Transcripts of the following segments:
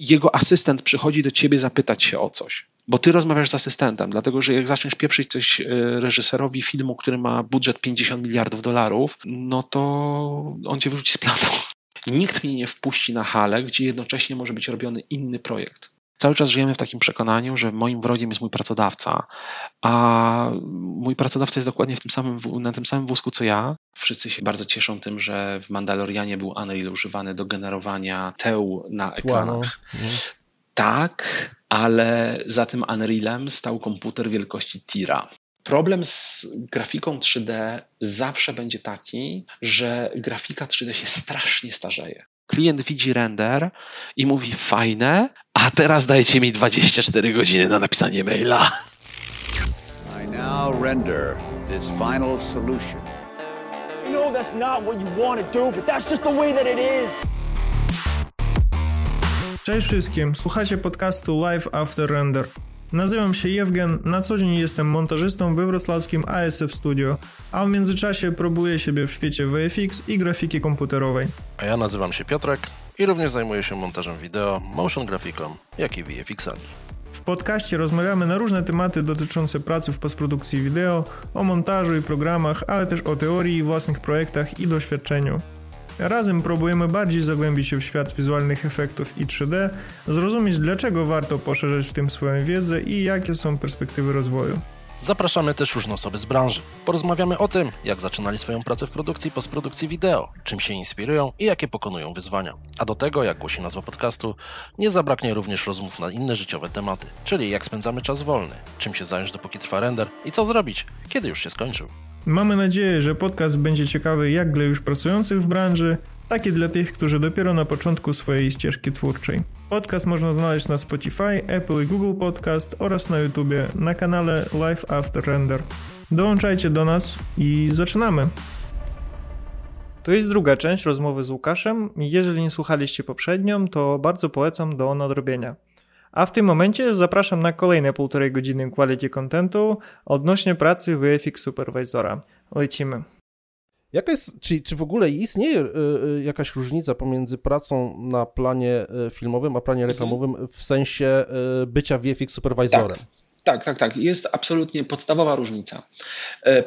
jego asystent przychodzi do ciebie zapytać się o coś, bo ty rozmawiasz z asystentem, dlatego że jak zaczniesz pieprzyć coś e, reżyserowi filmu, który ma budżet 50 miliardów dolarów, no to on cię wyrzuci z planu. Nikt mnie nie wpuści na halę, gdzie jednocześnie może być robiony inny projekt. Cały czas żyjemy w takim przekonaniu, że moim wrogiem jest mój pracodawca, a mój pracodawca jest dokładnie w tym samym, na tym samym wózku co ja. Wszyscy się bardzo cieszą tym, że w Mandalorianie był Unreal używany do generowania teł na ekranach. Wow. Tak, ale za tym Unrealem stał komputer wielkości Tira. Problem z grafiką 3D zawsze będzie taki, że grafika 3D się strasznie starzeje. Klient widzi render i mówi fajne, a teraz dajcie mi 24 godziny na napisanie maila. I now render this final solution. I know that's not what you want to do, but that's just the way that it is. Cześć wszystkim, słuchacie podcastu Live After Render. Nazywam się Jewgen, na co dzień jestem montażystą we wrocławskim ASF Studio, a w międzyczasie próbuję siebie w świecie VFX i grafiki komputerowej. A ja nazywam się Piotrek i również zajmuję się montażem wideo, motion grafiką, jak i VFX-ami. W podcaście rozmawiamy na różne tematy dotyczące pracy w postprodukcji wideo, o montażu i programach, ale też o teorii, własnych projektach i doświadczeniu. Razem próbujemy bardziej zagłębić się w świat wizualnych efektów i 3D, zrozumieć dlaczego warto poszerzać w tym swoją wiedzę i jakie są perspektywy rozwoju. Zapraszamy też różne osoby z branży. Porozmawiamy o tym, jak zaczynali swoją pracę w produkcji i postprodukcji wideo, czym się inspirują i jakie pokonują wyzwania. A do tego, jak głosi nazwa podcastu, nie zabraknie również rozmów na inne życiowe tematy, czyli jak spędzamy czas wolny, czym się zająć dopóki trwa render i co zrobić, kiedy już się skończył. Mamy nadzieję, że podcast będzie ciekawy jak dla już pracujących w branży, tak i dla tych, którzy dopiero na początku swojej ścieżki twórczej. Podcast można znaleźć na Spotify, Apple i Google Podcast oraz na YouTubie na kanale Live After Render. Dołączajcie do nas i zaczynamy! To jest druga część rozmowy z Łukaszem. Jeżeli nie słuchaliście poprzednią, to bardzo polecam do nadrobienia. A w tym momencie zapraszam na kolejne półtorej godziny quality contentu odnośnie pracy VFX Supervisora. Lecimy. Jaka jest, czy, czy w ogóle istnieje y, jakaś różnica pomiędzy pracą na planie filmowym, a planie mhm. reklamowym w sensie bycia VFX supervisorem? Tak. Tak, tak, tak. Jest absolutnie podstawowa różnica.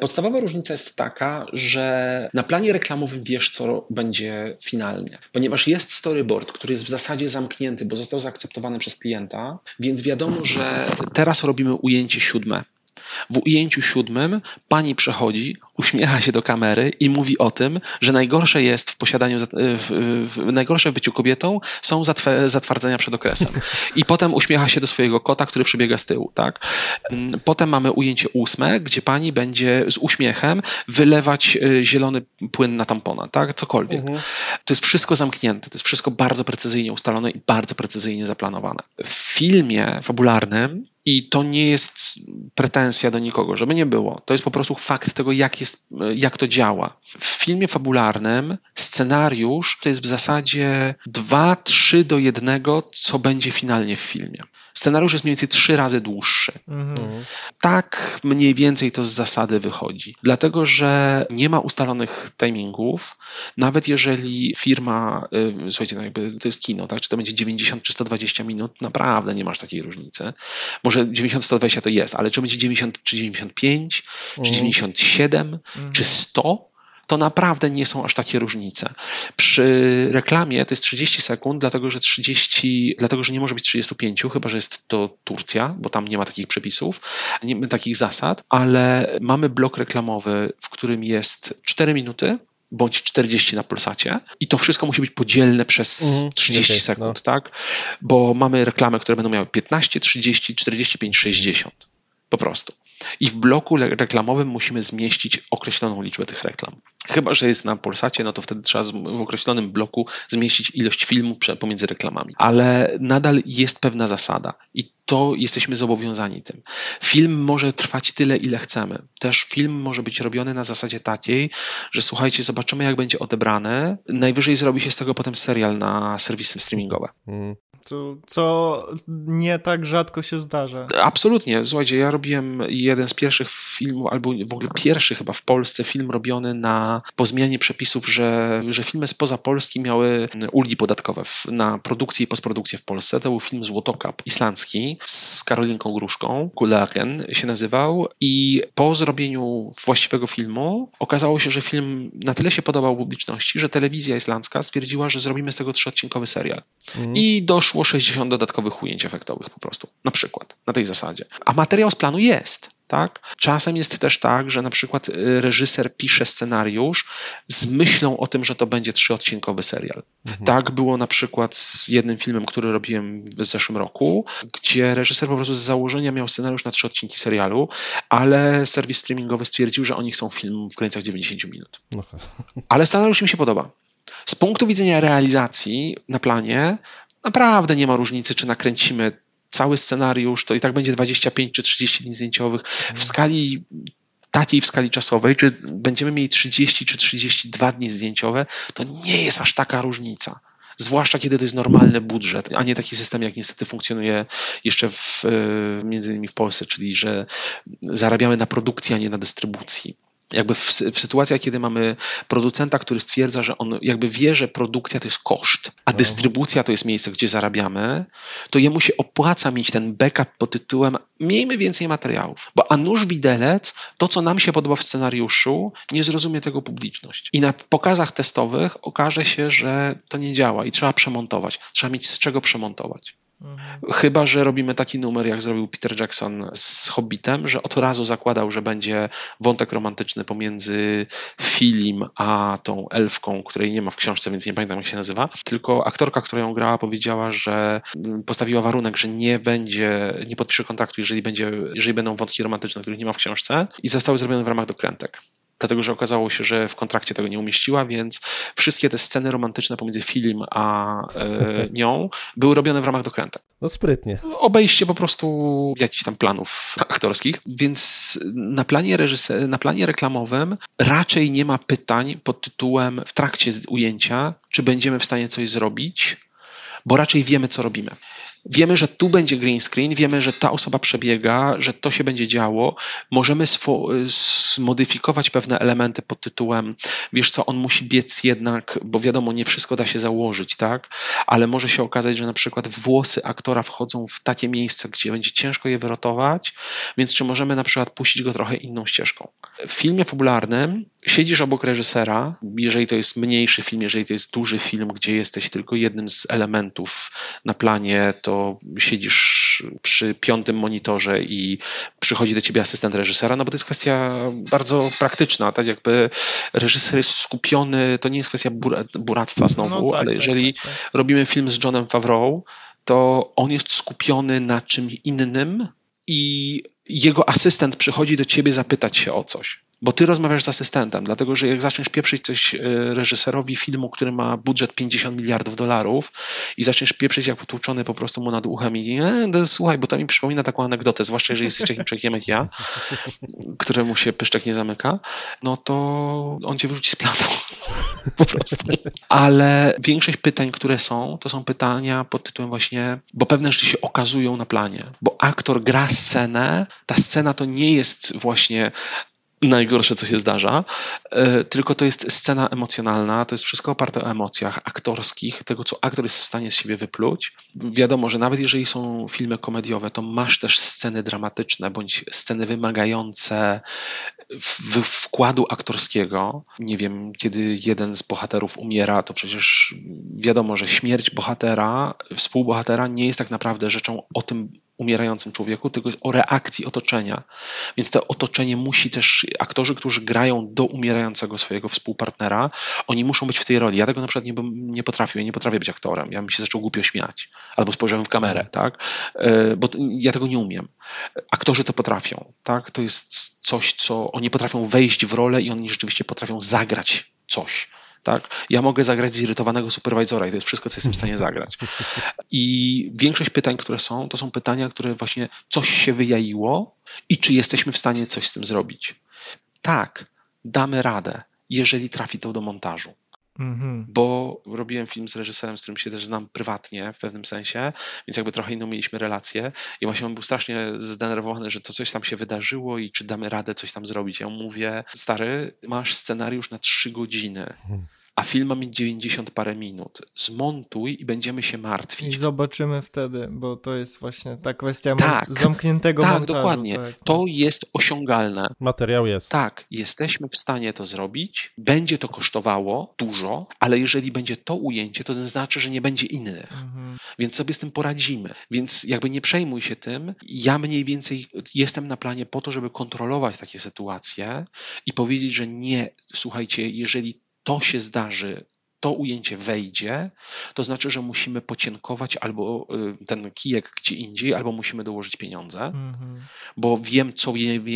Podstawowa różnica jest taka, że na planie reklamowym wiesz, co będzie finalnie, ponieważ jest storyboard, który jest w zasadzie zamknięty, bo został zaakceptowany przez klienta, więc wiadomo, że teraz robimy ujęcie siódme. W ujęciu siódmym pani przechodzi, uśmiecha się do kamery i mówi o tym, że najgorsze jest w posiadaniu, w, w, najgorsze w byciu kobietą są zatwardzenia przed okresem. I potem uśmiecha się do swojego kota, który przebiega z tyłu, tak? Potem mamy ujęcie ósme, gdzie pani będzie z uśmiechem wylewać y, zielony płyn na tampona, tak? Cokolwiek. Mhm. To jest wszystko zamknięte, to jest wszystko bardzo precyzyjnie ustalone i bardzo precyzyjnie zaplanowane. W filmie fabularnym i to nie jest pretensja do nikogo, żeby nie było. To jest po prostu fakt tego, jak, jest, jak to działa. W filmie fabularnym scenariusz to jest w zasadzie 2-3 do 1, co będzie finalnie w filmie. Scenariusz jest mniej więcej trzy razy dłuższy. Mhm. Tak mniej więcej to z zasady wychodzi. Dlatego, że nie ma ustalonych timingów. Nawet jeżeli firma, y, słuchajcie, no jakby to jest kino, tak? czy to będzie 90 czy 120 minut, naprawdę nie masz takiej różnicy. Może 90-120 to jest, ale czy będzie 90 czy 95, czy 97, mhm. czy 100, to naprawdę nie są aż takie różnice. Przy reklamie to jest 30 sekund, dlatego że 30, dlatego że nie może być 35, chyba że jest to Turcja, bo tam nie ma takich przepisów, nie ma takich zasad, ale mamy blok reklamowy, w którym jest 4 minuty, bądź 40 na pulsacie i to wszystko musi być podzielne przez mhm, 30 okay, sekund, no. tak? Bo mamy reklamy, które będą miały 15, 30, 45, 60 po prostu. I w bloku reklamowym musimy zmieścić określoną liczbę tych reklam. Chyba, że jest na Polsacie, no to wtedy trzeba w określonym bloku zmieścić ilość filmu pomiędzy reklamami. Ale nadal jest pewna zasada. I to jesteśmy zobowiązani tym. Film może trwać tyle, ile chcemy. Też film może być robiony na zasadzie takiej, że słuchajcie, zobaczymy, jak będzie odebrane. Najwyżej zrobi się z tego potem serial na serwisy streamingowe. Mm. Co, co nie tak rzadko się zdarza. Absolutnie. Słuchajcie, ja robiłem jeden z pierwszych filmów, albo w ogóle pierwszy chyba w Polsce film robiony na, po zmianie przepisów, że, że filmy spoza Polski miały ulgi podatkowe w, na produkcję i postprodukcję w Polsce. To był film Złotokap islandzki z Karolinką Gruszką, Kulaken się nazywał i po zrobieniu właściwego filmu okazało się, że film na tyle się podobał publiczności, że telewizja islandzka stwierdziła, że zrobimy z tego trzyodcinkowy serial. Mhm. I doszło weszło 60 dodatkowych ujęć efektowych po prostu, na przykład, na tej zasadzie. A materiał z planu jest. Tak? Czasem jest też tak, że na przykład y, reżyser pisze scenariusz z myślą o tym, że to będzie trzyodcinkowy serial. Mhm. Tak było na przykład z jednym filmem, który robiłem w zeszłym roku, gdzie reżyser po prostu z założenia miał scenariusz na trzy odcinki serialu, ale serwis streamingowy stwierdził, że oni chcą film w granicach 90 minut. Okay. Ale scenariusz im się podoba. Z punktu widzenia realizacji na planie naprawdę nie ma różnicy, czy nakręcimy cały scenariusz, to i tak będzie 25 czy 30 dni zdjęciowych. W skali takiej w skali czasowej, czy będziemy mieli 30 czy 32 dni zdjęciowe, to nie jest aż taka różnica. Zwłaszcza kiedy to jest normalny budżet, a nie taki system, jak niestety funkcjonuje jeszcze w, e, między innymi w Polsce, czyli że zarabiamy na produkcji, a nie na dystrybucji jakby w, w, sytuacjach, kiedy mamy producenta, który stwierdza, że on jakby wie, że produkcja to jest koszt, a mhm. dystrybucja to jest miejsce, gdzie zarabiamy, to jemu się opłaca mieć ten backup pod tytułem miejmy więcej materiałów, bo a nuż widelec, to co nam się podoba w scenariuszu, nie zrozumie tego publiczność. I na pokazach testowych okaże się, że to nie działa i trzeba przemontować, trzeba mieć z czego przemontować. Chyba, że robimy taki numer, jak zrobił Peter Jackson z Hobbitem, że od razu zakładał, że będzie wątek romantyczny pomiędzy Filim a tą elfką, której nie ma w książce, więc nie pamiętam jak się nazywa. Tylko aktorka, która ją grała, powiedziała, że postawiła warunek, że nie będzie, nie podpisze kontraktu, jeżeli, będzie, jeżeli będą wątki romantyczne, których nie ma w książce i zostały zrobione w ramach dokrętek dlatego że okazało się, że w kontrakcie tego nie umieściła, więc wszystkie te sceny romantyczne pomiędzy film a e, nią były robione w ramach dokrętek. No sprytnie. Obejście po prostu jakichś tam planów aktorskich, więc na planie, reżyser, na planie reklamowym raczej nie ma pytań pod tytułem w trakcie ujęcia, czy będziemy w stanie coś zrobić, bo raczej wiemy, co robimy. Wiemy, że tu będzie green screen, wiemy, że ta osoba przebiega, że to się będzie działo. Możemy zmodyfikować pewne elementy pod tytułem, wiesz co, on musi biec jednak, bo wiadomo, nie wszystko da się założyć, tak? Ale może się okazać, że na przykład włosy aktora wchodzą w takie miejsce, gdzie będzie ciężko je wyrotować, więc czy możemy na przykład puścić go trochę inną ścieżką? W filmie fabularnym siedzisz obok reżysera, jeżeli to jest mniejszy film, jeżeli to jest duży film, gdzie jesteś tylko jednym z elementów na planie, to siedzisz przy piątym monitorze i przychodzi do ciebie asystent reżysera, no bo to jest kwestia bardzo praktyczna, tak jakby reżyser jest skupiony, to nie jest kwestia buractwa znowu, no tak, ale tak, jeżeli tak, tak. robimy film z Johnem Favreau, to on jest skupiony na czymś innym i jego asystent przychodzi do ciebie zapytać się o coś bo ty rozmawiasz z asystentem, dlatego że jak zaczniesz pieprzyć coś e, reżyserowi filmu, który ma budżet 50 miliardów dolarów i zaczniesz pieprzyć jak potłuczony po prostu mu nad uchem i e, słuchaj, bo to mi przypomina taką anegdotę, zwłaszcza jeżeli jesteś takim człowiekiem jak ja, któremu się pyszczek nie zamyka, no to on cię wyrzuci z planu. po prostu. Ale większość pytań, które są, to są pytania pod tytułem właśnie, bo pewne rzeczy się okazują na planie, bo aktor gra scenę, ta scena to nie jest właśnie najgorsze, co się zdarza, e, tylko to jest scena emocjonalna, to jest wszystko oparte o emocjach aktorskich, tego, co aktor jest w stanie z siebie wypluć. Wiadomo, że nawet jeżeli są filmy komediowe, to masz też sceny dramatyczne bądź sceny wymagające wkładu aktorskiego. Nie wiem, kiedy jeden z bohaterów umiera, to przecież wiadomo, że śmierć bohatera, współbohatera nie jest tak naprawdę rzeczą o tym umierającym człowieku, tylko o reakcji otoczenia. Więc to otoczenie musi też, aktorzy, którzy grają do umierającego swojego współpartnera, oni muszą być w tej roli. Ja tego na przykład nie, bym, nie potrafię, ja nie potrafię być aktorem. Ja bym się zaczął głupio śmiać. Albo spojrzałem w kamerę, tak? E, bo ja tego nie umiem. Aktorzy to potrafią, tak? To jest coś, co oni potrafią wejść w rolę i oni rzeczywiście potrafią zagrać coś Tak? Ja mogę zagrać zirytowanego superwizora i to jest wszystko, co jestem w stanie zagrać. I większość pytań, które są, to są pytania, które właśnie coś się wyjaiło i czy jesteśmy w stanie coś z tym zrobić. Tak, damy radę, jeżeli trafi to do montażu. Mhm. Bo robiłem film z reżyserem, z którym się też znam prywatnie w pewnym sensie, więc jakby trochę inną mieliśmy relację. I właśnie on był strasznie zdenerwowany, że to coś tam się wydarzyło i czy damy radę coś tam zrobić. Ja mu mówię, stary, masz scenariusz na trzy godziny. Mhm a film ma mieć 90 parę minut. Zmontuj i będziemy się martwić. I zobaczymy wtedy, bo to jest właśnie ta kwestia tak, zamkniętego tak, montażu. Dokładnie. Tak, dokładnie. To jest osiągalne. Materiał jest. Tak, jesteśmy w stanie to zrobić. Będzie to kosztowało dużo, ale jeżeli będzie to ujęcie, to znaczy, że nie będzie innych. Mhm. Więc sobie z tym poradzimy. Więc jakby nie przejmuj się tym. Ja mniej więcej jestem na planie po to, żeby kontrolować takie sytuacje i powiedzieć, że nie, słuchajcie, jeżeli to się zdarzy, to ujęcie wejdzie, to znaczy, że musimy pocienkować albo y, ten kijek gdzie indziej, albo musimy dołożyć pieniądze, mm-hmm. bo wiem, co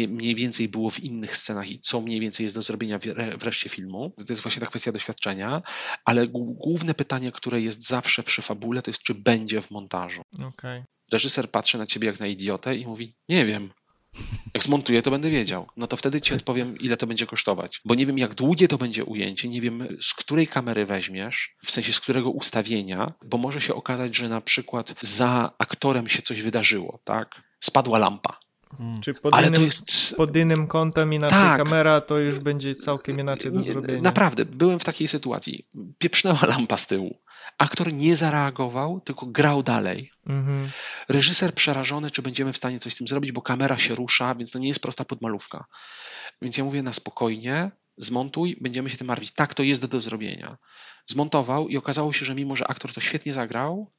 mniej więcej było w innych scenach i co mniej więcej jest do zrobienia w reszcie filmu. To jest właśnie ta kwestia doświadczenia, ale główne pytanie, które jest zawsze przy fabule, to jest, czy będzie w montażu. Okay. Reżyser patrzy na ciebie jak na idiotę i mówi, nie wiem, jak zmontuję, to będę wiedział. No to wtedy ci odpowiem, ile to będzie kosztować. Bo nie wiem, jak długie to będzie ujęcie, nie wiem, z której kamery weźmiesz, w sensie z którego ustawienia, bo może się okazać, że na przykład za aktorem się coś wydarzyło, tak? Spadła lampa. Hmm. Czy pod, Ale innym, to jest... pod innym kątem inaczej tak. kamera, to już będzie całkiem inaczej do zrobienia. Naprawdę, byłem w takiej sytuacji. Pieprznęła lampa z tyłu. Aktor nie zareagował, tylko grał dalej. Mhm. Reżyser przerażony, czy będziemy w stanie coś z tym zrobić, bo kamera się rusza, więc to nie jest prosta podmalówka. Więc ja mówię na spokojnie, zmontuj, będziemy się tym martwić. Tak, to jest do zrobienia. Zmontował i okazało się, że mimo, że aktor to świetnie zagrał,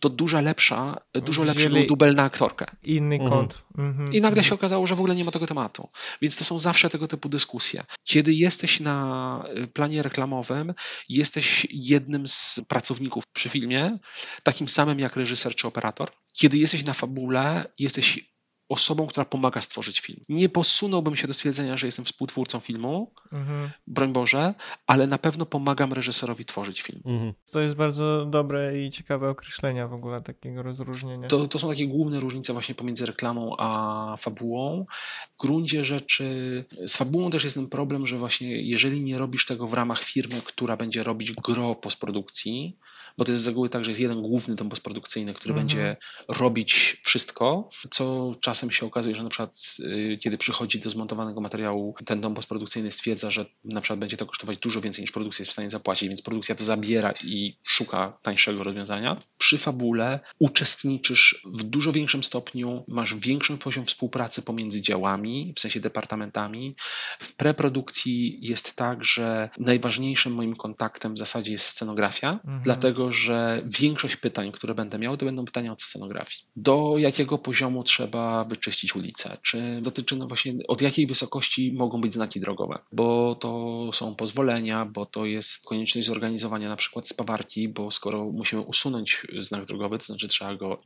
to duża lepsza, dużo lepszy był dubel na aktorkę. Inny mhm. kąt. Mhm. I nagle się okazało, że w ogóle nie ma tego tematu. Więc to są zawsze tego typu dyskusje. Kiedy jesteś na y, planie reklamowym, jesteś jednym z pracowników przy filmie, takim samym jak reżyser czy operator. Kiedy jesteś na fabule, jesteś osobą, która pomaga stworzyć film. Nie posunąłbym się do stwierdzenia, że jestem współtwórcą filmu, mhm. broń Boże, ale na pewno pomagam reżyserowi tworzyć film. Mhm. To jest bardzo dobre i ciekawe określenia w ogóle takiego rozróżnienia. To, to są takie główne różnice właśnie pomiędzy reklamą a fabułą. W gruncie rzeczy z fabułą też jest ten problem, że właśnie jeżeli nie robisz tego w ramach firmy, która będzie robić gro postprodukcji, bo to jest z reguły tak, że jest jeden główny dom postprodukcyjny, który mhm. będzie robić wszystko, co czasem się okazuje, że na przykład y, kiedy przychodzi do zmontowanego materiału, ten dom postprodukcyjny stwierdza, że na przykład będzie to kosztować dużo więcej niż produkcja jest w stanie zapłacić, więc produkcja to zabiera i szuka tańszego rozwiązania. Przy fabule uczestniczysz w dużo większym stopniu, masz większy poziom współpracy pomiędzy działami, w sensie departamentami. W preprodukcji jest tak, że najważniejszym moim kontaktem w zasadzie jest scenografia, mhm. dlatego dlatego że większość pytań, które będę miał, to będą pytania od scenografii. Do jakiego poziomu trzeba wyczyścić ulicę? Czy dotyczy no właśnie od jakiej wysokości mogą być znaki drogowe? Bo to są pozwolenia, bo to jest konieczność zorganizowania na przykład spawarki, bo skoro musimy usunąć znak drogowy, to znaczy trzeba go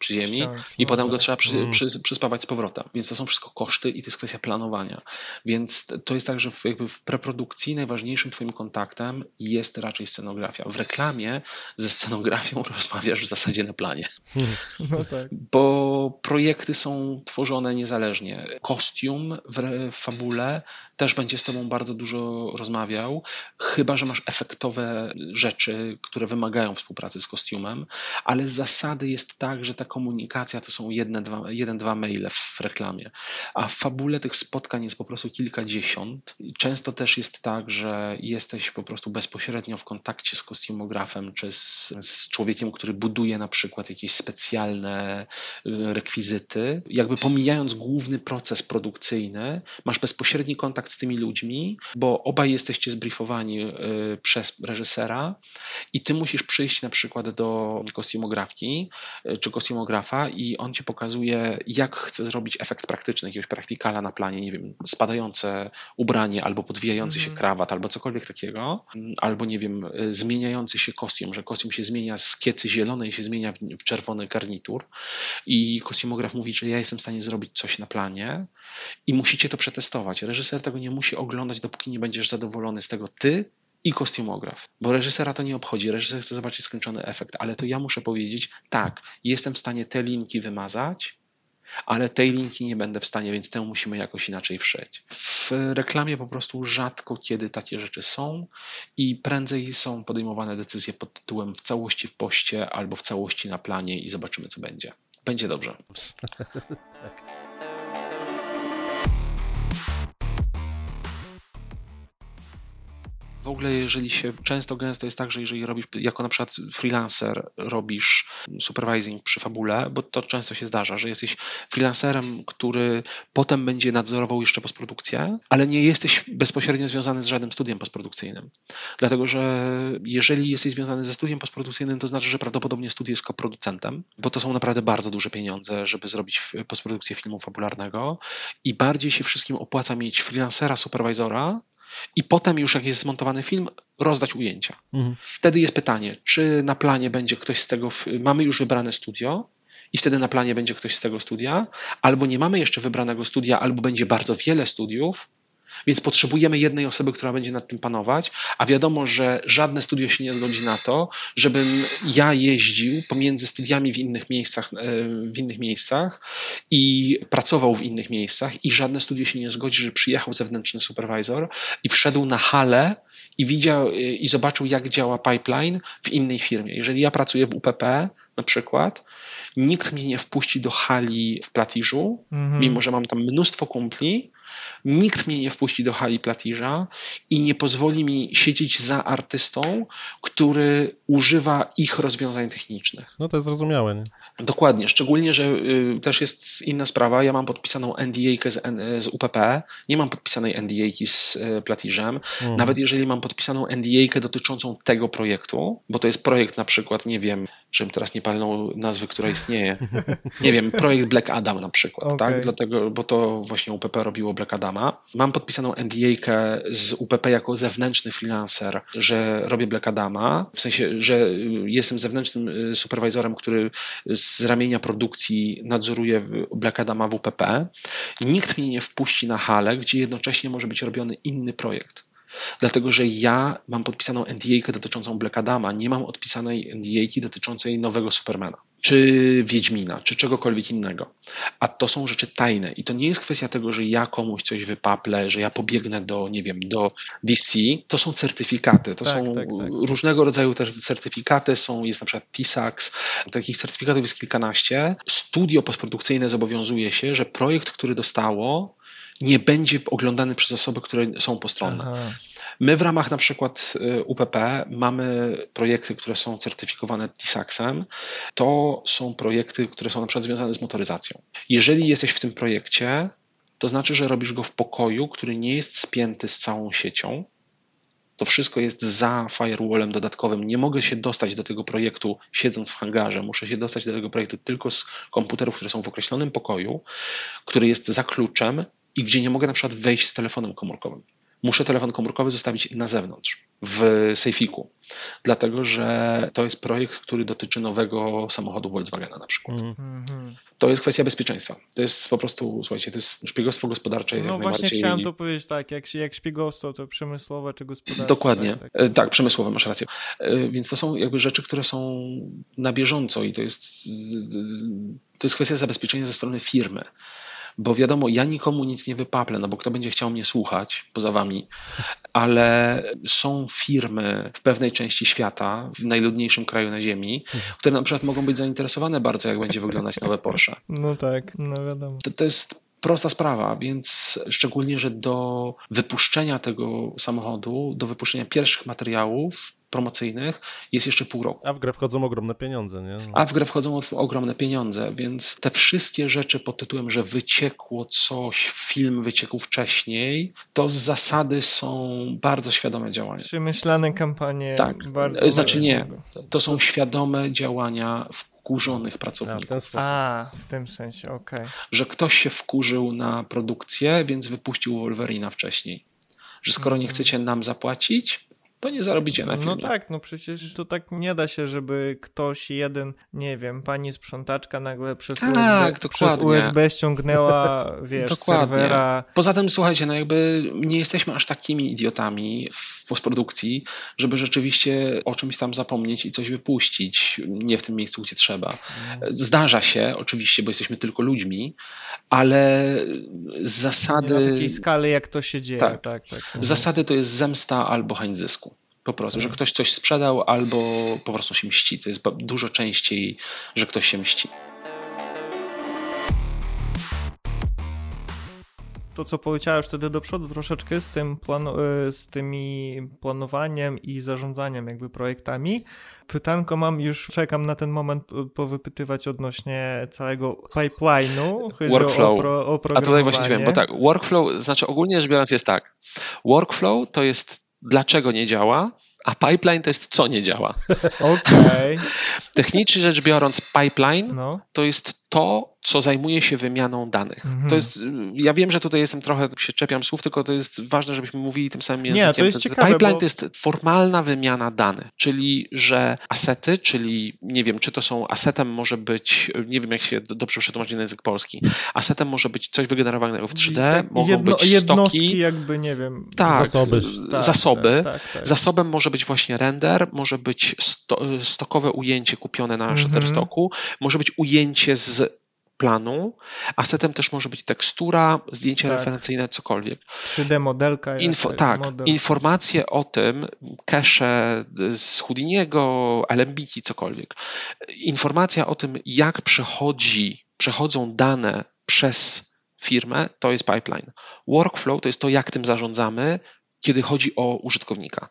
przy ziemi i potem go trzeba przy, mm. przy, przyspawać z powrotem. Więc to są wszystko koszty i to jest kwestia planowania. Więc to jest tak, że w, jakby w preprodukcji najważniejszym twoim kontaktem jest raczej scenografia. W reklamie ze scenografią rozmawiasz w zasadzie na planie. No tak. Bo projekty są tworzone niezależnie. Kostium w, w fabule też będzie z tobą bardzo dużo rozmawiał, chyba że masz efektowe rzeczy, które wymagają współpracy z kostiumem, ale z zasady jest tak, że ta komunikacja to są jedne, dwa, jeden, dwa maile w reklamie, a w fabule tych spotkań jest po prostu kilkadziesiąt. Często też jest tak, że jesteś po prostu bezpośrednio w kontakcie z kostiumografem, czy z, z człowiekiem, który buduje na przykład jakieś specjalne y, rekwizyty. Jakby pomijając główny proces produkcyjny, masz bezpośredni kontakt z tymi ludźmi, bo obaj jesteście zbriefowani y, przez reżysera i ty musisz przyjść na przykład do kostiumografki y, czy kostiumografa i on ci pokazuje, jak chce zrobić efekt praktyczny, jakiegoś praktykala na planie, nie wiem, spadające ubranie albo podwijający się mhm. krawat albo cokolwiek takiego, albo nie wiem, y, zmieniający się kostium, że kostium się zmienia z kiecy zielonej się zmienia w, w czerwony garnitur i kostiumograf mówi, że ja jestem w stanie zrobić coś na planie i musicie to przetestować. Reżyser tego nie musi oglądać, dopóki nie będziesz zadowolony z tego ty i kostiumograf, bo reżysera to nie obchodzi, reżyser chce zobaczyć skończony efekt, ale to ja muszę powiedzieć, tak, jestem w stanie te linki wymazać, ale tej linki nie będę w stanie, więc tę musimy jakoś inaczej wszeć. W reklamie po prostu rzadko kiedy takie rzeczy są i prędzej są podejmowane decyzje pod tytułem w całości w poście albo w całości na planie i zobaczymy co będzie. Będzie dobrze. tak. W ogóle, jeżeli się często gęsto jest tak, że jeżeli robisz, jako na przykład freelancer, robisz supervising przy fabule, bo to często się zdarza, że jesteś freelancerem, który potem będzie nadzorował jeszcze postprodukcję, ale nie jesteś bezpośrednio związany z żadnym studiem postprodukcyjnym. Dlatego, że jeżeli jesteś związany ze studiem postprodukcyjnym, to znaczy, że prawdopodobnie studio jest koproducentem, bo to są naprawdę bardzo duże pieniądze, żeby zrobić postprodukcję filmu fabularnego i bardziej się wszystkim opłaca mieć freelancera, superwizora, i potem już jak jest zmontowany film, rozdać ujęcia. Mhm. Wtedy jest pytanie, czy na planie będzie ktoś z tego, mamy już wybrane studio i wtedy na planie będzie ktoś z tego studia, albo nie mamy jeszcze wybranego studia, albo będzie bardzo wiele studiów, więc potrzebujemy jednej osoby, która będzie nad tym panować, a wiadomo, że żadne studio się nie zgodzi na to, żebym ja jeździł pomiędzy studiami w innych miejscach, e, w innych miejscach i pracował w innych miejscach i żadne studio się nie zgodzi, że przyjechał zewnętrzny supervisor i wszedł na halę i widział e, i zobaczył, jak działa pipeline w innej firmie. Jeżeli ja pracuję w UPP na przykład, nikt mnie nie wpuści do hali w Platiżu, mhm. mimo że mam tam mnóstwo kumpli, Nikt mnie nie wpuści do hali Platiża i nie pozwoli mi siedzieć za artystą, który używa ich rozwiązań technicznych. No to jest zrozumiałe. Nie? Dokładnie, szczególnie, że y, też jest inna sprawa. Ja mam podpisaną NDA z, z UPP, nie mam podpisanej NDA z y, Platiżem. Mhm. Nawet jeżeli mam podpisaną NDA dotyczącą tego projektu, bo to jest projekt na przykład, nie wiem, żebym teraz nie palnął nazwy, która istnieje. Nie wiem, projekt Black Adam na przykład, okay. tak? Dlatego, bo to właśnie UPP robiło Black Adama. Mam podpisaną NDA z UPP jako zewnętrzny freelancer, że robię Black Adama, w sensie, że jestem zewnętrznym y, superwizorem, który z ramienia produkcji nadzoruje Black Adama w UPP. Nikt mnie nie wpuści na halę, gdzie jednocześnie może być robiony inny projekt. Dlatego, że ja mam podpisaną NDA dotyczącą Black Adama, nie mam odpisanej NDA dotyczącej nowego Supermana, czy Wiedźmina, czy czegokolwiek innego. A to są rzeczy tajne i to nie jest kwestia tego, że ja komuś coś wypaplę, że ja pobiegnę do, nie wiem, do DC. To są certyfikaty, to tak, są tak, tak. różnego rodzaju certyfikaty, są, jest na przykład TISAX, takich certyfikatów jest kilkanaście. Studio postprodukcyjne zobowiązuje się, że projekt, który dostało, nie będzie oglądany przez osoby, które są postronne. Aha. My w ramach na przykład y, UPP mamy projekty, które są certyfikowane TISAX-em. To są projekty, które są na przykład związane z motoryzacją. Jeżeli jesteś w tym projekcie, to znaczy, że robisz go w pokoju, który nie jest spięty z całą siecią. To wszystko jest za firewallem dodatkowym. Nie mogę się dostać do tego projektu siedząc w hangarze. Muszę się dostać do tego projektu tylko z komputerów, które są w określonym pokoju, który jest za kluczem i gdzie nie mogę na przykład wejść z telefonem komórkowym. Muszę telefon komórkowy zostawić na zewnątrz, w sejfiku, dlatego że to jest projekt, który dotyczy nowego samochodu Volkswagena na przykład. Mm-hmm. To jest kwestia bezpieczeństwa. To jest po prostu, słuchajcie, to jest szpiegostwo gospodarcze. Jest no jak właśnie chciałem to powiedzieć tak, jak, jak szpiegostwo to przemysłowe czy gospodarcze. Dokładnie, tak, tak. tak, przemysłowe, masz rację. E, więc to są jakby rzeczy, które są na bieżąco i to jest, to jest kwestia zabezpieczenia ze strony firmy bo wiadomo, ja nikomu nic nie wypaplę, no bo kto będzie chciał mnie słuchać poza wami, ale są firmy w pewnej części świata, w najludniejszym kraju na ziemi, które na przykład mogą być zainteresowane bardzo, jak będzie wyglądać nowe Porsche. No tak, no wiadomo. To, to jest prosta sprawa, więc szczególnie, że do wypuszczenia tego samochodu, do wypuszczenia pierwszych materiałów promocyjnych jest jeszcze pół roku. A w grę wchodzą ogromne pieniądze, nie? A w grę wchodzą ogromne pieniądze, więc te wszystkie rzeczy pod tytułem, że wyciekło coś, film wyciekł wcześniej, to z zasady są bardzo świadome działania. Przemyślane kampanie. Tak, bardzo znaczy nie. To są świadome działania wkurzonych pracowników. A, w tym sensie, okej. Okay. Że ktoś się wkurzył na produkcję, więc wypuścił Wolverina wcześniej. Że skoro nie mhm. chcecie nam zapłacić, to nie zarobicie na filmie. No tak, no przecież to tak nie da się, żeby ktoś jeden, nie wiem, pani sprzątaczka nagle przez, tak, USB, przez USB ściągnęła, wiesz, dokładnie. serwera. Poza tym, słuchajcie, no jakby nie jesteśmy aż takimi idiotami w postprodukcji, żeby rzeczywiście o czymś tam zapomnieć i coś wypuścić, nie w tym miejscu, gdzie trzeba. Zdarza się, oczywiście, bo jesteśmy tylko ludźmi, ale z zasady... Nie na takiej skali, jak to się dzieje. Tak, tak. tak. Z zasady to jest zemsta albo chęć zysku. Po prostu, że tak. ktoś coś sprzedał albo po prostu się mści. To jest dużo częściej, że ktoś się mści. to, co powiedziałeś wtedy do przodu troszeczkę z, tym plan, e, z tymi planowaniem i zarządzaniem jakby projektami. Pytanko mam, już czekam na ten moment powypytywać odnośnie całego pipeline'u. Workflow. O, pro, o A tutaj właśnie wiem, bo tak, workflow, znaczy ogólnie rzecz biorąc jest tak. Workflow to jest dlaczego nie działa, a pipeline to jest co nie działa. Okej. Okay. Technicznie rzecz biorąc, pipeline no. to jest to, co zajmuje się wymianą danych. Mhm. To jest, ja wiem, że tutaj jestem trochę, się czepiam słów, tylko to jest ważne, żebyśmy mówili tym samym językiem. Nie, to jest to, ciekawe, pipeline bo... to jest formalna wymiana danych, czyli że asety, czyli nie wiem, czy to są asetem może być, nie wiem jak się dobrze przetłumaczyć na język polski, asetem może być coś wygenerowanego w 3D, tak, mogą jedno, być stoki. jakby, nie wiem, tak, zasoby. Tak, zasoby. Tak, tak, tak, Zasobem może być właśnie render, może być sto, stokowe ujęcie kupione na mhm. Shutterstocku, może być ujęcie z planu, asetem też może być tekstura, zdjęcie tak. referencyjne, cokolwiek. 3D modelka. Info, tak, model. informacje o tym, cache z Houdiniego, Alembiki, cokolwiek. Informacja o tym, jak przechodzi, przechodzą dane przez firmę, to jest pipeline. Workflow to jest to, jak tym zarządzamy, kiedy chodzi o użytkownika.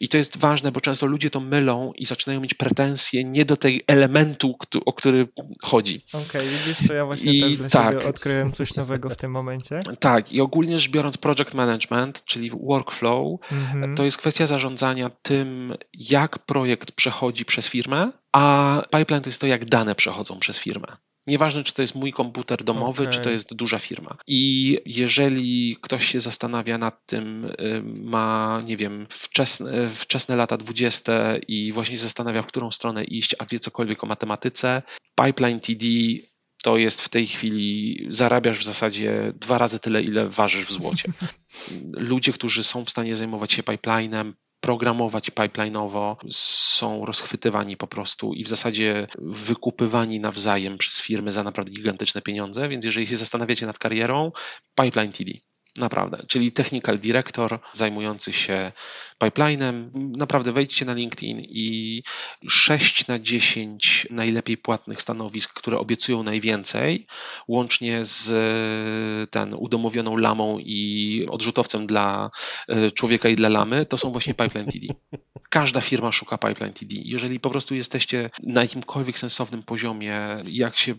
I to jest ważne, bo często ludzie to mylą i zaczynają mieć pretensje nie do tej elementu, o który chodzi. Okej, okay, widzisz, to ja właśnie I też dla tak, odkryłem coś nowego w tym momencie. Tak, i ogólnie rzecz biorąc project management, czyli workflow, mhm. to jest kwestia zarządzania tym, jak projekt przechodzi przez firmę, a pipeline to jest to, jak dane przechodzą przez firmę. Nieważne, czy to jest mój komputer domowy, okay. czy to jest duża firma. I jeżeli ktoś się zastanawia nad tym, y, ma, nie wiem, wczesne, wczesne lata 20 i właśnie zastanawia, w którą stronę iść, a wie cokolwiek o matematyce, Pipeline TD to jest w tej chwili, zarabiasz w zasadzie dwa razy tyle, ile ważysz w złocie. Ludzie, którzy są w stanie zajmować się pipelinem, programować pipeline'owo, są rozchwytywani po prostu i w zasadzie wykupywani nawzajem przez firmy za naprawdę gigantyczne pieniądze, więc jeżeli się zastanawiacie nad karierą, Pipeline TD. Naprawdę, czyli technical director zajmujący się pipelinem. Naprawdę wejdźcie na LinkedIn i 6 na 10 najlepiej płatnych stanowisk, które obiecują najwięcej, łącznie z e, ten udomowioną lamą i odrzutowcem dla e, człowieka i dla lamy, to są właśnie Pipeline TD. Każda firma szuka Pipeline TD. Jeżeli po prostu jesteście na jakimkolwiek sensownym poziomie, jak się e,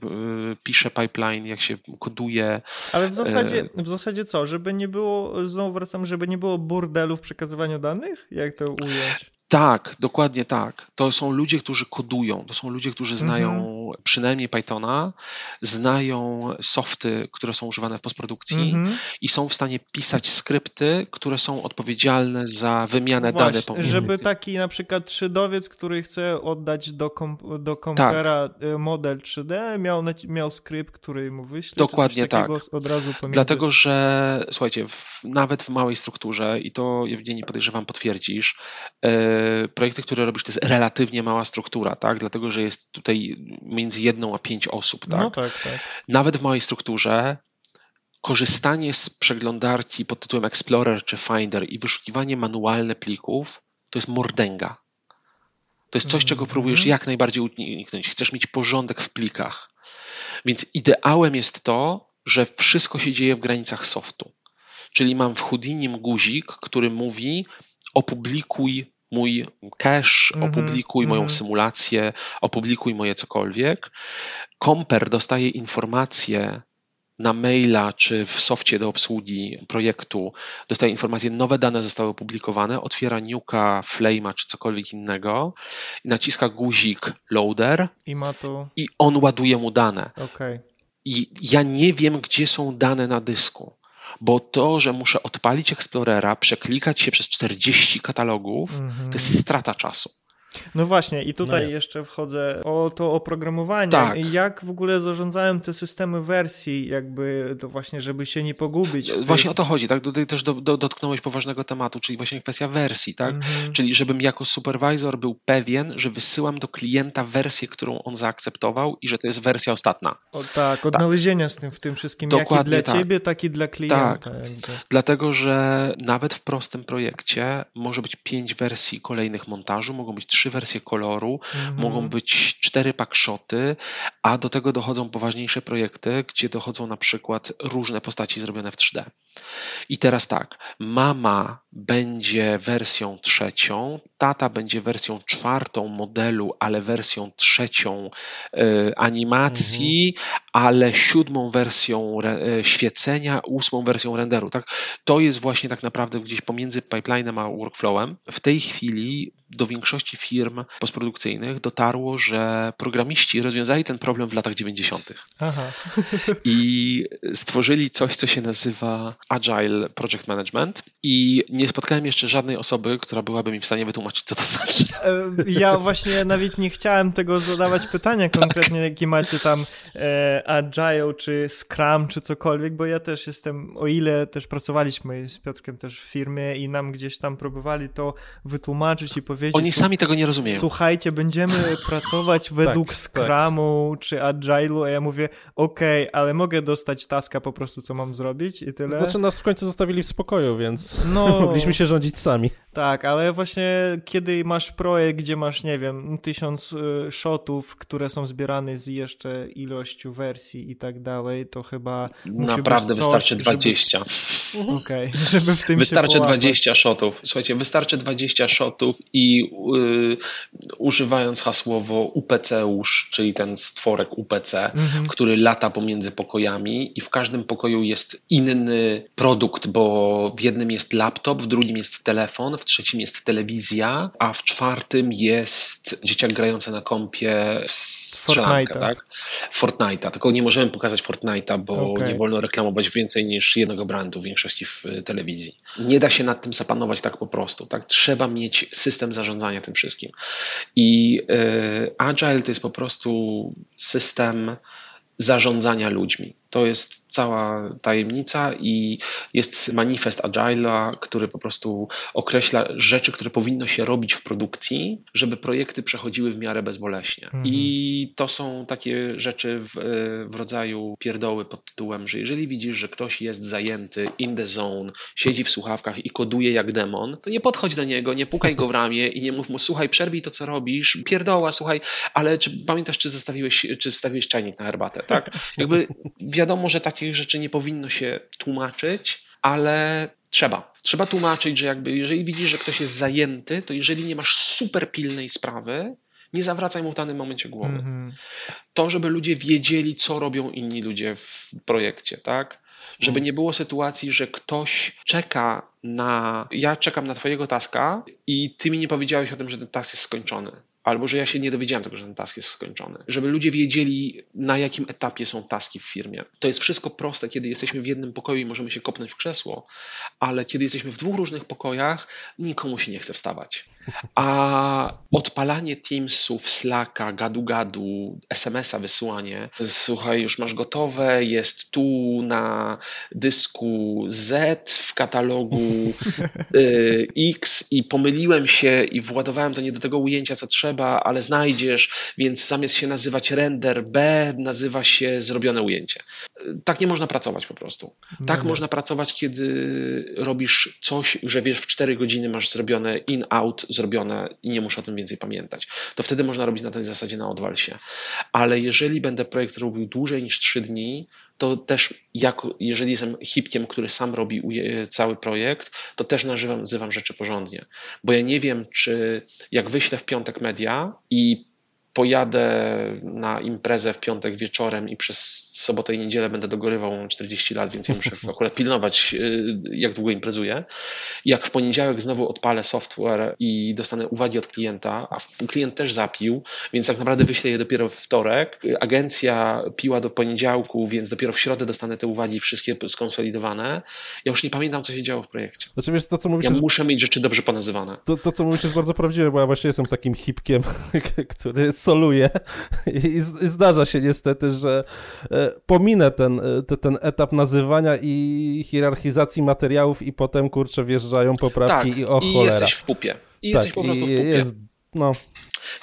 pisze pipeline, jak się koduje. Ale w zasadzie, w zasadzie co? Żeby nie było, znowu wracam, żeby nie było burdelu w przekazywaniu danych? Jak to ująć? Tak, dokładnie tak. To są ludzie, którzy kodują, to są ludzie, którzy znają mhm. przynajmniej Pythona, znają softy, które są używane w postprodukcji mhm. i są w stanie pisać skrypty, które są odpowiedzialne za wymianę Właśnie, danych pomiędzy. Żeby taki na przykład trzydowiec, który chce oddać do, kom do komputera tak. Y, model 3D, miał, miał skrypt, który mu wyśle. Dokładnie tak. Od razu pomiędzy... Dlatego, że słuchajcie, w, nawet w małej strukturze, i to Jewgeni podejrzewam potwierdzisz, yy, projekty, które robisz, to jest relatywnie mała struktura, tak? Dlatego, że jest tutaj między jedną a pięć osób, tak? No tak, tak. Nawet w małej strukturze korzystanie z przeglądarki pod tytułem Explorer czy Finder i wyszukiwanie manualne plików to jest mordęga. To jest coś, czego -hmm. próbujesz jak najbardziej uniknąć. Chcesz mieć porządek w plikach. Więc ideałem jest to, że wszystko się dzieje w granicach softu. Czyli mam w Houdinim guzik, który mówi opublikuj mój cache, mm -hmm, opublikuj mm -hmm. moją mhm. symulację, opublikuj moje cokolwiek. Komper dostaje informację na maila czy w softie do obsługi projektu, dostaje informację, nowe dane zostały opublikowane, otwiera Nuka, Flame'a czy cokolwiek innego, naciska guzik loader i, ma tu... i on ładuje mu dane. Okay. I ja nie wiem, gdzie są dane na dysku bo to, że muszę odpalić Explorera, przeklikać się przez 40 katalogów, mhm. to jest strata czasu. No właśnie, i tutaj no jeszcze wchodzę o to oprogramowanie. Tak. Jak w ogóle zarządzałem te systemy wersji, jakby to właśnie, żeby się nie pogubić. Właśnie o to chodzi, tak? Tutaj też do, do, dotknąłeś poważnego tematu, czyli właśnie kwestia wersji, tak? Mhm. Czyli żebym jako supervisor był pewien, że wysyłam do klienta wersję, którą on zaakceptował i że to jest wersja ostatnia. O, tak, odnalezienia tak. z tym, w tym wszystkim, Dokładnie jak i dla tak. ciebie, tak i dla klienta. Tak. Dlatego, że nawet w prostym projekcie może być pięć wersji kolejnych montażu, mogą być trzy wersje koloru, mhm. mogą być cztery packshoty, a do tego dochodzą poważniejsze projekty, gdzie dochodzą na przykład różne postaci zrobione w 3D. I teraz tak, mama będzie wersją trzecią, tata będzie wersją czwartą modelu, ale wersją trzecią y, animacji, mhm. ale siódmą wersją re, y, świecenia, ósmą wersją renderu. Tak? To jest właśnie tak naprawdę gdzieś pomiędzy pipelinem a workflowem. W tej chwili do większości firm postprodukcyjnych dotarło, że programiści rozwiązali ten problem w latach 90. Aha. I stworzyli coś, co się nazywa Agile Project Management. I nie spotkałem jeszcze żadnej osoby, która byłaby mi w stanie wytłumaczyć, co to znaczy. E, ja właśnie nawet nie chciałem tego zadawać pytania konkretnie, tak. jaki macie tam e, Agile, czy Scrum, czy cokolwiek, bo ja też jestem, o ile też pracowaliśmy z Piotrkiem też w firmie i nam gdzieś tam próbowali to wytłumaczyć i powiedzieć, powiedzieć. Oni sami tego nie rozumieją. Słuchajcie, będziemy pracować według tak, Scrumu tak. czy Agile'u, a ja mówię, okej, okay, ale mogę dostać taska po prostu, co mam zrobić i tyle. Znaczy nas w końcu zostawili w spokoju, więc no, mogliśmy się rządzić sami. Tak, ale właśnie kiedy masz projekt, gdzie masz, nie wiem, tysiąc y, shotów, które są zbierane z jeszcze ilością wersji i tak dalej, to chyba Naprawdę coś, wystarczy 20. Żeby... Okej, okay, żeby w tym Wystarczy 20 shotów. Słuchajcie, wystarczy 20 shotów i y, używając hasłowo UPC-usz, czyli ten stworek UPC, mhm. który lata pomiędzy pokojami i w każdym pokoju jest inny produkt, bo w jednym jest laptop, w drugim jest telefon, w trzecim jest telewizja, a w czwartym jest dzieciak grający na kompie w strzelankę, Fortnite'a. tak? Fortnite'a. Tylko nie możemy pokazać Fortnite'a, bo okay. nie wolno reklamować więcej niż jednego brandu w większości w telewizji. Nie da się nad tym zapanować tak po prostu, tak? Trzeba mieć system zarządzania tym wszystkim. I y, Agile to jest po prostu system zarządzania ludźmi. To jest cała tajemnica i jest manifest Agile'a, który po prostu określa rzeczy, które powinno się robić w produkcji, żeby projekty przechodziły w miarę bezboleśnie. Mhm. I to są takie rzeczy w, w rodzaju pierdoły pod tytułem, że jeżeli widzisz, że ktoś jest zajęty, in the zone, siedzi w słuchawkach i koduje jak demon, to nie podchodź do niego, nie pukaj go w ramię i nie mów mu, słuchaj, przerwij to, co robisz, pierdoła, słuchaj, ale czy pamiętasz, czy zostawiłeś, czy wstawiłeś czajnik na herbatę, tak? Jakby wiadomo, że takich rzeczy nie powinno się tłumaczyć, ale trzeba. Trzeba tłumaczyć, że jakby jeżeli widzisz, że ktoś jest zajęty, to jeżeli nie masz super pilnej sprawy, nie zawracaj mu w danym momencie głowy. Mm -hmm. To, żeby ludzie wiedzieli, co robią inni ludzie w projekcie, tak? Żeby nie było sytuacji, że ktoś czeka na. Ja czekam na Twojego taska i Ty mi nie powiedziałeś o tym, że ten task jest skończony albo że ja się nie dowiedziałem tego, że ten task jest skończony. Żeby ludzie wiedzieli, na jakim etapie są taski w firmie. To jest wszystko proste, kiedy jesteśmy w jednym pokoju i możemy się kopnąć w krzesło, ale kiedy jesteśmy w dwóch różnych pokojach, nikomu się nie chce wstawać. A odpalanie Teamsów, Slacka, gadu-gadu, SMS-a wysyłanie, słuchaj, już masz gotowe, jest tu na dysku Z w katalogu y, X i pomyliłem się i władowałem to nie do tego ujęcia, co trzeba, ale znajdziesz, więc zamiast się nazywać render B, nazywa się zrobione ujęcie. Tak nie można pracować po prostu. Tak no można pracować, kiedy robisz coś, że wiesz, w 4 godziny masz zrobione in-out, zrobione i nie muszę o tym więcej pamiętać. To wtedy można robić na tej zasadzie na odwalsie. Ale jeżeli będę projekt robił dłużej niż 3 dni, to też jak, jeżeli jestem hipkiem, który sam robi cały projekt, to też nazywam, nazywam rzeczy porządnie. Bo ja nie wiem, czy jak wyślę w piątek media i pojadę na imprezę w piątek wieczorem i przez sobotę i niedzielę będę dogorywał 40 lat, więc ja muszę akurat pilnować, y, jak długo imprezuję. Jak w poniedziałek znowu odpalę software i dostanę uwagi od klienta, a klient też zapił, więc tak naprawdę wyślę je dopiero we wtorek. Agencja piła do poniedziałku, więc dopiero w środę dostanę te uwagi wszystkie skonsolidowane. Ja już nie pamiętam, co się działo w projekcie. Znaczy, wiesz, to, co mówisz ja jest... muszę mieć rzeczy dobrze ponazywane. To, to, co mówisz, jest bardzo prawdziwe, bo ja właśnie jestem takim hipkiem, który soluje i, i zdarza się niestety, że e, pominę ten, e, ten etap nazywania i hierarchizacji materiałów i potem, kurczę, wjeżdżają poprawki tak, i o i cholera. jesteś w pupie. I tak, jesteś po prostu w pupie. Jest, no.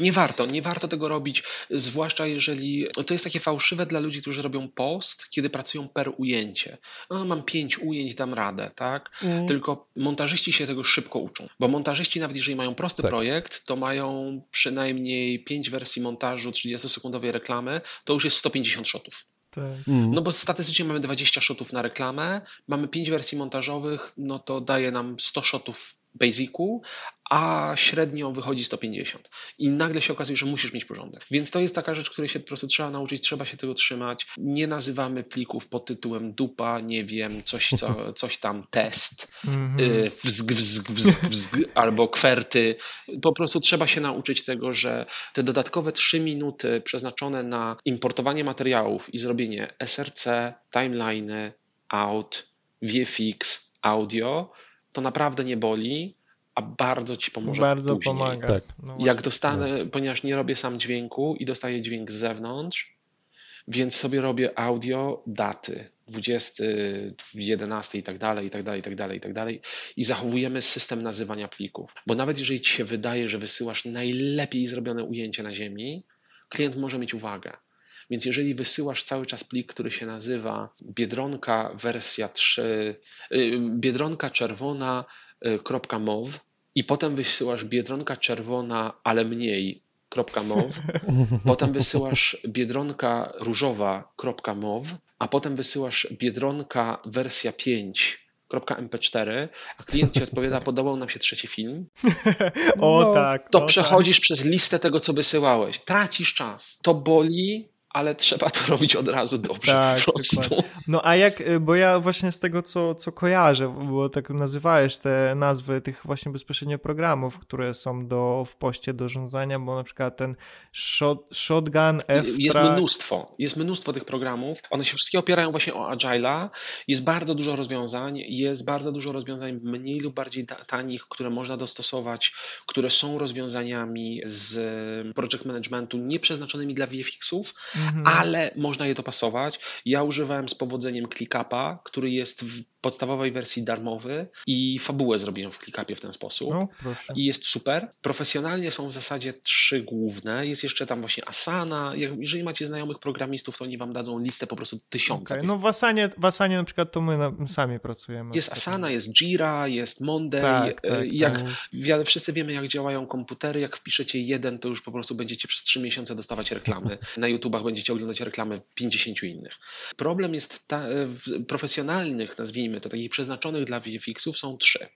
Nie warto, nie warto tego robić, zwłaszcza jeżeli to jest takie fałszywe dla ludzi, którzy robią post, kiedy pracują per ujęcie. No, mam pięć ujęć, dam radę, tak? Mm. Tylko montażyści się tego szybko uczą, bo montażyści nawet jeżeli mają prosty tak. projekt, to mają przynajmniej pięć wersji montażu 30-sekundowej reklamy, to już jest 150 shotów. Tak. Mm. No bo statystycznie mamy 20 shotów na reklamę, mamy 5 wersji montażowych, no to daje nam 100 shotów basicu, a średnio wychodzi 150. I nagle się okazuje, że musisz mieć porządek. Więc to jest taka rzecz, której się po prostu trzeba nauczyć, trzeba się tego trzymać. Nie nazywamy plików pod tytułem dupa, nie wiem, coś, co, coś tam test, mm -hmm. wzg, wzg, wzg, wzg, albo kwerty. Po prostu trzeba się nauczyć tego, że te dodatkowe 3 minuty przeznaczone na importowanie materiałów i zrobienie SRC, timeliny, out, VFX, audio, to naprawdę nie boli, a bardzo ci pomoże Bardzo później. pomaga. Tak. No Jak dostanę, tak. ponieważ nie robię sam dźwięku i dostaję dźwięk z zewnątrz, więc sobie robię audio, daty, 20, 11 i tak dalej, i tak dalej, i tak dalej, i tak dalej. I zachowujemy system nazywania plików. Bo nawet jeżeli ci się wydaje, że wysyłasz najlepiej zrobione ujęcie na ziemi, klient może mieć uwagę. Więc jeżeli wysyłasz cały czas plik, który się nazywa Biedronka wersja 3, y, Biedronka czerwona y, .mov i potem wysyłasz Biedronka czerwona, ale mniej .mov, potem wysyłasz Biedronka różowa .mov, a potem wysyłasz Biedronka wersja 5 .mp4, a klient ci odpowiada, podobał nam się trzeci film. o no, tak. To o przechodzisz tak. przez listę tego, co wysyłałeś. Tracisz czas. To boli, ale trzeba to robić od razu dobrze tak, po prostu. Dokładnie. No a jak, y, bo ja właśnie z tego, co, co kojarzę, bo tak nazywałeś te nazwy tych właśnie bezpośrednio programów, które są do, w poście do rządzenia, bo na przykład ten shot, Shotgun F. Jest mnóstwo, jest mnóstwo tych programów. One się wszystkie opierają właśnie o Agile'a. Jest bardzo dużo rozwiązań, jest bardzo dużo rozwiązań mniej lub bardziej tanich, które można dostosować, które są rozwiązaniami z project managementu nieprzeznaczonymi dla VFX-ów, mhm. ale można je dopasować. Ja używałem z powodzeniem ClickUpa, który jest w podstawowej wersji darmowy i fabułę zrobiłem w ClickUpie w ten sposób. No, I jest super. Profesjonalnie są w zasadzie trzy główne. Jest jeszcze tam właśnie Asana. Jeżeli macie znajomych programistów, to oni wam dadzą listę po prostu tysiąca. Okay. No w Asanie, w Asanie na przykład to my, sami pracujemy. Jest Asana, jest Jira, jest Monday. Tak, tak, jak, tak. Wszyscy wiemy, jak działają komputery. Jak wpiszecie jeden, to już po prostu będziecie przez trzy miesiące dostawać reklamy. Na YouTubach będziecie oglądać reklamy 50 innych. Problem jest ta, w profesjonalnych, nazwijmy to, takich przeznaczonych dla VFX-ów są trzy.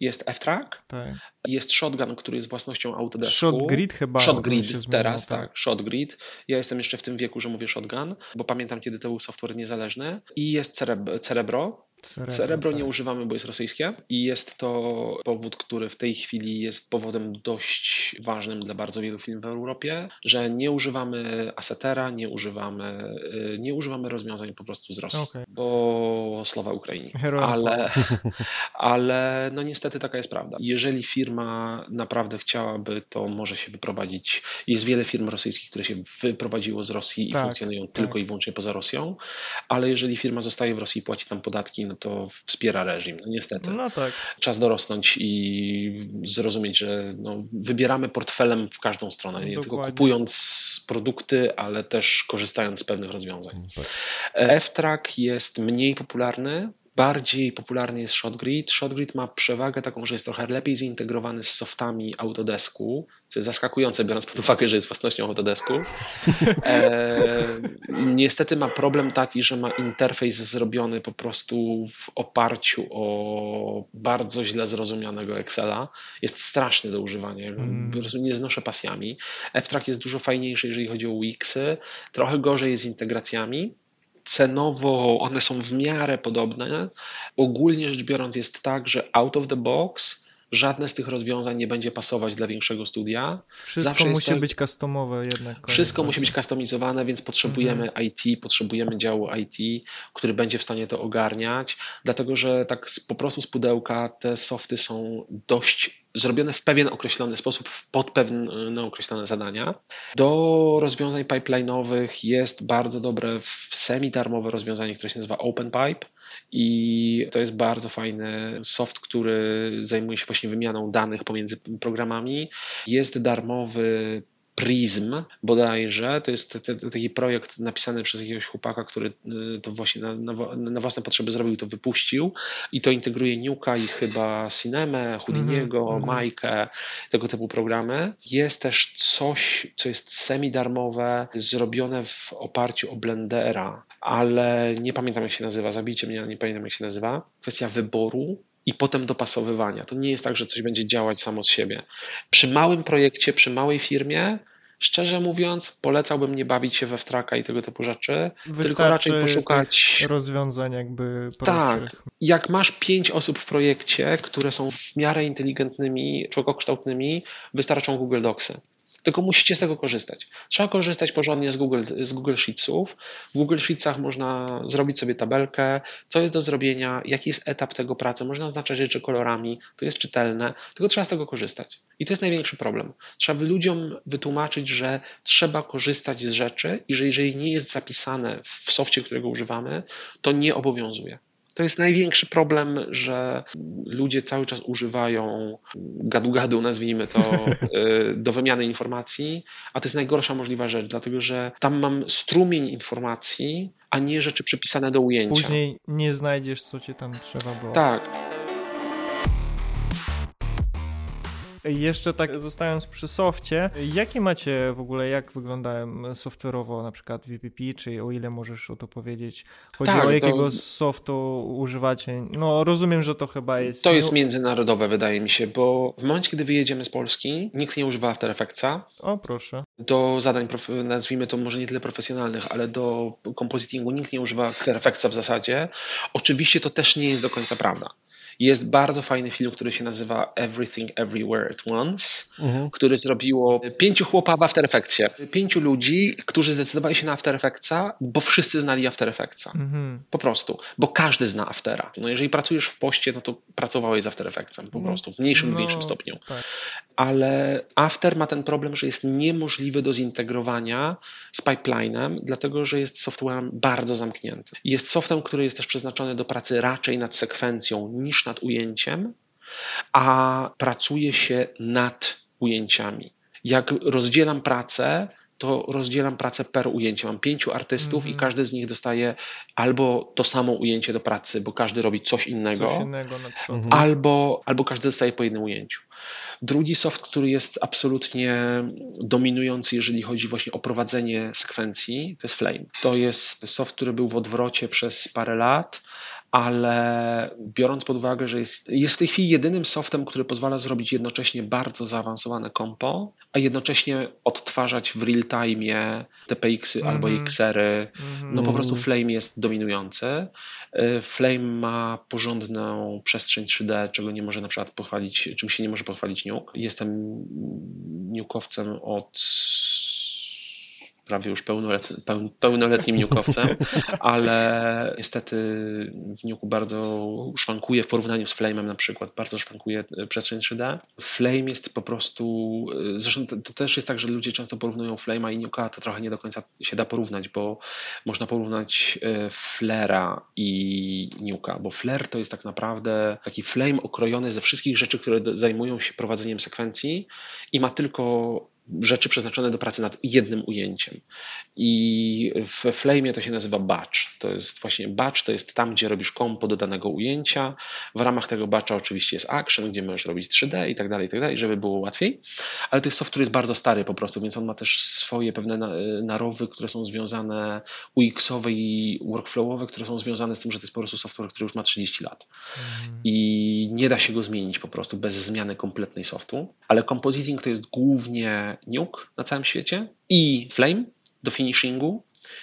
Jest F-Track, tak. jest Shotgun, który jest własnością Autodesku. Shotgrid chyba. Shotgrid teraz, tak. tak. Shotgrid. Ja jestem jeszcze w tym wieku, że mówię Shotgun, bo pamiętam, kiedy to był software niezależny. I jest Cerebro, Cerebro, Cerebro nie tak. używamy, bo jest rosyjskie i jest to powód, który w tej chwili jest powodem dość ważnym dla bardzo wielu firm w Europie, że nie używamy Asetera, nie używamy, y, nie używamy rozwiązań po prostu z Rosji, okay. bo słowa Ukrainie. Ale, ale no niestety taka jest prawda. Jeżeli firma naprawdę chciałaby, to może się wyprowadzić. Jest wiele firm rosyjskich, które się wyprowadziło z Rosji i tak, funkcjonują tak. tylko i wyłącznie poza Rosją, ale jeżeli firma zostaje w Rosji i płaci tam podatki, no to wspiera reżim. No niestety. No tak. Czas dorosnąć i zrozumieć, że no, wybieramy portfelem w każdą stronę. Nie Dokładnie. tylko kupując produkty, ale też korzystając z pewnych rozwiązań. Tak. F-Track jest mniej popularny, bardziej popularny jest ShotGrid. ShotGrid ma przewagę taką, że jest trochę lepiej zintegrowany z softami Autodesku, co jest zaskakujące, biorąc pod uwagę, że jest własnością Autodesku. E, niestety ma problem taki, że ma interfejs zrobiony po prostu w oparciu o bardzo źle zrozumianego Excela. Jest straszny do używania. Mm. Po prostu nie znoszę pasjami. F-Track jest dużo fajniejszy, jeżeli chodzi o Wixy. Trochę gorzej jest z integracjami cenowo one są w miarę podobne. Ogólnie rzecz biorąc jest tak, że out of the box żadne z tych rozwiązań nie będzie pasować dla większego studia. Wszystko Zawsze musi tak, być customowe jednak. Wszystko musi być customizowane, więc potrzebujemy mhm. IT, potrzebujemy działu IT, który będzie w stanie to ogarniać, dlatego że tak po prostu z pudełka te softy są dość zrobione w pewien określony sposób, pod pewne określone zadania. Do rozwiązań pipeline'owych jest bardzo dobre semi-darmowe rozwiązanie, które się nazywa OpenPipe i to jest bardzo fajny soft, który zajmuje się właśnie wymianą danych pomiędzy programami. Jest darmowy Prism bodajże. To jest taki projekt napisany przez jakiegoś chłopaka, który y, to właśnie na, na, na własne potrzeby zrobił, to wypuścił i to integruje Nuka i chyba Cinemę, Houdiniego, mm -hmm. Majkę, tego typu programy. Jest też coś, co jest semi-darmowe, zrobione w oparciu o Blendera, ale nie pamiętam jak się nazywa, zabijcie mnie, nie pamiętam jak się nazywa. Kwestia wyboru i potem dopasowywania. To nie jest tak, że coś będzie działać samo z siebie. Przy małym projekcie, przy małej firmie, szczerze mówiąc, polecałbym nie bawić się we wtraka i tego typu rzeczy, Wystarczy tylko raczej poszukać rozwiązań jakby prostszych. Tak. Jak masz pięć osób w projekcie, które są w miarę inteligentnymi, człowiekokształtnymi, wystarczą Google Docsy tylko musicie z tego korzystać. Trzeba korzystać porządnie z Google, z Google Sheetsów. W Google Sheetsach można zrobić sobie tabelkę, co jest do zrobienia, jaki jest etap tego pracy. Można oznaczać rzeczy kolorami, to jest czytelne, tylko trzeba z tego korzystać. I to jest największy problem. Trzeba ludziom wytłumaczyć, że trzeba korzystać z rzeczy i że jeżeli nie jest zapisane w softie, którego używamy, to nie obowiązuje. To jest największy problem, że ludzie cały czas używają gadu-gadu, nazwijmy to, y, do wymiany informacji, a to jest najgorsza możliwa rzecz, dlatego że tam mam strumień informacji, a nie rzeczy przypisane do ujęcia. Później nie znajdziesz, co cię tam trzeba było. Tak. Jeszcze tak zostając przy softie, jakie macie w ogóle, jak wyglądają software'owo na przykład VPP, czy o ile możesz o to powiedzieć? Chodzi tak, o jakiego to... softu używacie? No rozumiem, że to chyba jest... To jest międzynarodowe wydaje mi się, bo w momencie, kiedy wyjedziemy z Polski, nikt nie używa After Effectsa. O proszę. Do zadań, nazwijmy to może nie tyle profesjonalnych, ale do compositingu nikt nie używa After Effectsa w zasadzie. Oczywiście to też nie jest do końca prawda. Jest bardzo fajny film, który się nazywa Everything Everywhere at Once, mhm. który zrobiło pięciu chłopa w After Effectsie. Pięciu ludzi, którzy zdecydowali się na After Effectsa, bo wszyscy znali After Effectsa. Mhm. Po prostu. Bo każdy zna Aftera. No jeżeli pracujesz w poście, no to pracowałeś z After Effectsem po no, prostu, w mniejszym lub no, większym stopniu. Tak. Ale After ma ten problem, że jest niemożliwy do zintegrowania z pipelinem, dlatego że jest softwarem bardzo zamknięty. Jest softem, który jest też przeznaczony do pracy raczej nad sekwencją niż nad ujęciem, a pracuje się nad ujęciami. Jak rozdzielam pracę, to rozdzielam pracę per ujęcie. Mam pięciu artystów mm -hmm. i mhm. każdy z nich dostaje albo to samo ujęcie do pracy, bo każdy robi coś innego, coś innego albo, albo każdy dostaje po jednym ujęciu. Drugi soft, który jest absolutnie dominujący, jeżeli chodzi właśnie o prowadzenie sekwencji, to jest Flame. To jest soft, który był w odwrocie przez parę lat ale biorąc pod uwagę, że jest, jest w tej chwili jedynym softem, który pozwala zrobić jednocześnie bardzo zaawansowane kompo, a jednocześnie odtwarzać w real time TPX-y mm -hmm. albo XR-y, no po prostu mhm. Flame jest dominujący. Y, Flame ma porządną przestrzeń 3D, czego nie może na przykład pochwalić, czym się nie może pochwalić Nuke. Jestem Nukowcem od prawie już pełnoletni, pełnoletnim niukowcem, ale niestety w niuku bardzo szwankuje w porównaniu z Flame'em na przykład, bardzo szwankuje e, przestrzeń 3D. Flame jest po prostu, e, zresztą to, to też jest tak, że ludzie często porównują Flame'a i niuka, to trochę nie do końca się da porównać, bo można porównać e, Flera i niuka, bo Flare to jest tak naprawdę taki Flame okrojony ze wszystkich rzeczy, które zajmują się prowadzeniem sekwencji i ma tylko rzeczy przeznaczone do pracy nad jednym ujęciem. I w Flame to się nazywa batch. To jest właśnie batch, to jest tam, gdzie robisz kompo do danego ujęcia. W ramach tego batcha oczywiście jest action, gdzie możesz robić 3D i tak dalej, i tak dalej, żeby było łatwiej. Ale to jest soft, który jest bardzo stary po prostu, więc on ma też swoje pewne narowy, które są związane UX-owe i workflowowe, które są związane z tym, że to jest po prostu software, który już ma 30 lat. Mm. I nie da się go zmienić po prostu bez zmiany kompletnej softu. Ale compositing to jest głównie Nuke na całym świecie i Flame do finishingu.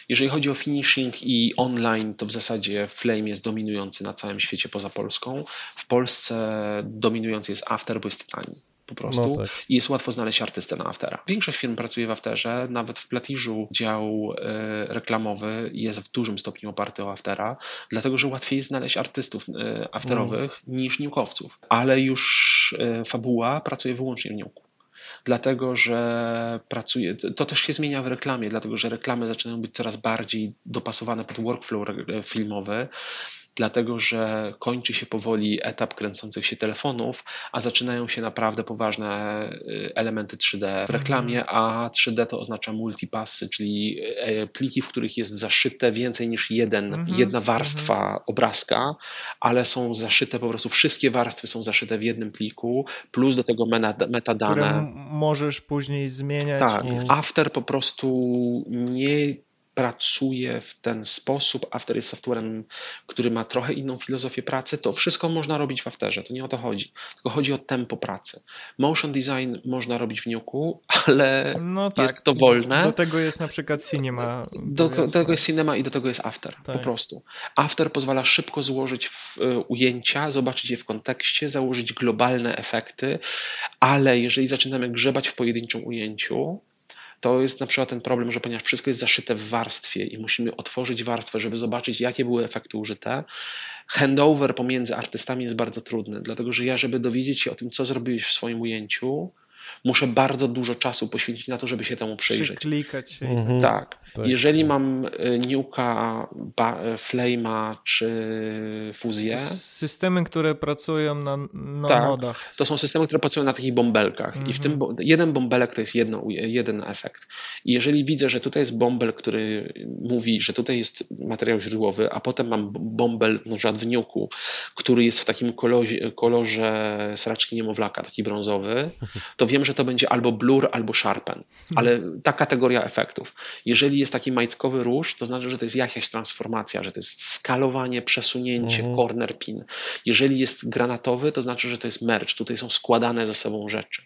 Jeżeli chodzi o finishing i online, to w zasadzie Flame jest dominujący na całym świecie poza Polską. W Polsce dominujący jest After, bo jest tani po prostu no tak. i jest łatwo znaleźć artystę na Aftera. Większość firm pracuje w Afterze, nawet w Platiżu dział y, reklamowy jest w dużym stopniu oparty o Aftera, dlatego że łatwiej jest znaleźć artystów y, afterowych mm. niż niukowców, ale już y, fabuła pracuje wyłącznie w niuku dlatego że pracuje, to też się zmienia w reklamie, dlatego że reklamy zaczynają być coraz bardziej dopasowane pod workflow filmowy dlatego że kończy się powoli etap kręcących się telefonów, a zaczynają się naprawdę poważne y, elementy 3D w mhm. reklamie, a 3D to oznacza multipassy, czyli e, pliki, w których jest zaszyte więcej niż jeden, mhm. jedna warstwa mhm. obrazka, ale są zaszyte po prostu, wszystkie warstwy są zaszyte w jednym pliku, plus do tego metadane. Które możesz później zmieniać. Tak, i... After po prostu nie pracuje w ten sposób. After jest softwarem, który ma trochę inną filozofię pracy. To wszystko można robić w Afterze, to nie o to chodzi. Tylko chodzi o tempo pracy. Motion design można robić w Nuku, ale no tak, jest to wolne. Do tego jest na przykład Cinema. Do, do tego jest Cinema i do tego jest After, tak. po prostu. After pozwala szybko złożyć w, y, ujęcia, zobaczyć je w kontekście, założyć globalne efekty, ale jeżeli zaczynamy grzebać w pojedynczym ujęciu, to jest na przykład ten problem, że ponieważ wszystko jest zaszyte w warstwie i musimy otworzyć warstwę, żeby zobaczyć, jakie były efekty użyte, handover pomiędzy artystami jest bardzo trudny, dlatego że ja, żeby dowiedzieć się o tym, co zrobiwiesz w swoim ujęciu, muszę bardzo dużo czasu poświęcić na to, żeby się temu przyjrzeć. Klikać się. Mhm. Tak. tak. Jeżeli mam y, Nuka, Flame'a czy Fuzję. Systemy, które pracują na, na tak, nodach. To są systemy, które pracują na takich bąbelkach. Mhm. I w tym mhm. jeden bąbelek to jest jedno, jeden efekt. I jeżeli widzę, że tutaj jest bąbel, który mówi, że tutaj jest materiał źródłowy, a potem mam bąbel na przykład w Nuku, który jest w takim kolorze, kolorze sraczki niemowlaka, taki brązowy, to wiem, że to będzie albo blur, albo sharpen, ale ta kategoria efektów. Jeżeli jest taki majtkowy róż, to znaczy, że to jest jakaś transformacja, że to jest skalowanie, przesunięcie, mhm. corner pin. Jeżeli jest granatowy, to znaczy, że to jest merch, tutaj są składane ze sobą rzeczy.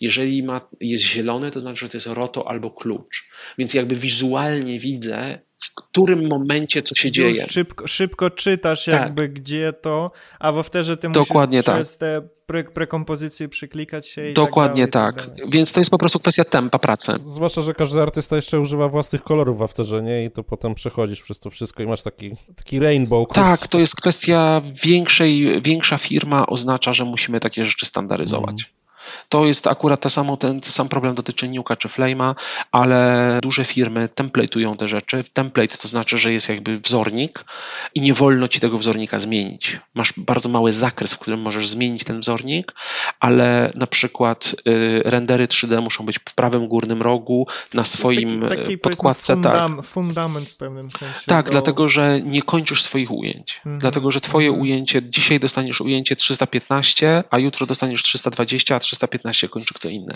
Jeżeli ma, jest zielony, to znaczy, że to jest roto albo klucz. Więc jakby wizualnie widzę, w którym momencie co się Już dzieje. Szybko, szybko czytasz tak. jakby gdzie to, a w Afterze ty Dokładnie musisz tak. przez te pre, prekompozycje przyklikać się i tak Dokładnie tak, tak. tak Więc to jest po prostu kwestia tempa pracy. Zwłaszcza, że każdy artysta jeszcze używa własnych kolorów w Afterze, nie? I to potem przechodzisz przez to wszystko i masz taki, taki rainbow. Kurs. Tak, to jest kwestia większej, większa firma oznacza, że musimy takie rzeczy standaryzować. Mm. To jest akurat to samo, ten, ten sam problem dotyczy Nuka czy Flame'a, ale duże firmy template'ują te rzeczy. Template to znaczy, że jest jakby wzornik i nie wolno ci tego wzornika zmienić. Masz bardzo mały zakres, w którym możesz zmienić ten wzornik, ale na przykład y, rendery 3D muszą być w prawym górnym rogu, na swoim taki, taki, podkładce. Fundam, tak. Fundament w pewnym sensie. Tak, do... dlatego, że nie kończysz swoich ujęć. Mhm. Dlatego, że twoje mhm. ujęcie, dzisiaj dostaniesz ujęcie 315, a jutro dostaniesz 320, a 300 315 kończy kto inny.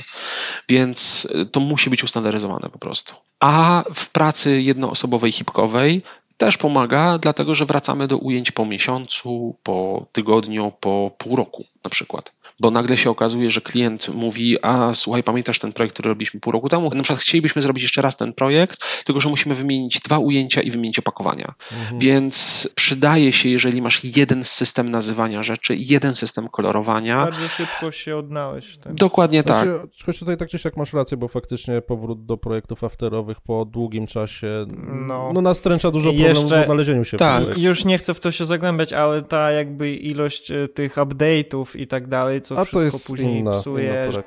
Więc y, to musi być ustandaryzowane po prostu. A w pracy jednoosobowej, hipkowej też pomaga, dlatego że wracamy do ujęć po miesiącu, po tygodniu, po pół roku na przykład bo nagle się okazuje, że klient mówi, a słuchaj, pamiętasz ten projekt, który robiliśmy pół roku temu? Na przykład chcielibyśmy zrobić jeszcze raz ten projekt, tylko że musimy wymienić dwa ujęcia i wymienić opakowania. Mhm. Więc przydaje się, jeżeli masz jeden system nazywania rzeczy, jeden system kolorowania. Bardzo szybko się odnałeś. Tak? Dokładnie znaczy, tak. Choć tutaj tak czy siak masz rację, bo faktycznie powrót do projektów afterowych po długim czasie no, no nastręcza dużo problemów jeszcze, w odnalezieniu się. Tak, już nie chcę w to się zagłębiać, ale ta jakby ilość e, tych update'ów i tak dalej, co A wszystko to jest później inna, psuje. Inna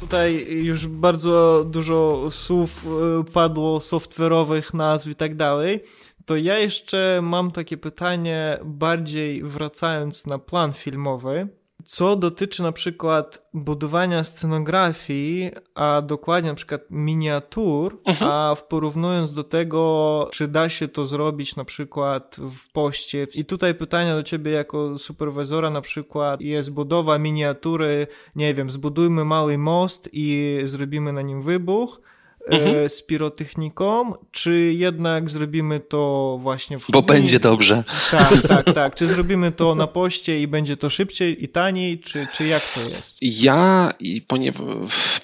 Tutaj już bardzo dużo słów e, padło, software'owych nazw i tak dalej. To ja jeszcze mam takie pytanie, bardziej wracając na plan filmowy. Co dotyczy na przykład budowania scenografii, a dokładnie na przykład miniatur, mhm. a w porównując do tego, czy da się to zrobić na przykład w poście. I tutaj pytania do ciebie jako superwizora na przykład jest budowa miniatury, nie wiem, zbudujmy mały most i zrobimy na nim wybuch, mhm. E, z pirotechniką, czy jednak zrobimy to właśnie w Bo będzie dobrze. Tak, tak, tak. Czy zrobimy to na poście i będzie to szybciej i taniej, czy, czy jak to jest? Ja,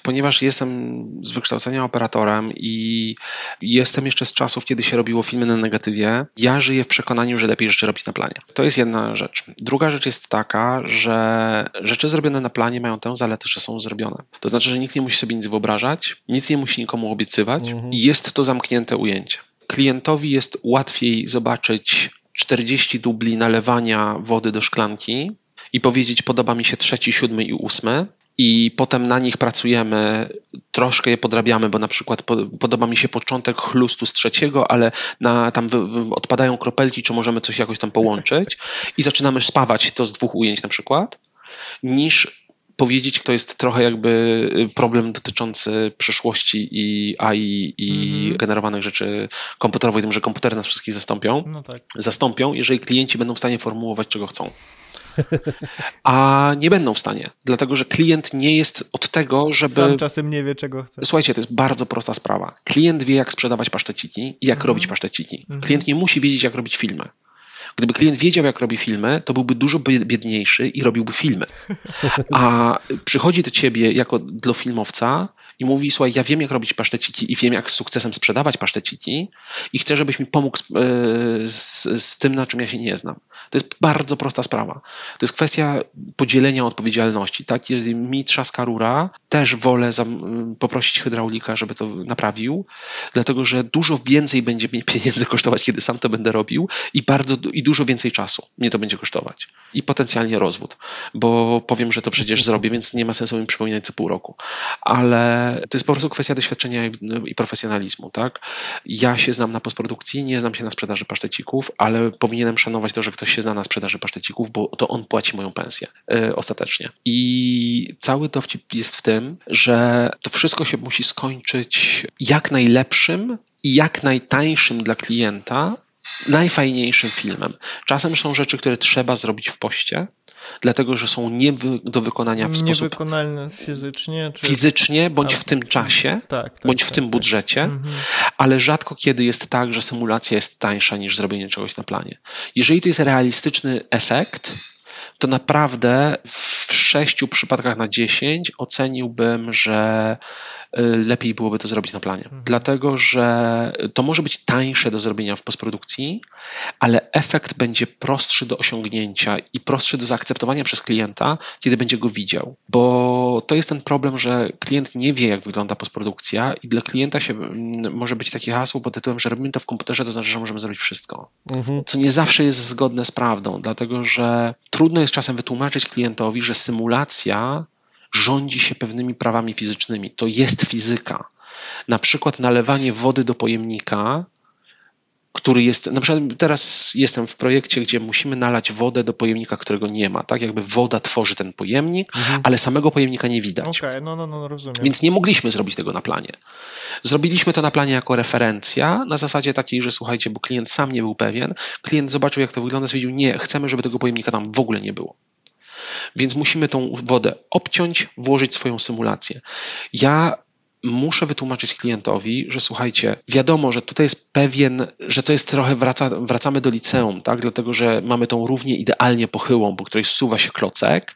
ponieważ jestem z wykształcenia operatorem i jestem jeszcze z czasów, kiedy się robiło filmy na negatywie, ja żyję w przekonaniu, że lepiej rzeczy robić na planie. To jest jedna rzecz. Druga rzecz jest taka, że rzeczy zrobione na planie mają tę zaletę, że są zrobione. To znaczy, że nikt nie musi sobie nic wyobrażać, nic nie musi nikomu obiecywać mhm. jest to zamknięte ujęcie. Klientowi jest łatwiej zobaczyć 40 dubli nalewania wody do szklanki i powiedzieć podoba mi się trzeci, siódmy i ósmy i potem na nich pracujemy, troszkę je podrabiamy, bo na przykład podoba mi się początek chlustu z trzeciego, ale na, tam odpadają kropelki, czy możemy coś jakoś tam połączyć i zaczynamy spawać to z dwóch ujęć na przykład, niż powiedzieć, to jest trochę jakby y, problem dotyczący przyszłości i AI i mm-hmm. generowanych rzeczy komputerowych, tym, że komputery nas wszystkich zastąpią. No tak. Zastąpią, jeżeli klienci będą w stanie formułować, czego chcą. A nie będą w stanie, dlatego że klient nie jest od tego, żeby. Sam czasem nie wie, czego chce. Słuchajcie, to jest bardzo prosta sprawa. Klient wie, jak sprzedawać paszteciki i jak mm-hmm. robić paszteciki. Mm-hmm. Klient nie musi wiedzieć, jak robić filmy. Gdyby klient wiedział, jak robi filmy, to byłby dużo biedniejszy i robiłby filmy. A przychodzi do ciebie jako do filmowca i mówi, słuchaj, ja wiem, jak robić paszteciki i wiem, jak z sukcesem sprzedawać paszteciki i chcę, żebyś mi pomógł z, e, z, z, tym, na czym ja się nie znam. To jest bardzo prosta sprawa. To jest kwestia podzielenia odpowiedzialności. Tak? Jeżeli mi trzaska rura, też wolę poprosić hydraulika, żeby to naprawił, dlatego, że dużo więcej będzie mnie pieniędzy kosztować, kiedy sam to będę robił i bardzo i dużo więcej czasu mnie to będzie kosztować. I potencjalnie rozwód, bo powiem, że to przecież zrobię, więc nie ma sensu mi przypominać co pół roku. Ale to jest po prostu kwestia doświadczenia i profesjonalizmu, tak? Ja się znam na postprodukcji, nie znam się na sprzedaży pasztecików, ale powinienem szanować to, że ktoś się zna na sprzedaży pasztecików, bo to on płaci moją pensję yy, ostatecznie. I cały dowcip jest w tym, że to wszystko się musi skończyć jak najlepszym i jak najtańszym dla klienta najfajniejszym filmem. Czasem są rzeczy, które trzeba zrobić w poście, dlatego że są nie do wykonania w sposób. Niewykonalne fizycznie. Czy... Fizycznie, bądź w tym czasie, tak, tak, bądź w tak, tym tak. budżecie, mhm. ale rzadko kiedy jest tak, że symulacja jest tańsza niż zrobienie czegoś na planie. Jeżeli to jest realistyczny efekt, to naprawdę w sześciu przypadkach na dziesięć oceniłbym, że y, lepiej byłoby to zrobić na planie. Mhm. Dlatego, że to może być tańsze do zrobienia w postprodukcji, ale efekt będzie prostszy do osiągnięcia i prostszy do zaakceptowania przez klienta, kiedy będzie go widział. Bo to jest ten problem, że klient nie wie, jak wygląda postprodukcja i dla klienta się może być takie hasło pod tytułem, że robimy to w komputerze, to znaczy, że możemy zrobić wszystko. Mhm. Co nie zawsze jest zgodne z prawdą, dlatego że trudno jest czasem wytłumaczyć klientowi, że symulacja rządzi się pewnymi prawami fizycznymi. To jest fizyka. Na przykład nalewanie wody do pojemnika, który jest. Na przykład teraz jestem w projekcie, gdzie musimy nalać wodę do pojemnika, którego nie ma. Tak jakby woda tworzy ten pojemnik, mhm. ale samego pojemnika nie widać. Okay, no, no, no, rozumiem. Więc nie mogliśmy zrobić tego na planie. Zrobiliśmy to na planie jako referencja, na zasadzie takiej, że słuchajcie, bo klient sam nie był pewien, klient zobaczył, jak to wygląda, stwierdził, nie, chcemy, żeby tego pojemnika tam w ogóle nie było. Więc musimy tą wodę obciąć, włożyć swoją symulację. Ja muszę wytłumaczyć klientowi, że słuchajcie, wiadomo, że tutaj jest pewien, że to jest trochę wraca, wracamy do liceum, tak? Dlatego, że mamy tą równie idealnie pochyłą, po której suwa się klocek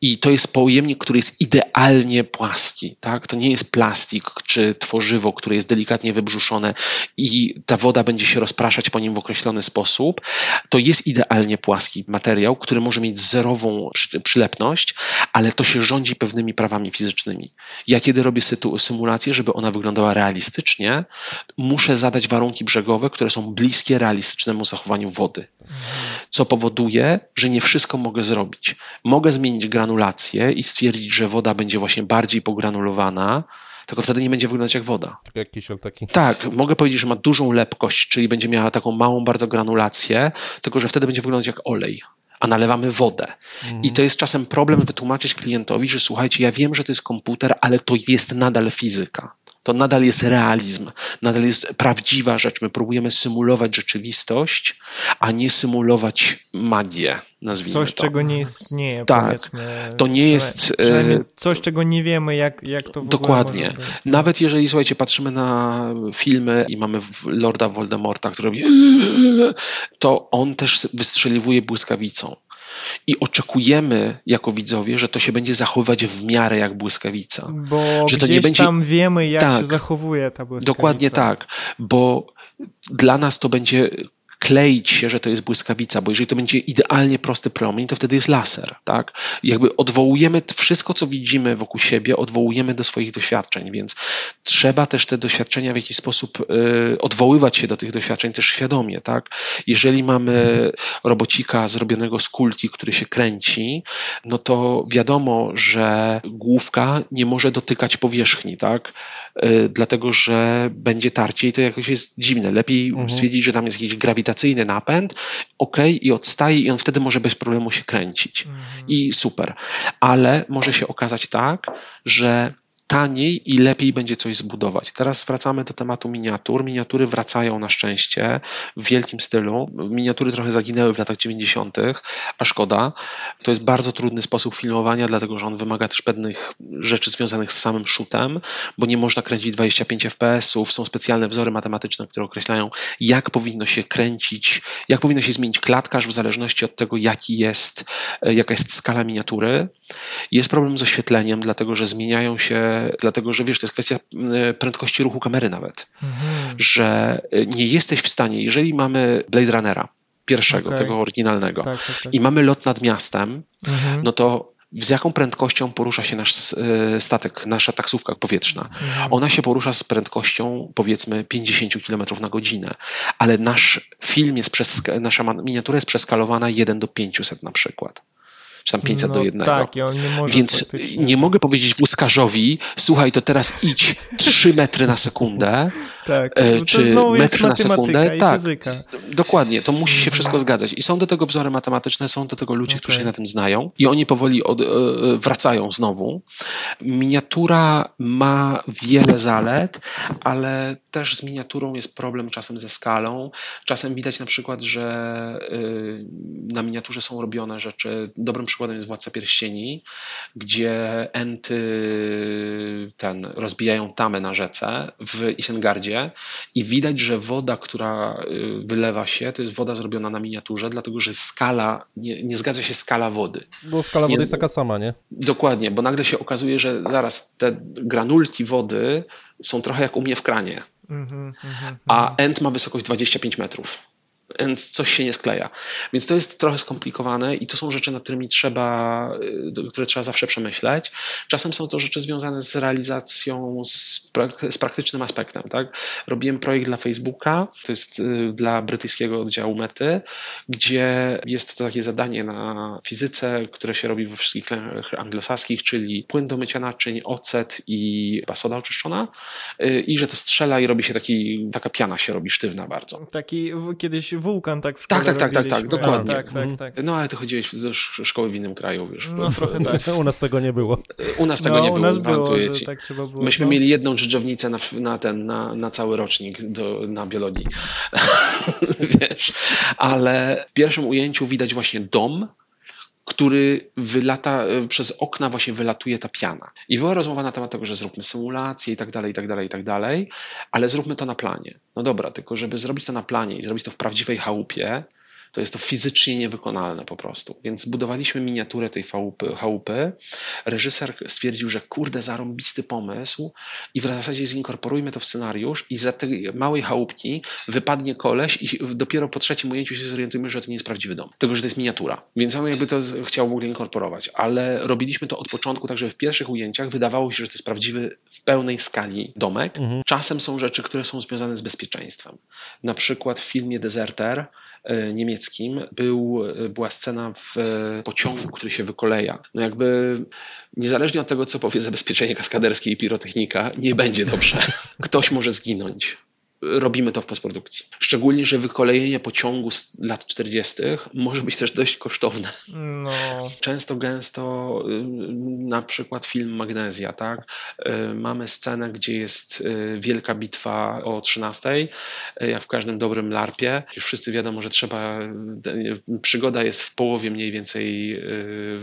i to jest pojemnik, który jest idealnie płaski. Tak? To nie jest plastik czy tworzywo, które jest delikatnie wybrzuszone i ta woda będzie się rozpraszać po nim w określony sposób. To jest idealnie płaski materiał, który może mieć zerową przylepność, ale to się rządzi pewnymi prawami fizycznymi. Ja kiedy robię symulację, żeby ona wyglądała realistycznie, muszę zadać warunki brzegowe, które są bliskie realistycznemu zachowaniu wody. Co powoduje, że nie wszystko mogę zrobić. Mogę zmienić granulację i stwierdzić, że woda będzie właśnie bardziej pogranulowana, tylko wtedy nie będzie wyglądać jak woda. Jak kisiel taki. Tak, mogę powiedzieć, że ma dużą lepkość, czyli będzie miała taką małą bardzo granulację, tylko że wtedy będzie wyglądać jak olej a nalewamy wodę. I to jest czasem problem wytłumaczyć klientowi, że słuchajcie, ja wiem, że to jest komputer, ale to jest nadal fizyka. To nadal jest realizm, nadal jest prawdziwa rzecz. My próbujemy symulować rzeczywistość, a nie symulować magię, nazwijmy Coś, to. czego nie istnieje. Tak. To nie jest, e, coś, czego nie wiemy, jak, jak to w Dokładnie. Nawet jeżeli, słuchajcie, patrzymy na filmy i mamy Lorda Voldemorta, który robi to on też wystrzeliwuje błyskawicą. I oczekujemy jako widzowie, że to się będzie zachowywać w miarę jak błyskawica. Bo że to nie będzie- tam wiemy, jak Tak. się zachowuje ta błyskawica. Dokładnie tak, bo dla nas to będzie kleić się, że to jest błyskawica, bo jeżeli to będzie idealnie prosty promień, to wtedy jest laser, tak? Jakby odwołujemy wszystko, co widzimy wokół siebie, odwołujemy do swoich doświadczeń, więc trzeba też te doświadczenia w jakiś sposób y, odwoływać się do tych doświadczeń też świadomie, tak? Jeżeli mamy robocika zrobionego z kulki, który się kręci, no to wiadomo, że główka nie może dotykać powierzchni, tak? Y, dlatego że będzie tarcie i to jakoś jest dziwne. Lepiej stwierdzić, że tam jest jakiś grawitacyjny napęd, ok, i odstaje i on wtedy może bez problemu się kręcić. I super. Ale może się okazać tak, że taniej i lepiej będzie coś zbudować. Teraz wracamy do tematu miniatur. Miniatury wracają na szczęście w wielkim stylu. Miniatury trochę zaginęły w latach 90., a szkoda. To jest bardzo trudny sposób filmowania, dlatego że on wymaga też pewnych rzeczy związanych z samym shootem, bo nie można kręcić 25 fps-ów. Są specjalne wzory matematyczne, które określają, jak powinno się kręcić, jak powinno się zmienić klatkarz w zależności od tego, jaki jest, e, jaka jest skala miniatury. Jest problem z oświetleniem, dlatego że zmieniają się, dlatego że wiesz, to jest kwestia e, prędkości ruchu kamery nawet, Mhm. że e, nie jesteś w stanie, jeżeli mamy Blade Runnera, pierwszego, Okej. tego oryginalnego, Tak, tak, tak. i mamy lot nad miastem, Mhm. no to z jaką prędkością porusza się nasz e, statek, nasza taksówka powietrzna? Mhm. Ona się porusza z prędkością powiedzmy 50 km na godzinę, ale nasz film jest przez, nasza miniatura jest przeskalowana 1 do 500 na przykład. Czy tam 500 no, do 1. Tak, i on nie może Więc faktycznie- nie mogę powiedzieć wózkarzowi, słuchaj, to teraz idź 3 metry na sekundę, tak. e, czy metr na sekundę. Tak, fizyka. dokładnie, to musi się wszystko zgadzać. I są do tego wzory matematyczne, są do tego ludzie, którzy się na tym znają i oni powoli od, e, e, wracają znowu. Miniatura ma wiele zalet, ale też z miniaturą jest problem czasem ze skalą. Czasem widać na przykład, że na miniaturze są robione rzeczy. Dobrym przykładem jest Władca Pierścieni, gdzie enty ten, rozbijają tamę na rzece w Isengardzie i widać, że woda, która y, wylewa się, to jest woda zrobiona na miniaturze, dlatego że skala, nie, nie zgadza się skala wody. Bo skala wody Jest- jest taka sama, nie? Dokładnie, bo nagle się okazuje, że zaraz te granulki wody są trochę jak u mnie w kranie, Mhm, mhm. a end ma wysokość 25 metrów. Więc coś się nie skleja. Więc to jest trochę skomplikowane i to są rzeczy, nad którymi trzeba, y, które trzeba zawsze przemyśleć. Czasem są to rzeczy związane z realizacją, z, prak- z praktycznym aspektem. Tak? Robiłem projekt dla Facebooka, to jest y, dla brytyjskiego oddziału Mety, gdzie jest to takie zadanie na fizyce, które się robi we wszystkich krajach anglosaskich, czyli płyn do mycia naczyń, ocet i soda oczyszczona y, i że to strzela i robi się taki, taka piana się robi sztywna bardzo. Taki kiedyś wulkan tak w Tak, tak, tak, tak, tak, dokładnie. Tak, tak, tak. No ale ty chodziłeś do sz- szkoły w innym kraju, wiesz. No, trochę tak. U nas tego nie było. U nas tego no, nie u było, nas było, ci. tak trzeba było. Myśmy no. mieli jedną dżdżownicę na, na ten, na, na cały rocznik do, na biologii. Wiesz, ale w pierwszym ujęciu widać właśnie dom, który wylata, przez okna właśnie wylatuje ta piana. I była rozmowa na temat tego, że zróbmy symulację i tak dalej, i tak dalej, i tak dalej, ale zróbmy to na planie. No dobra, tylko żeby zrobić to na planie i zrobić to w prawdziwej chałupie, to jest to fizycznie niewykonalne po prostu. Więc zbudowaliśmy miniaturę tej chałupy. chałupy. Reżyser stwierdził, że kurde, zarąbisty pomysł i w zasadzie zinkorporujmy to w scenariusz i za tej małej chałupki wypadnie koleś i dopiero po trzecim ujęciu się zorientujemy, że to nie jest prawdziwy dom. Tego, że to jest miniatura. Więc on jakby to chciał w ogóle inkorporować. Ale robiliśmy to od początku, także w pierwszych ujęciach wydawało się, że to jest prawdziwy w pełnej skali domek. Czasem są rzeczy, które są związane z bezpieczeństwem. Na przykład w filmie Deserter niemieckim był, e, była scena w e, pociągu, który się wykoleja. No jakby niezależnie od tego, co powie zabezpieczenie kaskaderskie i pirotechnika, nie będzie dobrze. Ktoś może zginąć. Robimy to w postprodukcji. Szczególnie, że wykolejenie pociągu z lat 40. może być też dość kosztowne. No. Często, gęsto, y, na przykład film Magnezja, tak? Y, mamy scenę, gdzie jest y, wielka bitwa o 13, jak w każdym dobrym larpie. Już wszyscy wiadomo, że trzeba, przygoda jest w połowie mniej więcej,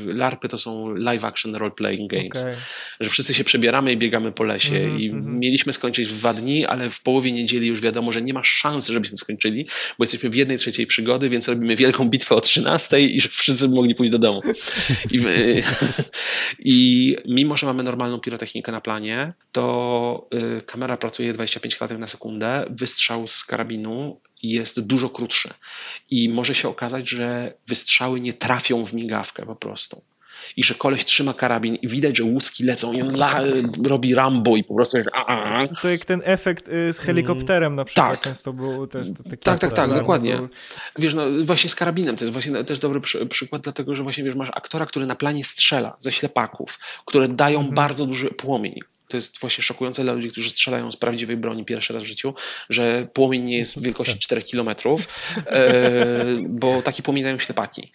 larpy to są live action role playing games, okay. że wszyscy się przebieramy i biegamy po lesie mm -hmm, i -hmm. mieliśmy skończyć w dwa dni, ale w połowie niedzieli już wiadomo, że nie ma szans, żebyśmy skończyli, bo jesteśmy w jednej trzeciej przygody, więc robimy wielką bitwę o 13 i żeby wszyscy mogli pójść do domu. I, I, mimo, że mamy normalną pirotechnikę na planie, to y, kamera pracuje 25 klatek na sekundę, wystrzał z karabinu jest dużo krótszy i może się okazać, że wystrzały nie trafią w migawkę po prostu i że koleś trzyma karabin i widać, że łuski lecą i on la, robi Rambo i po prostu jest a, a. To jak ten efekt y, z helikopterem na przykład tak. często był też taki Tak, tak, tak, dokładnie. Był... Wiesz, no właśnie z karabinem to jest właśnie też dobry przy, przykład, dlatego że właśnie wiesz, masz aktora, który na planie strzela ze ślepaków, które dają mhm. bardzo duży płomień to jest właśnie szokujące dla ludzi, którzy strzelają z prawdziwej broni pierwszy raz w życiu, że płomień nie jest wielkości 4 km, e, bo taki płomień dają ślepaki.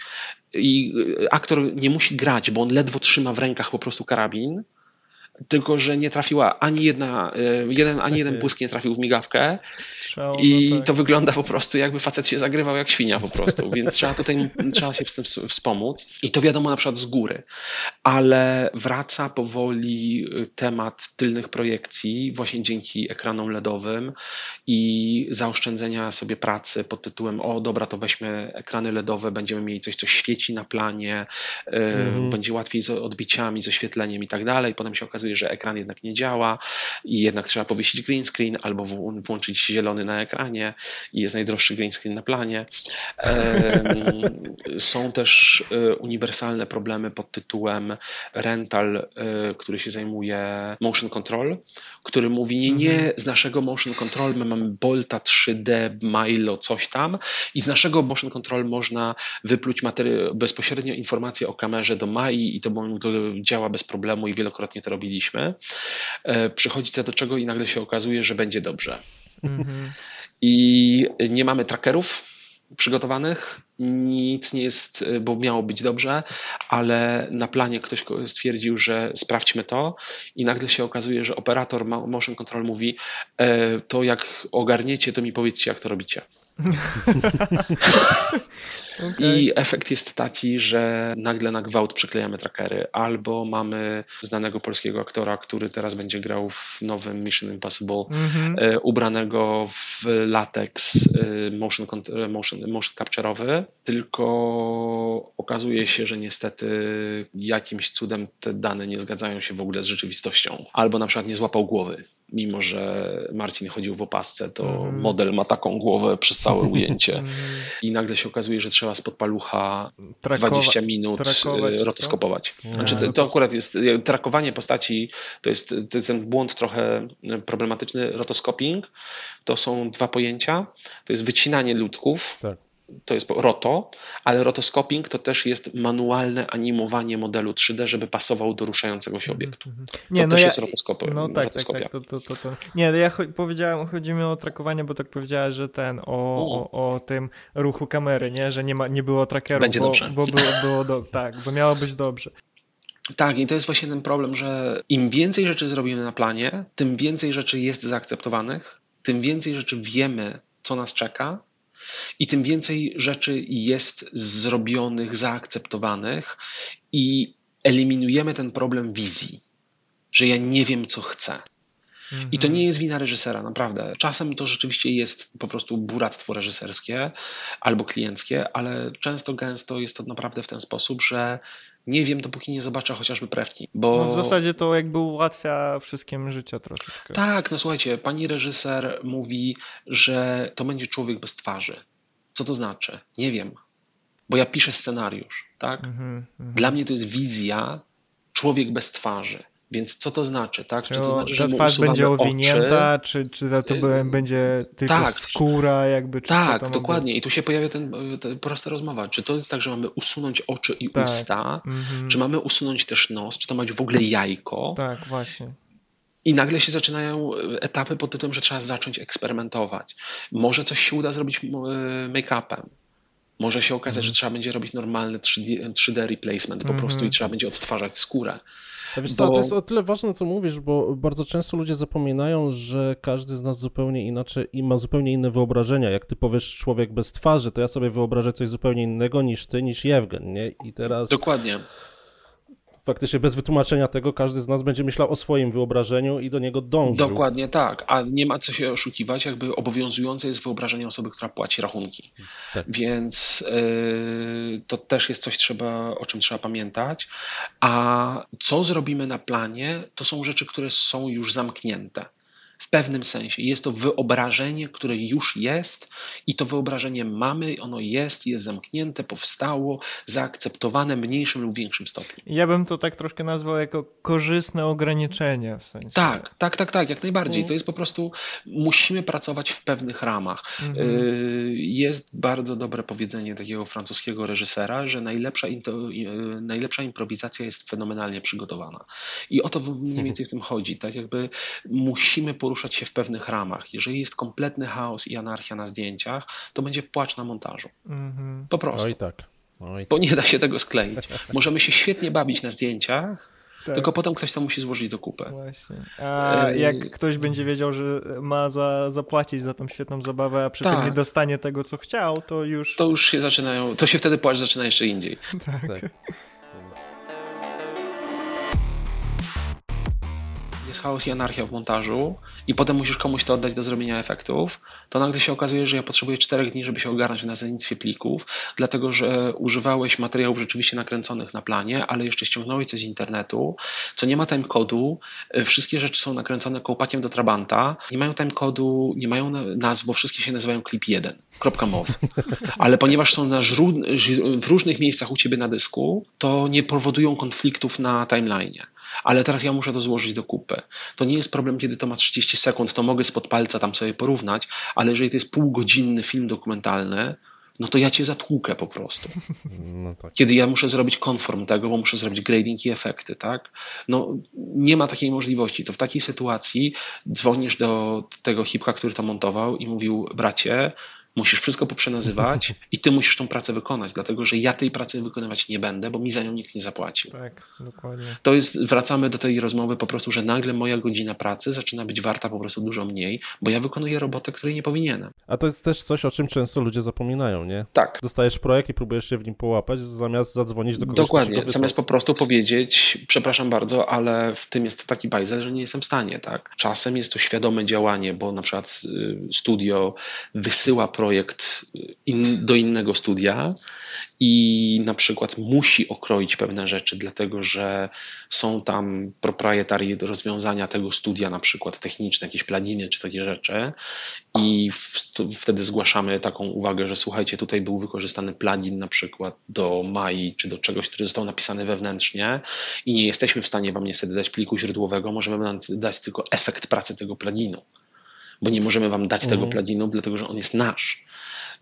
I aktor nie musi grać, bo on ledwo trzyma w rękach po prostu karabin, tylko że nie trafiła ani jedna, e, jeden, ani jeden błysk nie trafił w migawkę. I tak. to wygląda po prostu jakby facet się zagrywał jak świnia po prostu, więc trzeba tutaj, trzeba się z tym wspomóc. I to wiadomo na przykład z góry, ale wraca powoli y, temat tylnych projekcji właśnie dzięki ekranom LEDowym i zaoszczędzenia sobie pracy pod tytułem o dobra to weźmy ekrany LEDowe, będziemy mieli coś co świeci na planie, mm. będzie łatwiej z odbiciami, z oświetleniem i tak dalej, potem się okazuje okazuje, że ekran jednak nie działa i jednak trzeba powiesić green screen albo włączyć zielony na ekranie i jest najdroższy green screen na planie. Są też e, uniwersalne problemy pod tytułem rental, e, który się zajmuje motion control, który mówi nie, nie, mhm. z naszego motion control my mamy Bolta 3D, Milo, coś tam i z naszego motion control można wypluć bezpośrednio informacje o kamerze do MAI i to, to działa bez problemu i wielokrotnie to robili robiliśmy, e, przychodzi co do czego i nagle się okazuje, że będzie dobrze. Mm-hmm. I nie mamy trackerów przygotowanych, nic nie jest, bo miało być dobrze, ale na planie ktoś stwierdził, że sprawdźmy to i nagle się okazuje, że operator motion control mówi e, to jak ogarniecie, to mi powiedzcie jak to robicie. Okay. I efekt jest taki, że nagle na gwałt przyklejamy trackery, albo mamy znanego polskiego aktora, który teraz będzie grał w nowym Mission Impossible, mm -hmm. ubranego w latex e, motion, motion, motion capture'owy, tylko okazuje się, że niestety jakimś cudem te dane nie zgadzają się w ogóle z rzeczywistością. Albo na przykład nie złapał głowy. Mimo, że Marcin chodził w opasce, to mm. model ma taką głowę przez całe ujęcie. Mhm. I nagle się okazuje, że trzeba spod palucha Trakowa 20 minut trakować, y, rotoskopować. Znaczy, to, to akurat jest y, trakowanie postaci, to jest, to jest ten błąd trochę problematyczny. Rotoskoping to są dwa pojęcia. To jest wycinanie ludków. Tak to jest roto, ale rotoscoping to też jest manualne animowanie modelu 3D, żeby pasował do ruszającego się obiektu. Mhm, mhm. Nie, to no też ja, jest rotoskopia. No tak, rotoskopia. Tak, tak, to, to, to, Nie, ja powiedziałem, chodzi mi o trakowanie, bo tak powiedziałeś, że ten, o, o, o, tym ruchu kamery, nie, że nie, ma, nie było trackeru, Będzie bo, dobrze. bo było, było do, tak, bo miało być dobrze. Tak, i to jest właśnie ten problem, że im więcej rzeczy zrobimy na planie, tym więcej rzeczy jest zaakceptowanych, tym więcej rzeczy wiemy, co nas czeka, i tym więcej rzeczy jest zrobionych, zaakceptowanych i eliminujemy ten problem wizji, że ja nie wiem, co chcę. I to mhm. nie jest wina reżysera, naprawdę. Czasem to rzeczywiście jest po prostu buractwo reżyserskie albo klienckie, ale często, gęsto jest to naprawdę w ten sposób, że nie wiem, dopóki nie zobaczę chociażby prewki. Bo... No w zasadzie to jakby ułatwia wszystkim życie troszeczkę. Tak, no słuchajcie, pani reżyser mówi, że to będzie człowiek bez twarzy. Co to znaczy? Nie wiem, bo ja piszę scenariusz, tak? Mm-hmm, Dla mnie to jest wizja człowiek bez twarzy. Więc co to znaczy, tak? Czy, czy to znaczy, że twarz będzie owinięta, czy, czy to y, będzie tylko tak, skóra, jakby? Czy tak, dokładnie. I tu się pojawia ten, ten, prosta rozmowa. Czy to jest tak, że mamy usunąć oczy i tak. usta, mm-hmm. czy mamy usunąć też nos, czy to ma być w ogóle jajko? Tak, właśnie. I nagle się zaczynają etapy pod tytułem, że trzeba zacząć eksperymentować. Może coś się uda zrobić make-upem. Może się okazać, że trzeba będzie robić normalny 3D, 3D replacement po mm -hmm. prostu i mhm. trzeba będzie odtwarzać skórę. Wiesz bo... co, to jest o tyle ważne, co mówisz, bo bardzo często ludzie zapominają, że każdy z nas zupełnie inaczej i ma zupełnie inne wyobrażenia. Jak ty powiesz człowiek bez twarzy, to ja sobie wyobrażę coś zupełnie innego niż ty, niż Jewgen, nie? I teraz... Dokładnie faktycznie bez wytłumaczenia tego każdy z nas będzie myślał o swoim wyobrażeniu i do niego dążył. Dokładnie tak, a nie ma co się oszukiwać, jakby obowiązujące jest wyobrażenie osoby, która płaci rachunki. Tak. Więc yy, to też jest coś, trzeba, o czym trzeba pamiętać. A co zrobimy na planie, to są rzeczy, które są już zamknięte w pewnym sensie. Jest to wyobrażenie, które już jest i to wyobrażenie mamy, ono jest, jest zamknięte, powstało, zaakceptowane w mniejszym lub większym stopniu. Ja bym to tak troszkę nazwał jako korzystne ograniczenie w sensie. Tak, tak, tak, tak, jak najbardziej. Mm. To jest po prostu, musimy pracować w pewnych ramach. Mm -hmm. Jest bardzo dobre powiedzenie takiego francuskiego reżysera, że najlepsza, y, najlepsza improwizacja jest fenomenalnie przygotowana. I o to mniej więcej w tym chodzi. Tak jakby musimy poruszać się w pewnych ramach. Jeżeli jest kompletny chaos i anarchia na zdjęciach, to będzie płacz na montażu. Mm-hmm. Po prostu. Oj tak. Oj. Bo nie da się tego skleić. Możemy się świetnie bawić na zdjęciach, tak. Tylko potem ktoś to musi złożyć do kupy. Właśnie. A e... jak ktoś będzie wiedział, że ma za, zapłacić za tą świetną zabawę, a przy tak. tym nie dostanie tego, co chciał, to już. To już się zaczynają. To się wtedy płacz zaczyna jeszcze indziej. tak. tak. Chaos i anarchia w montażu i potem musisz komuś to oddać do zrobienia efektów, to nagle się okazuje, że ja potrzebuję czterech dni, żeby się ogarnąć w nazewnictwie plików, dlatego że używałeś materiałów rzeczywiście nakręconych na planie, ale jeszcze ściągnąłeś coś z internetu, co nie ma timecodu, wszystkie rzeczy są nakręcone kołpakiem do Trabanta, nie mają timecodu, nie mają nazw, bo wszystkie się nazywają clip 1, .mov. Ale ponieważ są na żru, w różnych miejscach u ciebie na dysku, to nie powodują konfliktów na timeline'ie ale teraz ja muszę to złożyć do kupy. To nie jest problem, kiedy to ma 30 sekund, to mogę spod palca tam sobie porównać, ale jeżeli to jest półgodzinny film dokumentalny, no to ja cię zatłukę po prostu. No tak. Kiedy ja muszę zrobić konform tego, bo muszę zrobić grading i efekty, tak? No nie ma takiej możliwości. To w takiej sytuacji dzwonisz do tego hipka, który to montował i mówił, bracie, Musisz wszystko poprzenazywać i ty musisz tą pracę wykonać, dlatego że ja tej pracy wykonywać nie będę, bo mi za nią nikt nie zapłacił. Tak, dokładnie. To jest, wracamy do tej rozmowy po prostu, że nagle moja godzina pracy zaczyna być warta po prostu dużo mniej, bo ja wykonuję robotę, której nie powinienem. A to jest też coś, o czym często ludzie zapominają, nie? Tak. Dostajesz projekt i próbujesz się w nim połapać, zamiast zadzwonić do kogoś. Dokładnie, zamiast po prostu powiedzieć, przepraszam bardzo, ale w tym jest taki bajzel, że nie jestem w stanie, tak? Czasem jest to świadome działanie, bo na przykład y, studio wysyła projekt projekt in, do innego studia i na przykład musi okroić pewne rzeczy, dlatego że są tam proprietary rozwiązania tego studia, na przykład techniczne, jakieś pluginy czy takie rzeczy. I w, wtedy zgłaszamy taką uwagę, że słuchajcie, tutaj był wykorzystany plugin na przykład do Mai czy do czegoś, który został napisany wewnętrznie i nie jesteśmy w stanie wam niestety dać pliku źródłowego, możemy wam dać tylko efekt pracy tego pluginu bo nie możemy wam dać mhm. tego pluginu, dlatego że on jest nasz.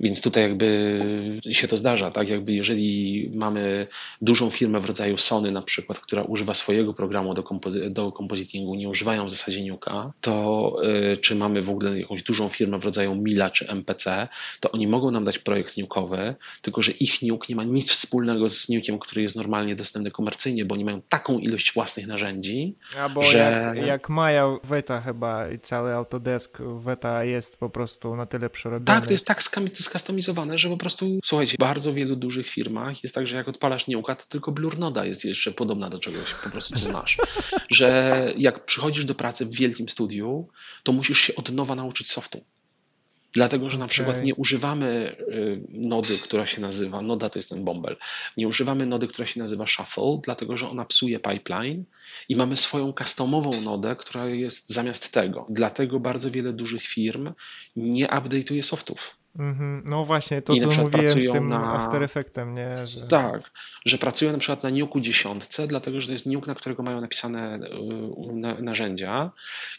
Więc tutaj jakby się to zdarza, tak? Jakby jeżeli mamy dużą firmę w rodzaju Sony na przykład, która używa swojego programu do, kompozy do compositingu, nie używają w zasadzie Nuke'a, to y, czy mamy w ogóle jakąś dużą firmę w rodzaju Mila czy MPC, to oni mogą nam dać projekt Nuke'owy, tylko że ich Nuke nie ma nic wspólnego z Nuke'iem, który jest normalnie dostępny komercyjnie, bo oni mają taką ilość własnych narzędzi, Albo że... jak, jak Maja Weta chyba i cały Autodesk Weta jest po prostu na tyle przerobiony. Tak, to jest tak skustomizowane, że po prostu, słuchajcie, w bardzo wielu dużych firmach jest tak, że jak odpalasz Nuke'a, to tylko Blur Noda jest jeszcze podobna do czegoś po prostu, co znasz. że jak przychodzisz do pracy w wielkim studiu, to musisz się od nowa nauczyć softu. Dlatego, że na przykład nie używamy y, nody, która się nazywa, noda to jest ten bąbel, nie używamy nody, która się nazywa shuffle, dlatego, że ona psuje pipeline i mamy swoją customową nodę, która jest zamiast tego. Dlatego bardzo wiele dużych firm nie update'uje softów. Mm-hmm. No właśnie, to I co mówiłem pracują z tym na... After Effectem, nie? Że... Tak, że pracują na przykład na Nuke'u dziesiątce, dlatego że to jest Nuke, na którego mają napisane y, narzędzia.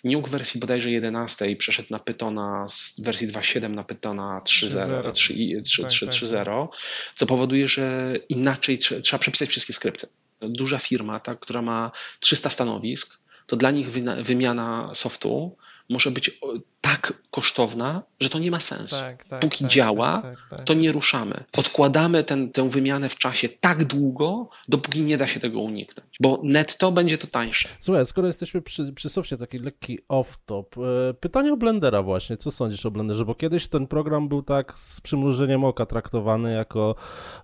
Nuke wersji bodajże 11 przeszedł na Pythona z wersji 2.7 na Pythona 3.0, tak, tak. co powoduje, że inaczej trzeba przepisać wszystkie skrypty. Duża firma, ta, która ma 300 stanowisk, to dla nich wymiana softu może być tak kosztowna, że to nie ma sensu. Tak, tak, Póki tak, działa, tak, tak, tak. to nie ruszamy. Odkładamy ten, tę wymianę w czasie tak długo, dopóki nie da się tego uniknąć, bo netto będzie to tańsze. Słuchaj, skoro jesteśmy przy, przy taki lekki off-top, e, pytanie o Blendera właśnie. Co sądzisz o Blenderze? Bo kiedyś ten program był tak z przymrużeniem oka traktowany jako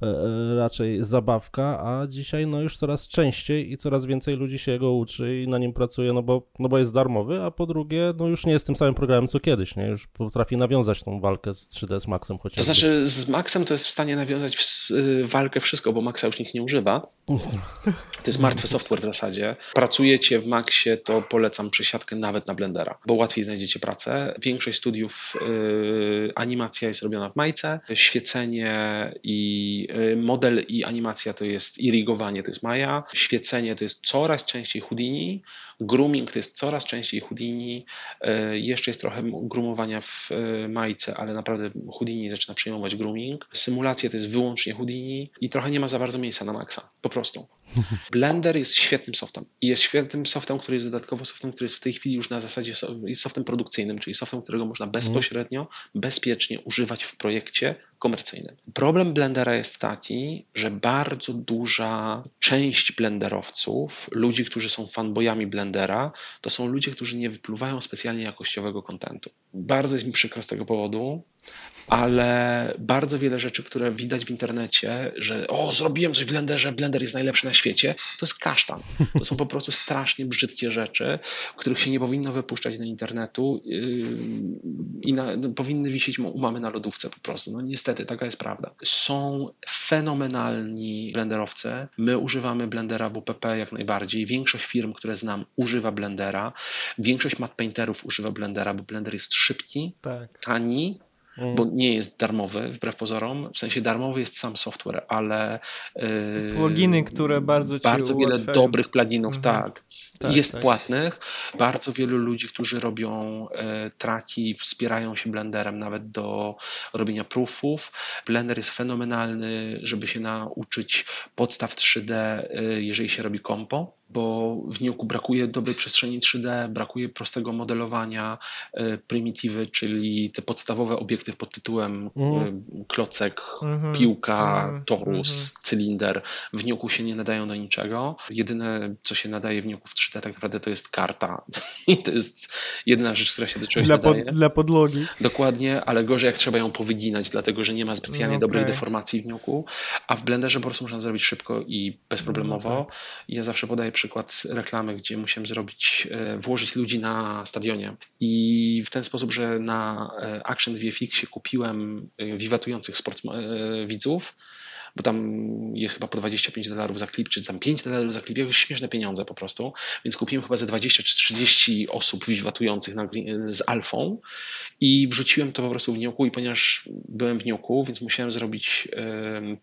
e, e, raczej zabawka, a dzisiaj no już coraz częściej i coraz więcej ludzi się go uczy i na nim pracuje, no bo, no bo jest darmowy, a po drugie, no już nie jest tym samym programem co kiedyś, nie? Już potrafi nawiązać tą walkę z 3D z Maxem chociażby. To znaczy z Maxem to jest w stanie nawiązać w, y, walkę wszystko, bo Maxa już nikt nie używa. To jest martwy software w zasadzie. Pracujecie w Maxie, to polecam przesiadkę nawet na Blendera, bo łatwiej znajdziecie pracę. Większość studiów y, animacja jest robiona w Majce, świecenie i y, model i animacja to jest irigowanie, to jest Maja, świecenie to jest coraz częściej Houdini, grooming to jest coraz częściej Houdini, y, jeszcze jest trochę groomowania w Majce, ale naprawdę Houdini zaczyna przejmować grooming. Symulacje to jest wyłącznie Houdini i trochę nie ma za bardzo miejsca na Maxa, po prostu. Blender jest świetnym softem. I jest świetnym softem, który jest dodatkowo softem, który jest w tej chwili już na zasadzie jest softem produkcyjnym, czyli softem, którego można bezpośrednio, bezpiecznie używać w projekcie komercyjnym. Problem Blendera jest taki, że bardzo duża część blenderowców, ludzi, którzy są fanboyami Blendera, to są ludzie, którzy nie wypluwają specjalnie jakościowego kontentu. Bardzo jest mi przykro z tego powodu, ale bardzo wiele rzeczy, które widać w internecie, że o, zrobiłem coś w Blenderze, Blender jest najlepszy na świecie, to jest kasztan. To są po prostu strasznie brzydkie rzeczy, których się nie powinno wypuszczać do internetu yy, i na, powinny wisieć u mamy na lodówce po prostu. No niestety, taka jest prawda. Są fenomenalni blenderowcy. My używamy Blendera WPP jak najbardziej. Większość firm, które znam, używa Blendera. Większość matte painterów używa Blendera, bo Blender jest szybki, tak. tani, Mm. bo nie jest darmowy, wbrew pozorom. W sensie darmowy jest sam software, ale. Yy, Pluginy, które bardzo ci Bardzo wiele dobrych pluginów, mhm. tak. tak. Jest tak. płatnych. Bardzo wielu ludzi, którzy robią e, traki, wspierają się Blenderem nawet do robienia proofów. Blender jest fenomenalny, żeby się nauczyć podstaw 3D, e, jeżeli się robi kompo bo w Nuke'u brakuje dobrej przestrzeni 3D, brakuje prostego modelowania, e, prymitywy, czyli te podstawowe obiekty pod tytułem mm. klocek, mm -hmm. piłka, mm torus, mm -hmm. cylinder. W Nuke'u się nie nadają do niczego. Jedyne, co się nadaje w Nuke'u w 3D tak naprawdę to jest karta. I to jest jedyna rzecz, która się do czegoś dla nadaje. Pod, dla podlogi. Dokładnie, ale gorzej jak trzeba ją powyginać, dlatego że nie ma specjalnie no, okay. dobrych deformacji w Nuke'u, a w Blenderze po prostu można zrobić szybko i bezproblemowo. No, okay. Ja zawsze podaję przykład reklamy, gdzie musiałem zrobić, e, włożyć ludzi na stadionie. I w ten sposób, że na e, Action VFX kupiłem e, wiwatujących sport widzów, bo tam jest chyba po 25 dolarów za klip, czy tam 5 dolarów za klip, jakieś śmieszne pieniądze po prostu, więc kupiłem chyba ze 20 czy 30 osób wiwatujących na, z alfą i wrzuciłem to po prostu w Niuku i ponieważ byłem w Niuku, więc musiałem zrobić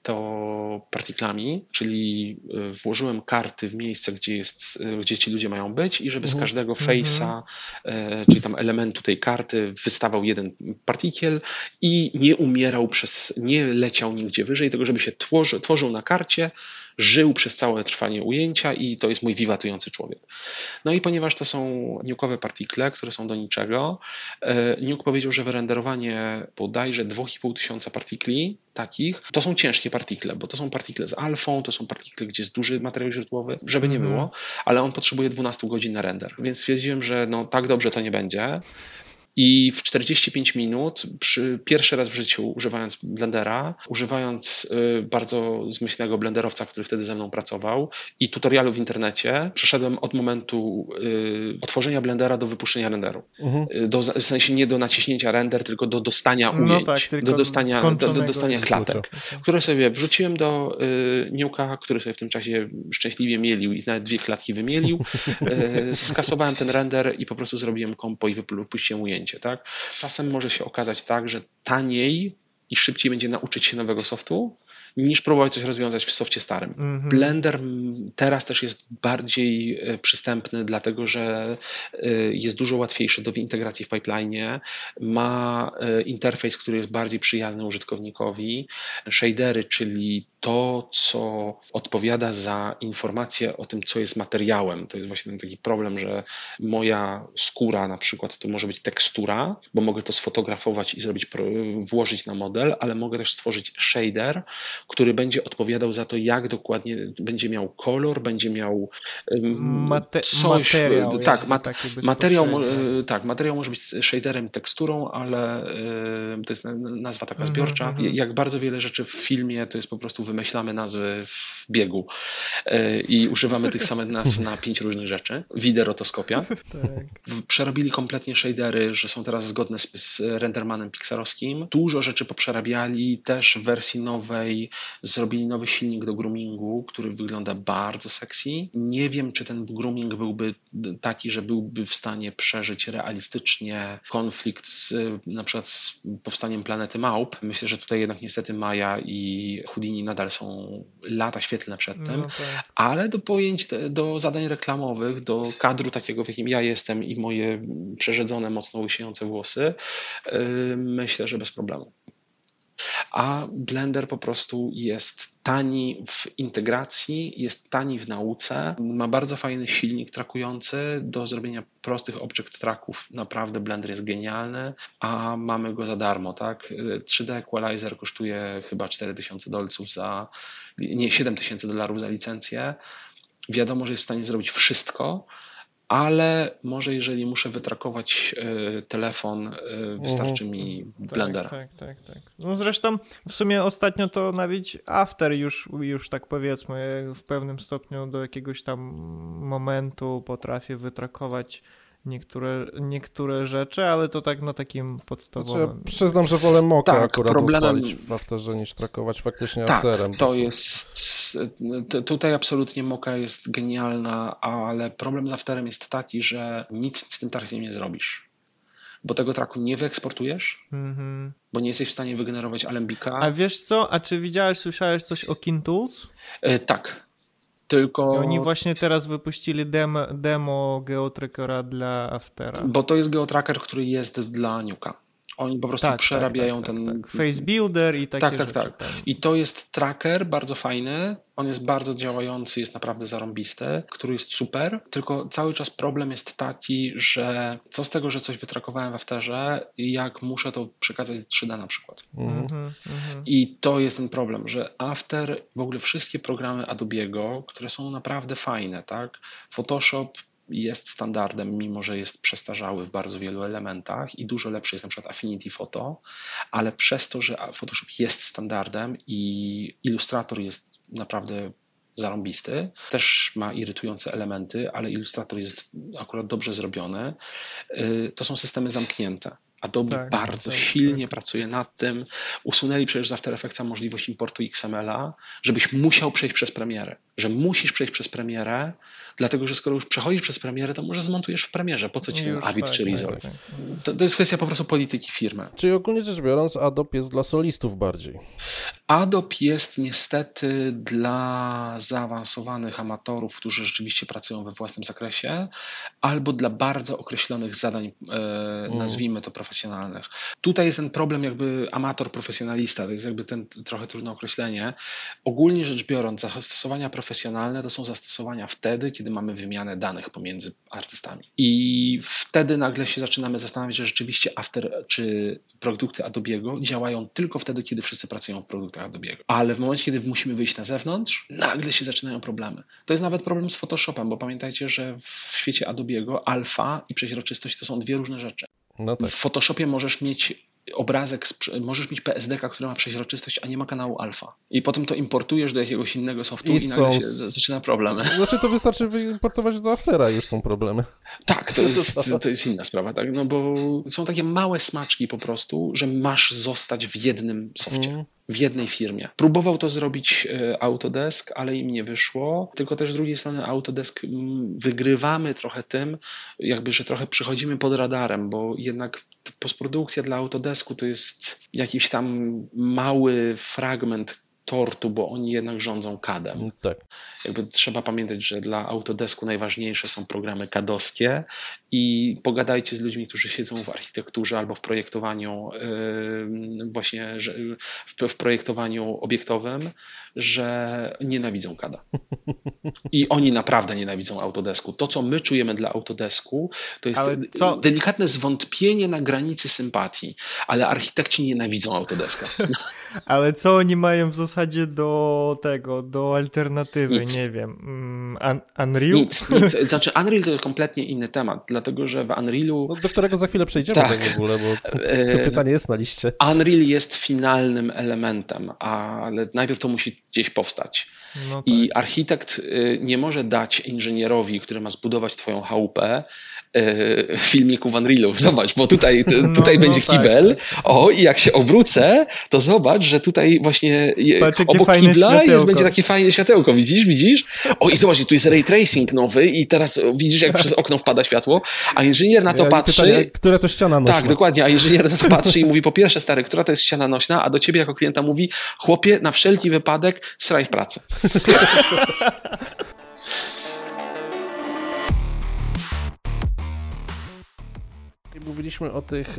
to partiklami, czyli e, włożyłem karty w miejsce, gdzie, jest, e, gdzie ci ludzie mają być i żeby z mhm. każdego mhm. face'a, e, czyli tam elementu tej karty wystawał jeden partikiel i nie umierał przez, nie leciał nigdzie wyżej, tylko żeby się tworzy, tworzył na karcie, żył przez całe trwanie ujęcia i to jest mój wiwatujący człowiek. No i ponieważ to są nuke'owe partikle, które są do niczego, e, Nuke powiedział, że wyrenderowanie bodajże 2,5 tysiąca partikli takich, to są ciężkie partikle, bo to są partikle z alfą, to są partikle, gdzie jest duży materiał źródłowy, żeby nie mhm. było, ale on potrzebuje 12 godzin na render. Więc stwierdziłem, że no tak dobrze to nie będzie. I w 45 minut, przy, pierwszy raz w życiu używając blendera, używając y, bardzo zmyślnego blenderowca, który wtedy ze mną pracował i tutorialu w internecie, przeszedłem od momentu y, otworzenia blendera do wypuszczenia renderu. Mhm. Y, do, w sensie nie do naciśnięcia render, tylko do dostania ujęć, no tak, do dostania, do, do dostania klatek, które sobie wrzuciłem do y, Niuka, który sobie w tym czasie szczęśliwie mielił i nawet dwie klatki wymielił. Y, skasowałem ten render i po prostu zrobiłem kompo i wypuściłem ujęcie tak? Czasem może się okazać tak, że taniej i szybciej będzie nauczyć się nowego softu, niż próbować coś rozwiązać w softie starym. Mm -hmm. Blender teraz też jest bardziej e, przystępny, dlatego że e, jest dużo łatwiejszy do integracji w pipeline, ma e, interfejs, który jest bardziej przyjazny użytkownikowi, shadery, czyli to, co odpowiada za informację o tym, co jest materiałem. To jest właśnie ten taki problem, że moja skóra na przykład to może być tekstura, bo mogę to sfotografować i zrobić, włożyć na model, ale mogę też stworzyć shader, który będzie odpowiadał za to, jak dokładnie będzie miał kolor, będzie miał Mate coś. Materiał, tak, mat materiał, tak, materiał może być shaderem, teksturą, ale to jest nazwa taka mhm, zbiorcza. Mm -hmm. Jak bardzo wiele rzeczy w filmie to jest po prostu wymyślamy nazwy w biegu e, i używamy tych samych nazw na pięć różnych rzeczy. Widerotoskopia. Tak. Przerobili kompletnie shadery, że są teraz zgodne z, z rendermanem pixarowskim. Dużo rzeczy poprzerabiali, też w wersji nowej zrobili nowy silnik do groomingu, który wygląda bardzo sexy. Nie wiem, czy ten grooming byłby taki, że byłby w stanie przeżyć realistycznie konflikt z na przykład z powstaniem planety Małp. Myślę, że tutaj jednak niestety Maja i Houdini nadal są lata świetlne przed tym, no tak. ale do pojęć, do zadań reklamowych, do kadru takiego, w jakim ja jestem i moje przerzedzone, mocno łysiejące włosy, yy, myślę, że bez problemu a Blender po prostu jest tani w integracji, jest tani w nauce, ma bardzo fajny silnik trakujący do zrobienia prostych object tracków. Naprawdę Blender jest genialny, a mamy go za darmo, tak? 3D Equalizer kosztuje chyba 4000 dolców za, nie 7000 dolarów za licencję. Wiadomo, że jest w stanie zrobić wszystko, ale może jeżeli muszę wytrakować y, telefon, y, wystarczy mhm. mi Blender. Tak, tak, tak, tak. No zresztą w sumie ostatnio to nawet After już, już tak powiedzmy w pewnym stopniu do jakiegoś tam momentu potrafię wytrakować niektóre, niektóre rzeczy, ale to tak na takim podstawowym... Znaczy, przyznam, że wolę Moka tak, akurat problemem... w Afterze niż trakować faktycznie tak, Afterem. to jest... Tutaj absolutnie Moka jest genialna, ale problem z Afterem jest taki, że nic z tym trackiem nie zrobisz bo tego traku nie wyeksportujesz, mm -hmm. bo nie jesteś w stanie wygenerować alembika. A wiesz co, a czy widziałeś, słyszałeś coś o Kintools? E, tak, tylko... I oni właśnie teraz wypuścili demo, demo geotrackera dla Aftera. Bo to jest geotracker, który jest dla Nuka. Oni po prostu tak, tak przerabiają tak, tak, ten. Tak, Face Builder i takie Tak, tak, tak. Tam. I to jest tracker bardzo fajny. On jest bardzo działający, jest naprawdę zarąbisty, który jest super. Tylko cały czas problem jest taki, że co z tego, że coś wytrakowałem w Afterze, jak muszę to przekazać z 3D na przykład. Mhm. Mhm, mhm. I to jest ten problem, że After, w ogóle wszystkie programy Adobe'ego, które są naprawdę fajne, tak? Photoshop jest standardem, mimo że jest przestarzały w bardzo wielu elementach i dużo lepszy jest na przykład Affinity Photo, ale przez to, że Photoshop jest standardem i Illustrator jest naprawdę zarąbisty, też ma irytujące elementy, ale Illustrator jest akurat dobrze zrobiony, y, to są systemy zamknięte. Adobe tak, bardzo tak, silnie tak. pracuje nad tym. Usunęli przecież z After Effectsa możliwość importu XML-a, żebyś musiał przejść przez premierę. Że musisz przejść przez premierę, dlatego że skoro już przechodzisz przez premierę, to może zmontujesz w premierze. Po co ci ten Avid tak, czy tak, Resolve? Tak, to, to, jest kwestia po prostu polityki firmy. Czyli ogólnie rzecz biorąc, Adobe jest dla solistów bardziej. Adobe jest niestety dla zaawansowanych amatorów, którzy rzeczywiście pracują we własnym zakresie, albo dla bardzo określonych zadań, e, nazwijmy to profesjonalnych. Tutaj jest ten problem jakby amator-profesjonalista, to jest jakby ten trochę trudne określenie. Ogólnie rzecz biorąc, zastosowania profesjonalne to są zastosowania wtedy, kiedy mamy wymianę danych pomiędzy artystami. I wtedy nagle się zaczynamy zastanawiać, że rzeczywiście After czy produkty Adobe'ego działają tylko wtedy, kiedy wszyscy pracują w produktach Adobe'ego. Ale w momencie, kiedy musimy wyjść na zewnątrz, nagle się zaczynają problemy. To jest nawet problem z Photoshopem, bo pamiętajcie, że w świecie Adobe'ego alfa i przeźroczystość to są dwie różne rzeczy. No tak. W Photoshopie możesz mieć obrazek, możesz mieć PSDK, który ma przeźroczystość, a nie ma kanału alfa. I potem to importujesz do jakiegoś innego softu i, i nagle są... się zaczyna problem. Znaczy to wystarczy wyimportować do Aftera już są problemy. Tak, to jest, to jest inna sprawa, tak? No bo są takie małe smaczki po prostu, że masz zostać w jednym softie. Mm. W jednej firmie. Próbował to zrobić e, Autodesk, ale im nie wyszło. Tylko też z drugiej strony Autodesk mm, wygrywamy trochę tym, jakby, że trochę przychodzimy pod radarem, bo jednak postprodukcja dla Autodesku to jest jakiś tam mały fragment tortu, bo oni jednak rządzą CAD-em. Mm, tak. Jakby trzeba pamiętać, że dla Autodesku najważniejsze są programy kadowskie i pogadajcie z ludźmi, którzy siedzą w architekturze albo w projektowaniu właśnie w, projektowaniu obiektowym, że nienawidzą CADa. I oni naprawdę nienawidzą Autodesku. To, co my czujemy dla Autodesku, to jest delikatne zwątpienie na granicy sympatii, ale architekci nienawidzą Autodeska. Ale co oni mają w zasadzie do tego, do alternatywy? Nic. Nie wiem. Mm, Unreal? Nic, nic. Znaczy Unreal to jest kompletnie inny temat, dlatego że w Unrealu... No, do którego za chwilę przejdziemy tak, w ogóle, bo to, to e, pytanie jest na liście. Unreal jest finalnym elementem, ale najpierw to musi gdzieś powstać. No tak. I architekt y, nie może dać inżynierowi, który ma zbudować twoją chałupę, filmiku w Unrealu. Zobacz, bo tutaj, no, tutaj no, będzie no, kibel. Tak. O, i jak się obrócę, to zobacz, że tutaj właśnie Patrz, obok kibla jest, będzie takie fajne światełko. Widzisz, widzisz? O, i zobacz, tu jest ray tracing nowy i teraz widzisz, jak przez okno wpada światło, a inżynier na to ja, patrzy... Pytanie, która to ściana nośna? Tak, dokładnie, a inżynier na to patrzy i mówi, po pierwsze, stary, która to jest ściana nośna, a do ciebie jako klienta mówi, chłopie, na wszelki wypadek sraj w pracę. mówiliśmy o tych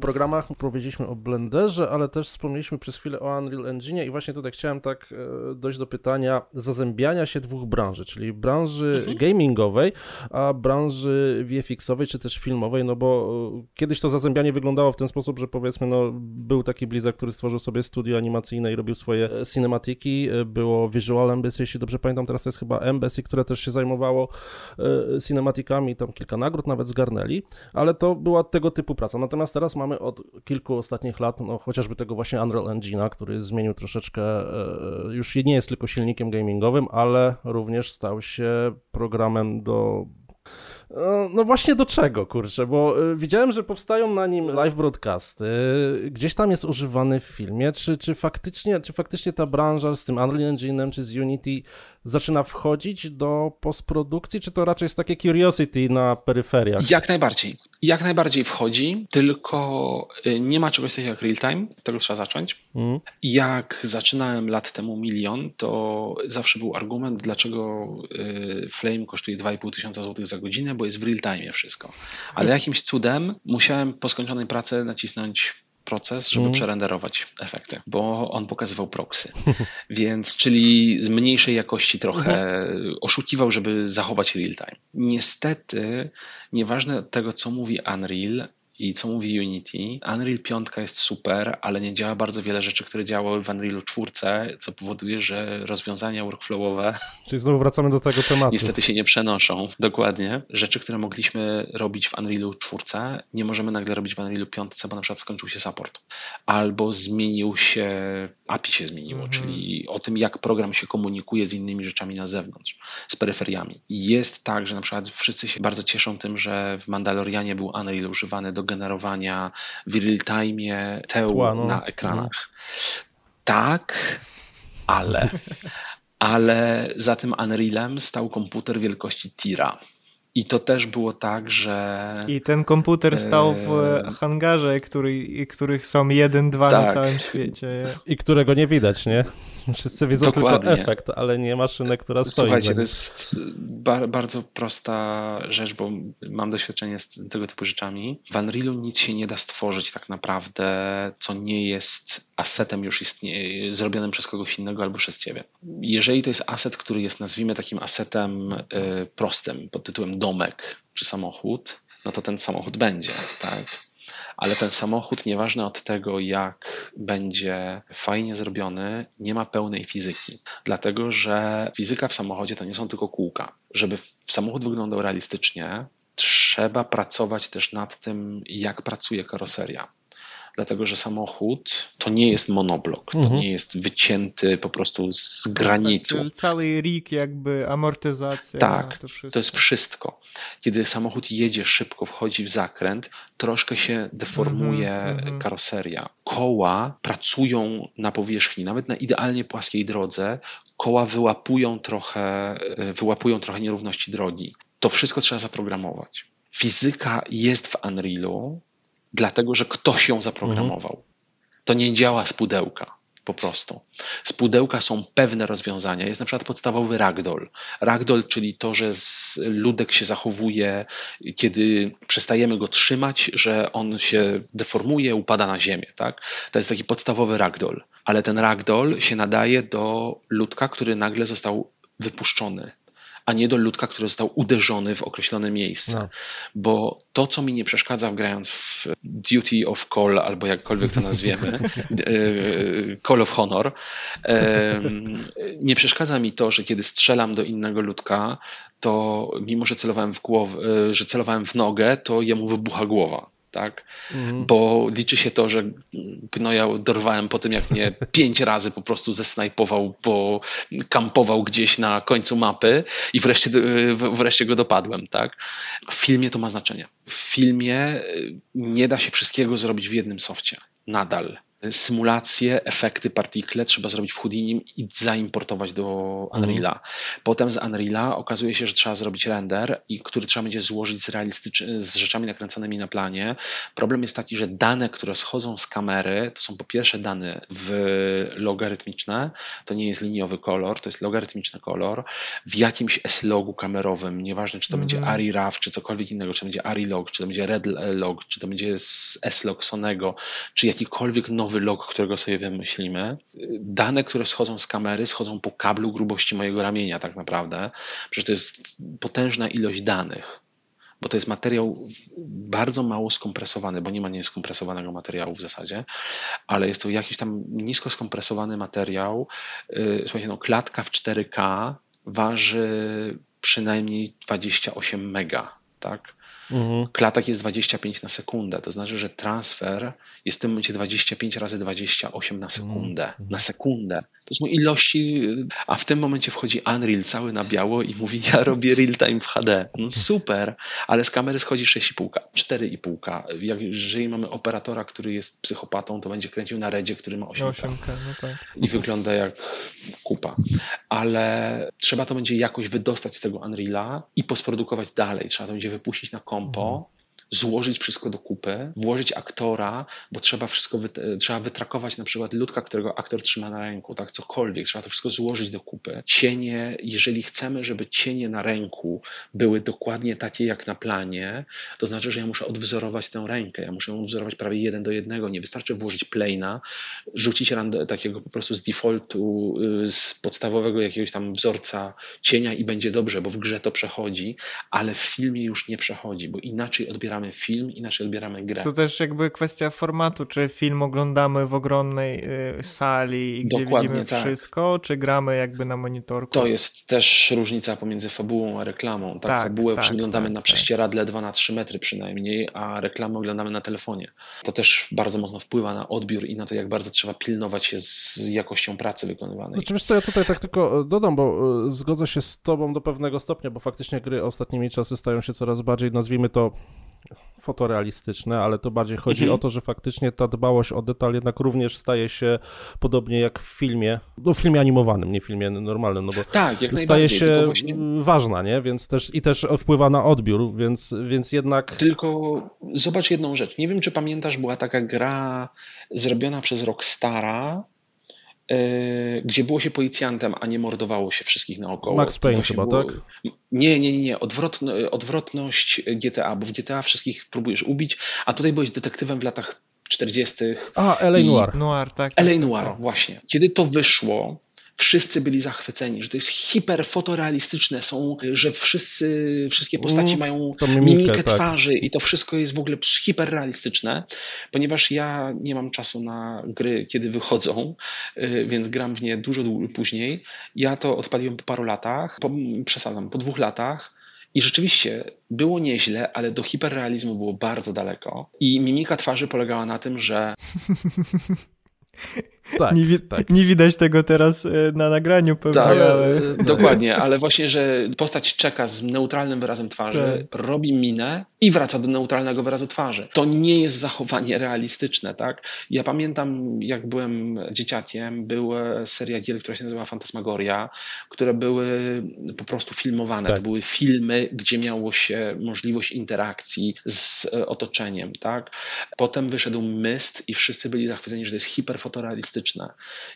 programach, powiedzieliśmy o Blenderze, ale też wspomnieliśmy przez chwilę o Unreal Engine i właśnie tutaj chciałem tak e, dojść do pytania zazębiania się dwóch branży, czyli branży mhm. gamingowej, a branży VFX-owej czy też filmowej, no bo e, kiedyś to zazębianie wyglądało w ten sposób, że powiedzmy, no był taki Blizzard, który stworzył sobie studio animacyjne i robił swoje e, cinematiki, było Visual Embassy, jeśli dobrze pamiętam, teraz to jest chyba Embassy, które też się zajmowało cinematikami, tam kilka nagród nawet zgarnęli, ale to była tego typu praca. Natomiast teraz mamy od kilku ostatnich lat, no chociażby tego właśnie Unreal Engine'a, który zmienił troszeczkę, e, już nie jest tylko silnikiem gamingowym, ale również stał się programem do E, no właśnie do czego, kurczę, bo e, widziałem, że powstają na nim live broadcasty, gdzieś tam jest używany w filmie, czy, czy, faktycznie, czy faktycznie ta branża z tym Unreal Engine'em czy z Unity zaczyna wchodzić do postprodukcji, czy to raczej jest takie curiosity na peryferiach? Jak najbardziej. Jak najbardziej wchodzi, tylko e, nie ma czegoś takiego jak real time, tego trzeba zacząć. Mm. Jak zaczynałem lat temu milion, to zawsze był argument, dlaczego Flame kosztuje 2,5 tysiąca złotych za godzinę, bo jest w real time wszystko. Ale jakimś cudem musiałem po skończonej pracy nacisnąć proces, żeby mm. przerenderować efekty, bo on pokazywał proxy. Więc, czyli z mniejszej jakości trochę mhm. oszukiwał, żeby zachować real time. Niestety, nieważne od tego, co mówi Unreal, i co mówi Unity. Unreal 5 jest super, ale nie działa bardzo wiele rzeczy, które działały w Unrealu 4, co powoduje, że rozwiązania workflowowe. Czyli znowu wracamy do tego tematu. Niestety się nie przenoszą. Dokładnie. Rzeczy, które mogliśmy robić w Unrealu 4, nie możemy nagle robić w Unrealu 5, bo na przykład skończył się support. Albo zmienił się, API się zmieniło, mhm. czyli o tym, jak program się komunikuje z innymi rzeczami na zewnątrz, z peryferiami. Jest tak, że na przykład wszyscy się bardzo cieszą tym, że w Mandalorianie był Unreal używany do generowania w real-time teł no. na ekranach. Tak, ale, ale za tym Unrealem stał komputer wielkości Tira. I to też było tak, że. I ten komputer stał w e, hangarze, który, których są jeden, dwa tak. na całym świecie. I którego nie widać, nie? Wszyscy widzą Dokładnie. tylko efekt, ale nie maszynę, która stoi. Słuchajcie, to jest bar bardzo prosta rzecz, bo mam doświadczenie z tego typu rzeczami. W Unrealu nic się nie da stworzyć tak naprawdę, co nie jest asetem już zrobionym przez kogoś innego albo przez ciebie. Jeżeli to jest aset, który jest nazwijmy takim asetem y, prostym pod tytułem domek czy samochód, no to ten samochód będzie, tak? Ale ten samochód, nieważne od tego, jak będzie fajnie zrobiony, nie ma pełnej fizyki. Dlatego, że fizyka w samochodzie to nie są tylko kółka. Żeby samochód wyglądał realistycznie, trzeba pracować też nad tym, jak pracuje karoseria. Dlatego że samochód to nie jest monoblok, to Mhm. nie jest wycięty po prostu z granitu. Tak, cały rig, jakby amortyzacja. Tak, to. To jest wszystko. Kiedy samochód jedzie szybko, wchodzi w zakręt, troszkę się deformuje Mhm, mhm. karoseria. Koła pracują na powierzchni, nawet na idealnie płaskiej drodze, koła wyłapują trochę, e, wyłapują trochę nierówności drogi. To wszystko trzeba zaprogramować. Fizyka jest w Unrealu, dlatego że ktoś ją zaprogramował. To nie działa z pudełka. Po prostu. Z pudełka są pewne rozwiązania. Jest na przykład podstawowy ragdoll. Ragdoll, czyli to, że ludek się zachowuje, kiedy przestajemy go trzymać, że on się deformuje, upada na ziemię. Tak? To jest taki podstawowy ragdoll. Ale ten ragdoll się nadaje do ludka, który nagle został wypuszczony, a nie do ludka, który został uderzony w określone miejsce. No. Bo to, co mi nie przeszkadza w grając w Duty of Call, albo jakkolwiek to nazwiemy, e, Call of Honor, nie przeszkadza mi to, że kiedy strzelam do innego ludka, to mimo, że celowałem w głowę, e, że celowałem w nogę, to jemu wybucha głowa. Tak? Mhm. Bo liczy się to, że gnoja dorwałem po tym, jak mnie pięć razy po prostu zesnajpował, bo kampował gdzieś na końcu mapy i wreszcie, w- wreszcie go dopadłem. Tak? W filmie to ma znaczenie. W filmie y, nie da się wszystkiego zrobić w jednym softie. Nadal. Symulacje, efekty, partikle trzeba zrobić w Houdinim i zaimportować do Unreala. Potem z Unreala okazuje się, że trzeba zrobić render, i który trzeba będzie złożyć z, realistycz- z rzeczami nakręconymi na planie. Problem jest taki, że dane, które schodzą z kamery, to są po pierwsze dane w logarytmiczne, to nie jest liniowy kolor, to jest logarytmiczny kolor, w jakimś S-logu kamerowym, nieważne czy to będzie Mhm. ARRI RAW, czy cokolwiek innego, czy to będzie ARRI log, czy to będzie Red log, czy to będzie S-log Sonego, czy jakikolwiek nowy log, którego sobie wymyślimy. Dane, które schodzą z kamery, schodzą po kablu grubości mojego ramienia tak naprawdę. Przecież to jest potężna ilość danych. Bo to jest materiał bardzo mało skompresowany, bo nie ma nieskompresowanego materiału w zasadzie, ale jest to jakiś tam nisko skompresowany materiał. Yy, Słuchajcie, no klatka w 4K waży przynajmniej 28 mega, tak? Mhm. klatek jest 25 na sekundę. To znaczy, że transfer jest w tym momencie 25 razy 28 na sekundę. Na sekundę. To są ilości, a w tym momencie wchodzi Unreal cały na biało i mówi, ja robię real time w HD. No super, ale z kamery schodzi 6,5, 4,5. Jak, jeżeli mamy operatora, który jest psychopatą, to będzie kręcił na redzie, który ma 8K 8K, no tak. i wygląda jak kupa. Ale trzeba to będzie jakoś wydostać z tego Unreala i posprodukować dalej. Trzeba to będzie wypuścić na kompo, złożyć wszystko do kupy, włożyć aktora, bo trzeba wszystko wy, trzeba wytrakować na przykład ludka, którego aktor trzyma na ręku, tak, cokolwiek. Trzeba to wszystko złożyć do kupy. Cienie, jeżeli chcemy, żeby cienie na ręku były dokładnie takie jak na planie, to znaczy, że ja muszę odwzorować tę rękę. Ja muszę ją odwzorować prawie jeden do jednego. Nie wystarczy włożyć plane'a, rzucić takiego po prostu z defaultu, y, z podstawowego jakiegoś tam wzorca cienia i będzie dobrze, bo w grze to przechodzi, ale w filmie już nie przechodzi, bo inaczej odbieramy film, inaczej odbieramy grę. To też jakby kwestia formatu, czy film oglądamy w ogromnej y, sali, gdzie Dokładnie widzimy tak. wszystko, czy gramy jakby na monitorku. To jest też różnica pomiędzy fabułą a reklamą. Tak, Tak, fabułę tak, przeglądamy tak, na tak. prześcieradle 2 na 3 metry przynajmniej, a reklamę oglądamy na telefonie. To też bardzo mocno wpływa na odbiór i na to, jak bardzo trzeba pilnować się z jakością pracy wykonywanej. Znaczy, wiesz co, ja tutaj tak tylko e, dodam, bo e, zgodzę się z tobą do pewnego stopnia, bo faktycznie gry ostatnimi czasy stają się coraz bardziej, nazwijmy to fotorealistyczne, ale to bardziej chodzi Mhm. o to, że faktycznie ta dbałość o detal jednak również staje się podobnie jak w filmie, no w filmie animowanym, nie w filmie normalnym, no bo Tak, staje się właśnie, ważna, nie? Więc też i też wpływa na odbiór, więc, więc jednak tylko zobacz jedną rzecz. Nie wiem, czy pamiętasz, była taka gra zrobiona przez Rockstara, gdzie było się policjantem, a nie mordowało się wszystkich naokoło. Max Payne chyba, było- tak? Nie, nie, nie. Odwrotno, odwrotność GTA, bo w GTA wszystkich próbujesz ubić, a tutaj byłeś detektywem w latach 40. A, L.A. I- Noir. Noir, tak. LA tak, Noir, tak. właśnie. Kiedy to wyszło, wszyscy byli zachwyceni, że to jest hiper fotorealistyczne, są, że wszyscy, wszystkie postaci Mm, mają mimikę, mimikę tak. twarzy i to wszystko jest w ogóle hiperrealistyczne, ponieważ ja nie mam czasu na gry, kiedy wychodzą, y, więc gram w nie dużo później. Ja to odpaliłem po paru latach, po, przesadzam, po dwóch latach I rzeczywiście było nieźle, ale do hiperrealizmu było bardzo daleko. I mimika twarzy polegała na tym, że tak, nie, wi tak. nie, widać tego teraz e, na nagraniu pewnie. Tak, ale... Dokładnie, ale właśnie, że postać czeka z neutralnym wyrazem twarzy, tak. robi minę i wraca do neutralnego wyrazu twarzy. To nie jest zachowanie realistyczne, tak? Ja pamiętam, jak byłem dzieciakiem, była seria gier, która się nazywa Fantasmagoria, które były po prostu filmowane. Tak. To były filmy, gdzie miało się możliwość interakcji z e, otoczeniem, tak? Potem wyszedł Myst i wszyscy byli zachwyceni, że to jest hiperfotorealistyczne.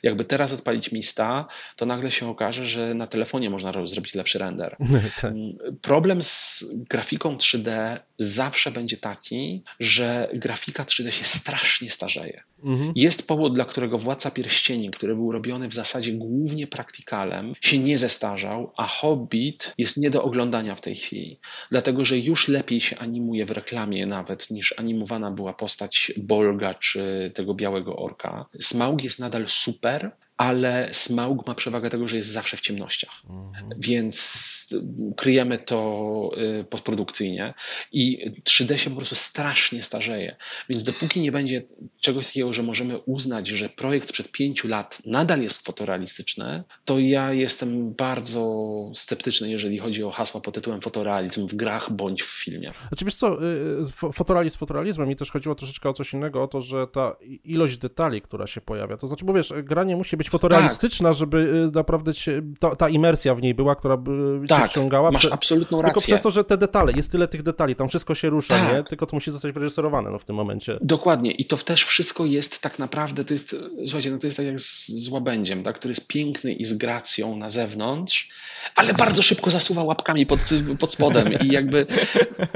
Jakby teraz odpalić Mista, to nagle się okaże, że na telefonie można zrobić lepszy render. Tak. Mm, problem z grafiką 3D zawsze będzie taki, że grafika 3D się strasznie starzeje. Mhm. Jest powód, dla którego Władca Pierścieni, który był robiony w zasadzie głównie praktykalem, się nie zestarzał, a Hobbit jest nie do oglądania w tej chwili. Dlatego, że już lepiej się animuje w reklamie nawet, niż animowana była postać Bolga czy tego białego orka. Smaug jest nadal super, ale Smaug ma przewagę tego, że jest zawsze w ciemnościach. Mhm. Więc kryjemy to y, postprodukcyjnie i 3D się po prostu strasznie starzeje. Więc dopóki nie będzie czegoś takiego, że możemy uznać, że projekt sprzed pięciu lat nadal jest fotorealistyczny, to ja jestem bardzo sceptyczny, jeżeli chodzi o hasła pod tytułem fotorealizm w grach bądź w filmie. Znaczy wiesz co, y, y, fotorealizm fotorealizmem, mi też chodziło troszeczkę o coś innego, o to, że ta ilość detali, która się pojawia, to znaczy, bo wiesz, gra nie musi być fotorealistyczna, tak. żeby y, naprawdę się, ta, ta, imersja w niej była, która by tak, cię wciągała. masz absolutną rację. Tylko przez to, że te detale, jest tyle tych detali, tam wszystko się rusza, tak. nie? Tylko to musi zostać wyreżyserowane no, w tym momencie. Dokładnie i to też wszystko jest tak naprawdę, to jest, słuchajcie, no to jest tak jak z, z łabędziem, tak, który jest piękny i z gracją na zewnątrz, ale bardzo szybko zasuwa łapkami pod, pod spodem i jakby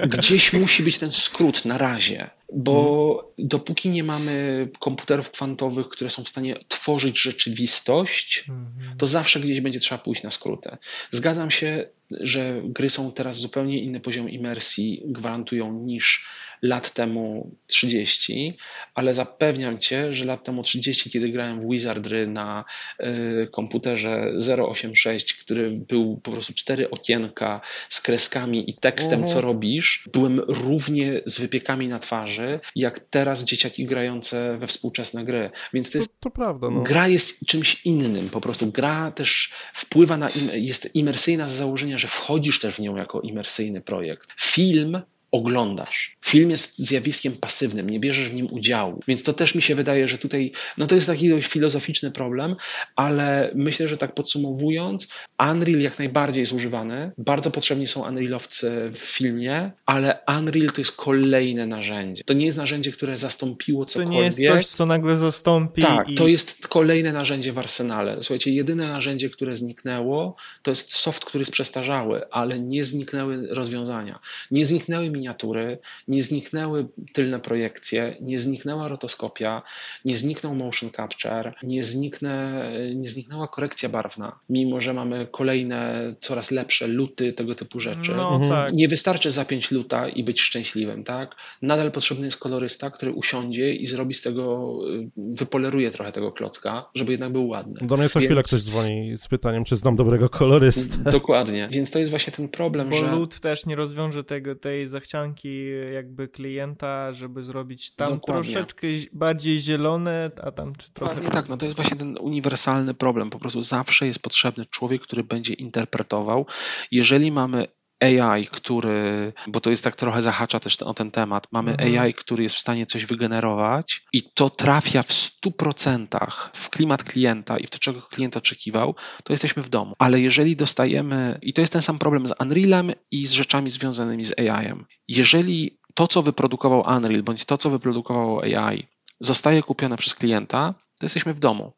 gdzieś musi być ten skrót na razie, bo hmm. dopóki nie mamy komputerów kwantowych, które są w stanie tworzyć rzeczywistość, hmm. to zawsze gdzieś będzie trzeba pójść na skróty. Zgadzam się, że gry są teraz zupełnie inny poziom imersji gwarantują niż lat temu 30, ale zapewniam cię, że lat temu 30, kiedy grałem w Wizardry na y, komputerze 086, który był po prostu cztery okienka z kreskami i tekstem, co mhm. robisz, byłem równie z wypiekami na twarzy, jak teraz dzieciaki grające we współczesne gry. Więc to jest. To, to prawda. No. Gra jest czymś innym. Po prostu gra też wpływa na. jest imersyjna z założenia, że wchodzisz też w nią jako imersyjny projekt. Film oglądasz. Film jest zjawiskiem pasywnym, nie bierzesz w nim udziału. Więc to też mi się wydaje, że tutaj, no to jest taki dość filozoficzny problem, ale myślę, że tak podsumowując, Unreal jak najbardziej jest używany. Bardzo potrzebni są Unrealowcy w filmie, ale Unreal to jest kolejne narzędzie. To nie jest narzędzie, które zastąpiło cokolwiek. To nie jest coś, co nagle zastąpi. Tak, i... to jest kolejne narzędzie w arsenale. Słuchajcie, jedyne narzędzie, które zniknęło, to jest soft, który jest przestarzały, ale nie zniknęły rozwiązania. Nie zniknęły mi miniatury, nie zniknęły tylne projekcje, nie zniknęła rotoskopia, nie zniknął motion capture, nie, zniknę, nie zniknęła korekcja barwna, mimo że mamy kolejne, coraz lepsze luty, tego typu rzeczy. No, mhm. tak. Nie wystarczy zapiąć luta i być szczęśliwym, tak? Nadal potrzebny jest kolorysta, który usiądzie i zrobi z tego, wypoleruje trochę tego klocka, żeby jednak był ładny. Do mnie co Więc... chwilę ktoś dzwoni z pytaniem, czy znam dobrego kolorystę. Dokładnie. Więc to jest właśnie ten problem, Bo że... lód też nie rozwiąże tego, tej zachcianki ścianki jakby klienta, żeby zrobić tam Dokładnie. troszeczkę bardziej zielone, a tam czy trochę... Dokładnie tak, no to jest właśnie ten uniwersalny problem. Po prostu zawsze jest potrzebny człowiek, który będzie interpretował. Jeżeli mamy AI, który, bo to jest tak trochę zahacza też o ten temat, mamy mhm. AI, który jest w stanie coś wygenerować i to trafia w 100% w klimat klienta i w to, czego klient oczekiwał, to jesteśmy w domu. Ale jeżeli dostajemy, i to jest ten sam problem z Unrealem i z rzeczami związanymi z AI-em, jeżeli to, co wyprodukował Unreal, bądź to, co wyprodukowało AI, zostaje kupione przez klienta, to jesteśmy w domu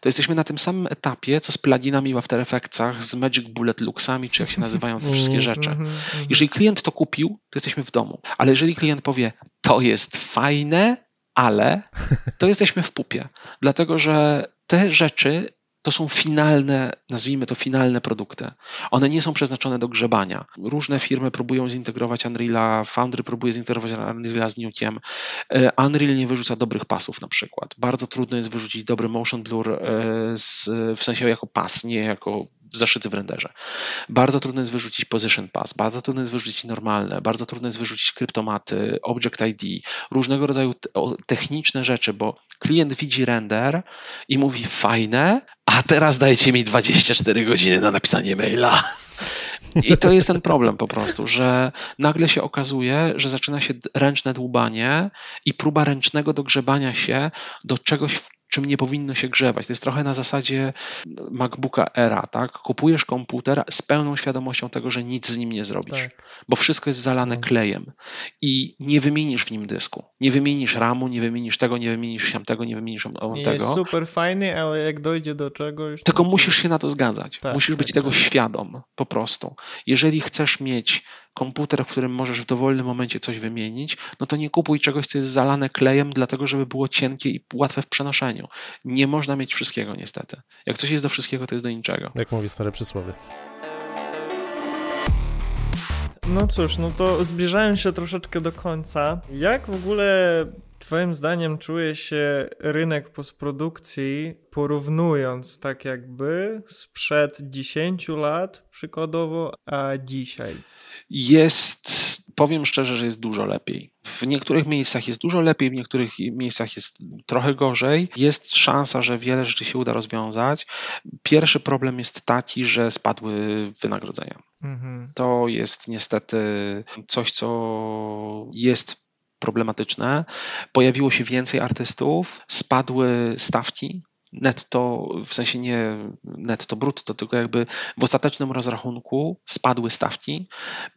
to jesteśmy na tym samym etapie, co z pluginami w After Effectsach, z Magic Bullet Luxami, czy jak się nazywają te wszystkie mhm, rzeczy. Mhm, mhm. Jeżeli klient to kupił, to jesteśmy w domu. Ale jeżeli klient powie, to jest fajne, ale to jesteśmy w pupie. Dlatego, że te rzeczy to są finalne, nazwijmy to finalne produkty. One nie są przeznaczone do grzebania. Różne firmy próbują zintegrować Unreala, Foundry próbuje zintegrować Unreala z Nuke'iem. E, Unreal nie wyrzuca dobrych pasów na przykład. Bardzo trudno jest wyrzucić dobry motion blur e, z, w sensie jako pas, nie jako zaszyty w renderze. Bardzo trudno jest wyrzucić position pass, bardzo trudno jest wyrzucić normalne, bardzo trudno jest wyrzucić kryptomaty, object ID, różnego rodzaju techniczne rzeczy, bo klient widzi render i mówi fajne, a teraz dajcie mi 24 godziny na napisanie maila. I to jest ten problem po prostu, że nagle się okazuje, że zaczyna się ręczne dłubanie i próba ręcznego dogrzebania się do czegoś, czym nie powinno się grzewać. To jest trochę na zasadzie MacBooka Era, tak? Kupujesz komputer z pełną świadomością tego, że nic z nim nie zrobisz, tak. bo wszystko jest zalane no. klejem i nie wymienisz w nim dysku. Nie wymienisz RAMu, nie wymienisz tego, nie wymienisz tego, nie wymienisz tego. Jest super fajny, ale jak dojdzie do czegoś... Tylko to... musisz się na to zgadzać. Tak, musisz tak, być tego tak. świadom, po prostu. Jeżeli chcesz mieć komputer, w którym możesz w dowolnym momencie coś wymienić, no to nie kupuj czegoś, co jest zalane klejem, dlatego żeby było cienkie i łatwe w przenoszeniu. Nie można mieć wszystkiego niestety. Jak coś jest do wszystkiego, to jest do niczego. Jak mówi stare przysłowie. No cóż, no to zbliżając się troszeczkę do końca. Jak w ogóle Twoim zdaniem czuje się rynek postprodukcji, porównując tak jakby sprzed 10 lat przykładowo, a dzisiaj? Jest, powiem szczerze, że jest dużo lepiej. W niektórych miejscach jest dużo lepiej, w niektórych miejscach jest trochę gorzej. Jest szansa, że wiele rzeczy się uda rozwiązać. Pierwszy problem jest taki, że spadły wynagrodzenia. Mhm. To jest niestety coś, co jest problematyczne. Pojawiło się więcej artystów, spadły stawki netto, w sensie nie netto brutto, tylko jakby w ostatecznym rozrachunku spadły stawki,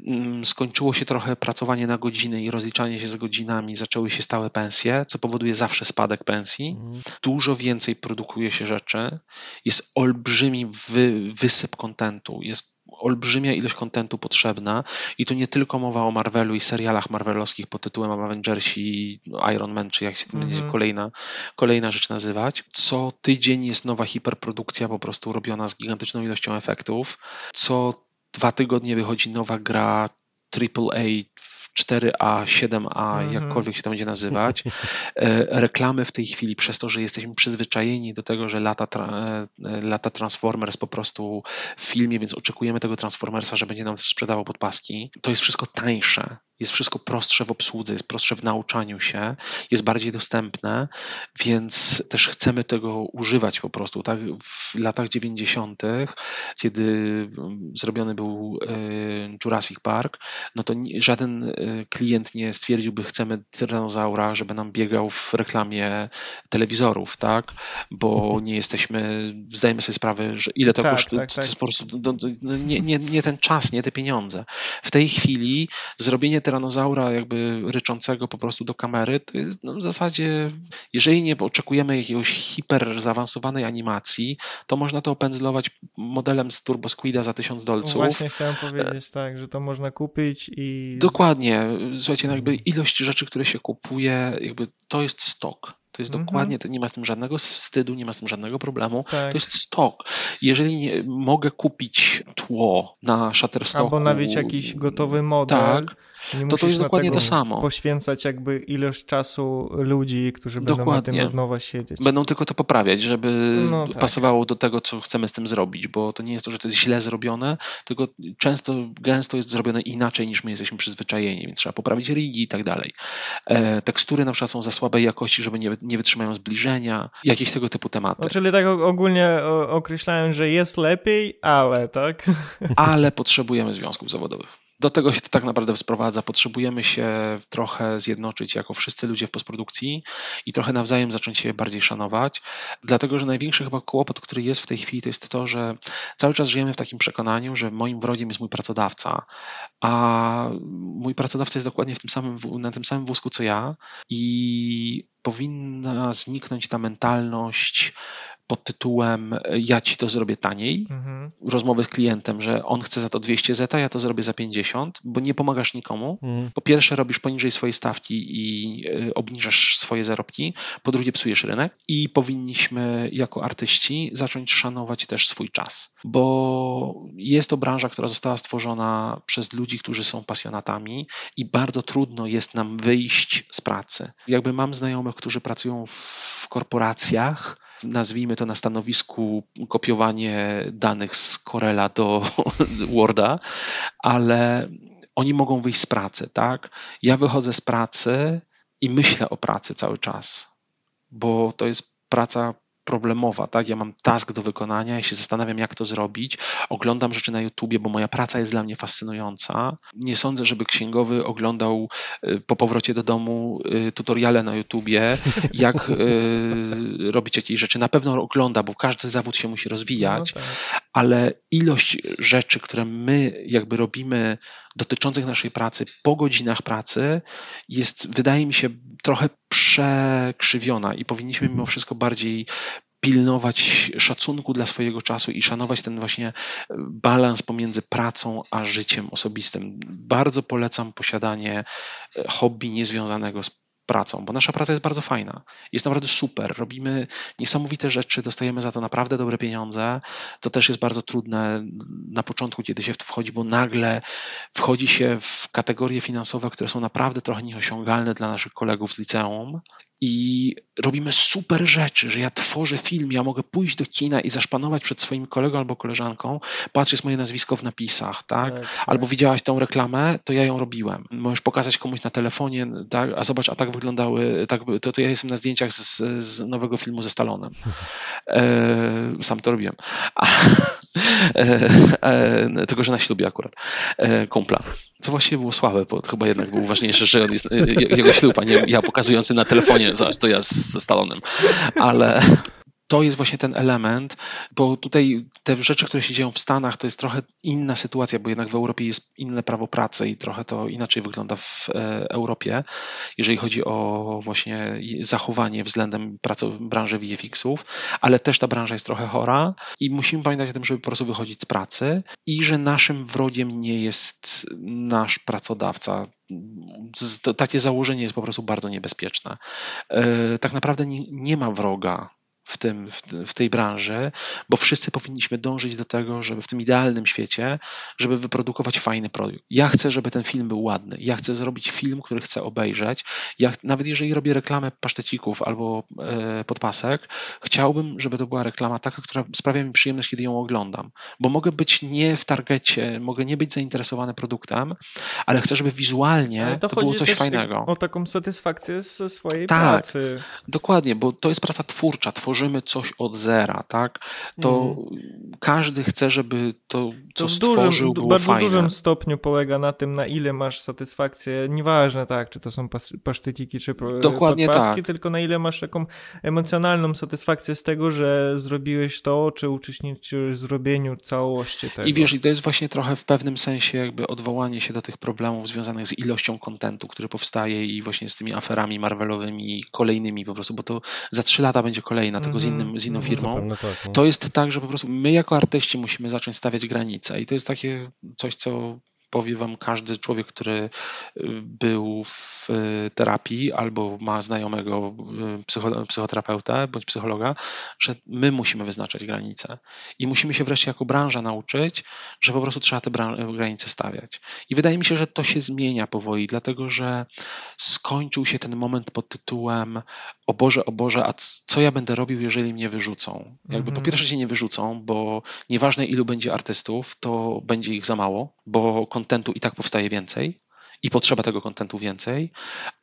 mm, skończyło się trochę pracowanie na godziny i rozliczanie się z godzinami, zaczęły się stałe pensje, co powoduje zawsze spadek pensji. Mhm. Dużo więcej produkuje się rzeczy, jest olbrzymi wy, wysyp kontentu, jest olbrzymia ilość kontentu potrzebna i tu nie tylko mowa o Marvelu i serialach marvelowskich pod tytułem Avengers i Iron Man, czy jak się to mm -hmm. będzie mhm. kolejna, kolejna rzecz nazywać. Co tydzień jest nowa hiperprodukcja po prostu robiona z gigantyczną ilością efektów. Co dwa tygodnie wychodzi nowa gra AAA 4A, 7A, mhm. jakkolwiek się to będzie nazywać. E, reklamy w tej chwili, przez to, że jesteśmy przyzwyczajeni do tego, że lata, e, lata Transformers po prostu w filmie, więc oczekujemy tego Transformersa, że będzie nam sprzedawał podpaski. To jest wszystko tańsze jest wszystko prostsze w obsłudze, jest prostsze w nauczaniu się, jest bardziej dostępne, więc też chcemy tego używać po prostu. Tak? W latach 90., kiedy mm, zrobiony był e, Jurassic Park, no to żaden e, klient nie stwierdziłby, chcemy tyranozaura, żeby nam biegał w reklamie telewizorów, tak? Bo mhm. nie jesteśmy, zdajemy sobie sprawę, że ile to tak, kosztuje, tak, tak. po prostu no, no, nie, nie, nie ten czas, nie te pieniądze. W tej chwili zrobienie tyranozaura jakby ryczącego po prostu do kamery, to jest no, w zasadzie, jeżeli nie oczekujemy jakiegoś hiper zaawansowanej animacji, to można to opędzlować modelem z Turbo Squida za 1000 dolców. No właśnie chciałem powiedzieć tak, że to można kupić i... Dokładnie. Słuchajcie, no jakby ilość rzeczy, które się kupuje, jakby to jest stok. To jest mhm. dokładnie, to nie ma z tym żadnego wstydu, nie ma z tym żadnego problemu. Tak. To jest stok. Jeżeli nie, mogę kupić tło na Shutterstocku... Albo nawet jakiś gotowy model, tak, nie to to jest dokładnie to samo. Poświęcać jakby ilość czasu ludzi, którzy dokładnie. będą na tym od nowa siedzieć. Będą tylko to poprawiać, żeby no tak. pasowało do tego, co chcemy z tym zrobić, bo to nie jest to, że to jest źle zrobione, tylko często, gęsto jest zrobione inaczej niż my jesteśmy przyzwyczajeni, więc trzeba poprawić rigi i tak dalej. E, tekstury na przykład są za słabej jakości, żeby nie, nie wytrzymają zbliżenia, jakieś tego typu tematy. No, czyli tak ogólnie określają, że jest lepiej, ale tak? Ale potrzebujemy związków zawodowych. Do tego się to tak naprawdę sprowadza. Potrzebujemy się trochę zjednoczyć jako wszyscy ludzie w postprodukcji i trochę nawzajem zacząć się bardziej szanować, dlatego że największy chyba kłopot, który jest w tej chwili, to jest to, że cały czas żyjemy w takim przekonaniu, że moim wrogiem jest mój pracodawca, a mój pracodawca jest dokładnie w tym samym, na tym samym wózku co ja i powinna zniknąć ta mentalność pod tytułem ja ci to zrobię taniej, mhm. rozmowy z klientem, że on chce za to 200 zeta, ja to zrobię za 50, bo nie pomagasz nikomu. Mhm. Po pierwsze robisz poniżej swojej stawki i y, obniżasz swoje zarobki, po drugie psujesz rynek i powinniśmy jako artyści zacząć szanować też swój czas, bo jest to branża, która została stworzona przez ludzi, którzy są pasjonatami i bardzo trudno jest nam wyjść z pracy. Jakby mam znajomych, którzy pracują w korporacjach, nazwijmy to na stanowisku kopiowanie danych z Corela do Worda, ale oni mogą wyjść z pracy, tak? Ja wychodzę z pracy i myślę o pracy cały czas, bo to jest praca problemowa, tak? Ja mam task do wykonania, ja się zastanawiam, jak to zrobić. Oglądam rzeczy na YouTubie, bo moja praca jest dla mnie fascynująca. Nie sądzę, żeby księgowy oglądał y, po powrocie do domu y, tutoriale na YouTubie, jak y, robić jakieś rzeczy. Na pewno ogląda, bo każdy zawód się musi rozwijać, no tak. ale ilość rzeczy, które my jakby robimy dotyczących naszej pracy po godzinach pracy jest, wydaje mi się, trochę przekrzywiona i powinniśmy mimo wszystko bardziej pilnować szacunku dla swojego czasu i szanować ten właśnie balans pomiędzy pracą a życiem osobistym. Bardzo polecam posiadanie hobby niezwiązanego z pracą, bo nasza praca jest bardzo fajna. Jest naprawdę super. Robimy niesamowite rzeczy, dostajemy za to naprawdę dobre pieniądze. To też jest bardzo trudne na początku, kiedy się wchodzi, bo nagle wchodzi się w kategorie finansowe, które są naprawdę trochę nieosiągalne dla naszych kolegów z liceum i robimy super rzeczy, że ja tworzę film, ja mogę pójść do kina i zaszpanować przed swoim kolegą albo koleżanką, patrz, jest moje nazwisko w napisach, tak? tak, tak. Albo widziałaś tą reklamę, to ja ją robiłem. Możesz pokazać komuś na telefonie, tak? a zobacz, a tak wyglądały, tak, to, to ja jestem na zdjęciach z, z nowego filmu ze Stalonem. E, sam to robiłem. A, tylko, że na ślubie akurat. E, kumpla co właściwie było słabe, bo chyba jednak było ważniejsze, że on jest, jego ślub, a nie ja pokazujący na telefonie, zobacz, to ja ze Stalonem. Ale to jest właśnie ten element, bo tutaj te rzeczy, które się dzieją w Stanach, to jest trochę inna sytuacja, bo jednak w Europie jest inne prawo pracy i trochę to inaczej wygląda w e, Europie, jeżeli chodzi o właśnie zachowanie względem pracy branży VFX-ów, ale też ta branża jest trochę chora i musimy pamiętać o tym, żeby po prostu wychodzić z pracy i że naszym wrogiem nie jest nasz pracodawca. Takie założenie jest po prostu bardzo niebezpieczne. E, tak naprawdę nie, nie ma wroga w, tym, w, tej branży, bo wszyscy powinniśmy dążyć do tego, żeby w tym idealnym świecie, żeby wyprodukować fajny produkt. Ja chcę, żeby ten film był ładny. Ja chcę zrobić film, który chcę obejrzeć. Ja, nawet jeżeli robię reklamę pasztecików albo e, podpasek, chciałbym, żeby to była reklama taka, która sprawia mi przyjemność, kiedy ją oglądam. Bo mogę być nie w targecie, mogę nie być zainteresowany produktem, ale chcę, żeby wizualnie to, to było coś fajnego. O taką satysfakcję ze swojej tak, pracy. Dokładnie, bo to jest praca twórcza. Tworzy tworzymy coś od zera, tak? To mm. każdy chce, żeby to, co to w dużym, stworzył, było bardzo fajne. dużym stopniu polega na tym, na ile masz satysfakcję. Nieważne, tak, czy to są pasztyciki, czy Dokładnie podpaski, tak. tylko na ile masz taką emocjonalną satysfakcję z tego, że zrobiłeś to, czy uczestniczysz w zrobieniu całości tego. I wiesz, i to jest właśnie trochę w pewnym sensie jakby odwołanie się do tych problemów związanych z ilością kontentu, który powstaje i właśnie z tymi aferami Marvelowymi kolejnymi po prostu, bo to za trzy lata będzie kolejna, tylko z, innym, z inną mhm. firmą, tak, no. to jest tak, że po prostu my jako artyści musimy zacząć stawiać granice i to jest takie coś, co powie wam każdy człowiek, który y, był w y, terapii albo ma znajomego y, psycho, psychoterapeutę bądź psychologa, że my musimy wyznaczać granice. I musimy się wreszcie jako branża nauczyć, że po prostu trzeba te granice stawiać. I wydaje mi się, że to się zmienia powoli, dlatego że skończył się ten moment pod tytułem o Boże, o Boże, a co ja będę robił, jeżeli mnie wyrzucą? Jakby po mhm. pierwsze się nie wyrzucą, bo nieważne ilu będzie artystów, to będzie ich za mało, bo kontentu i tak powstaje więcej i potrzeba tego kontentu więcej,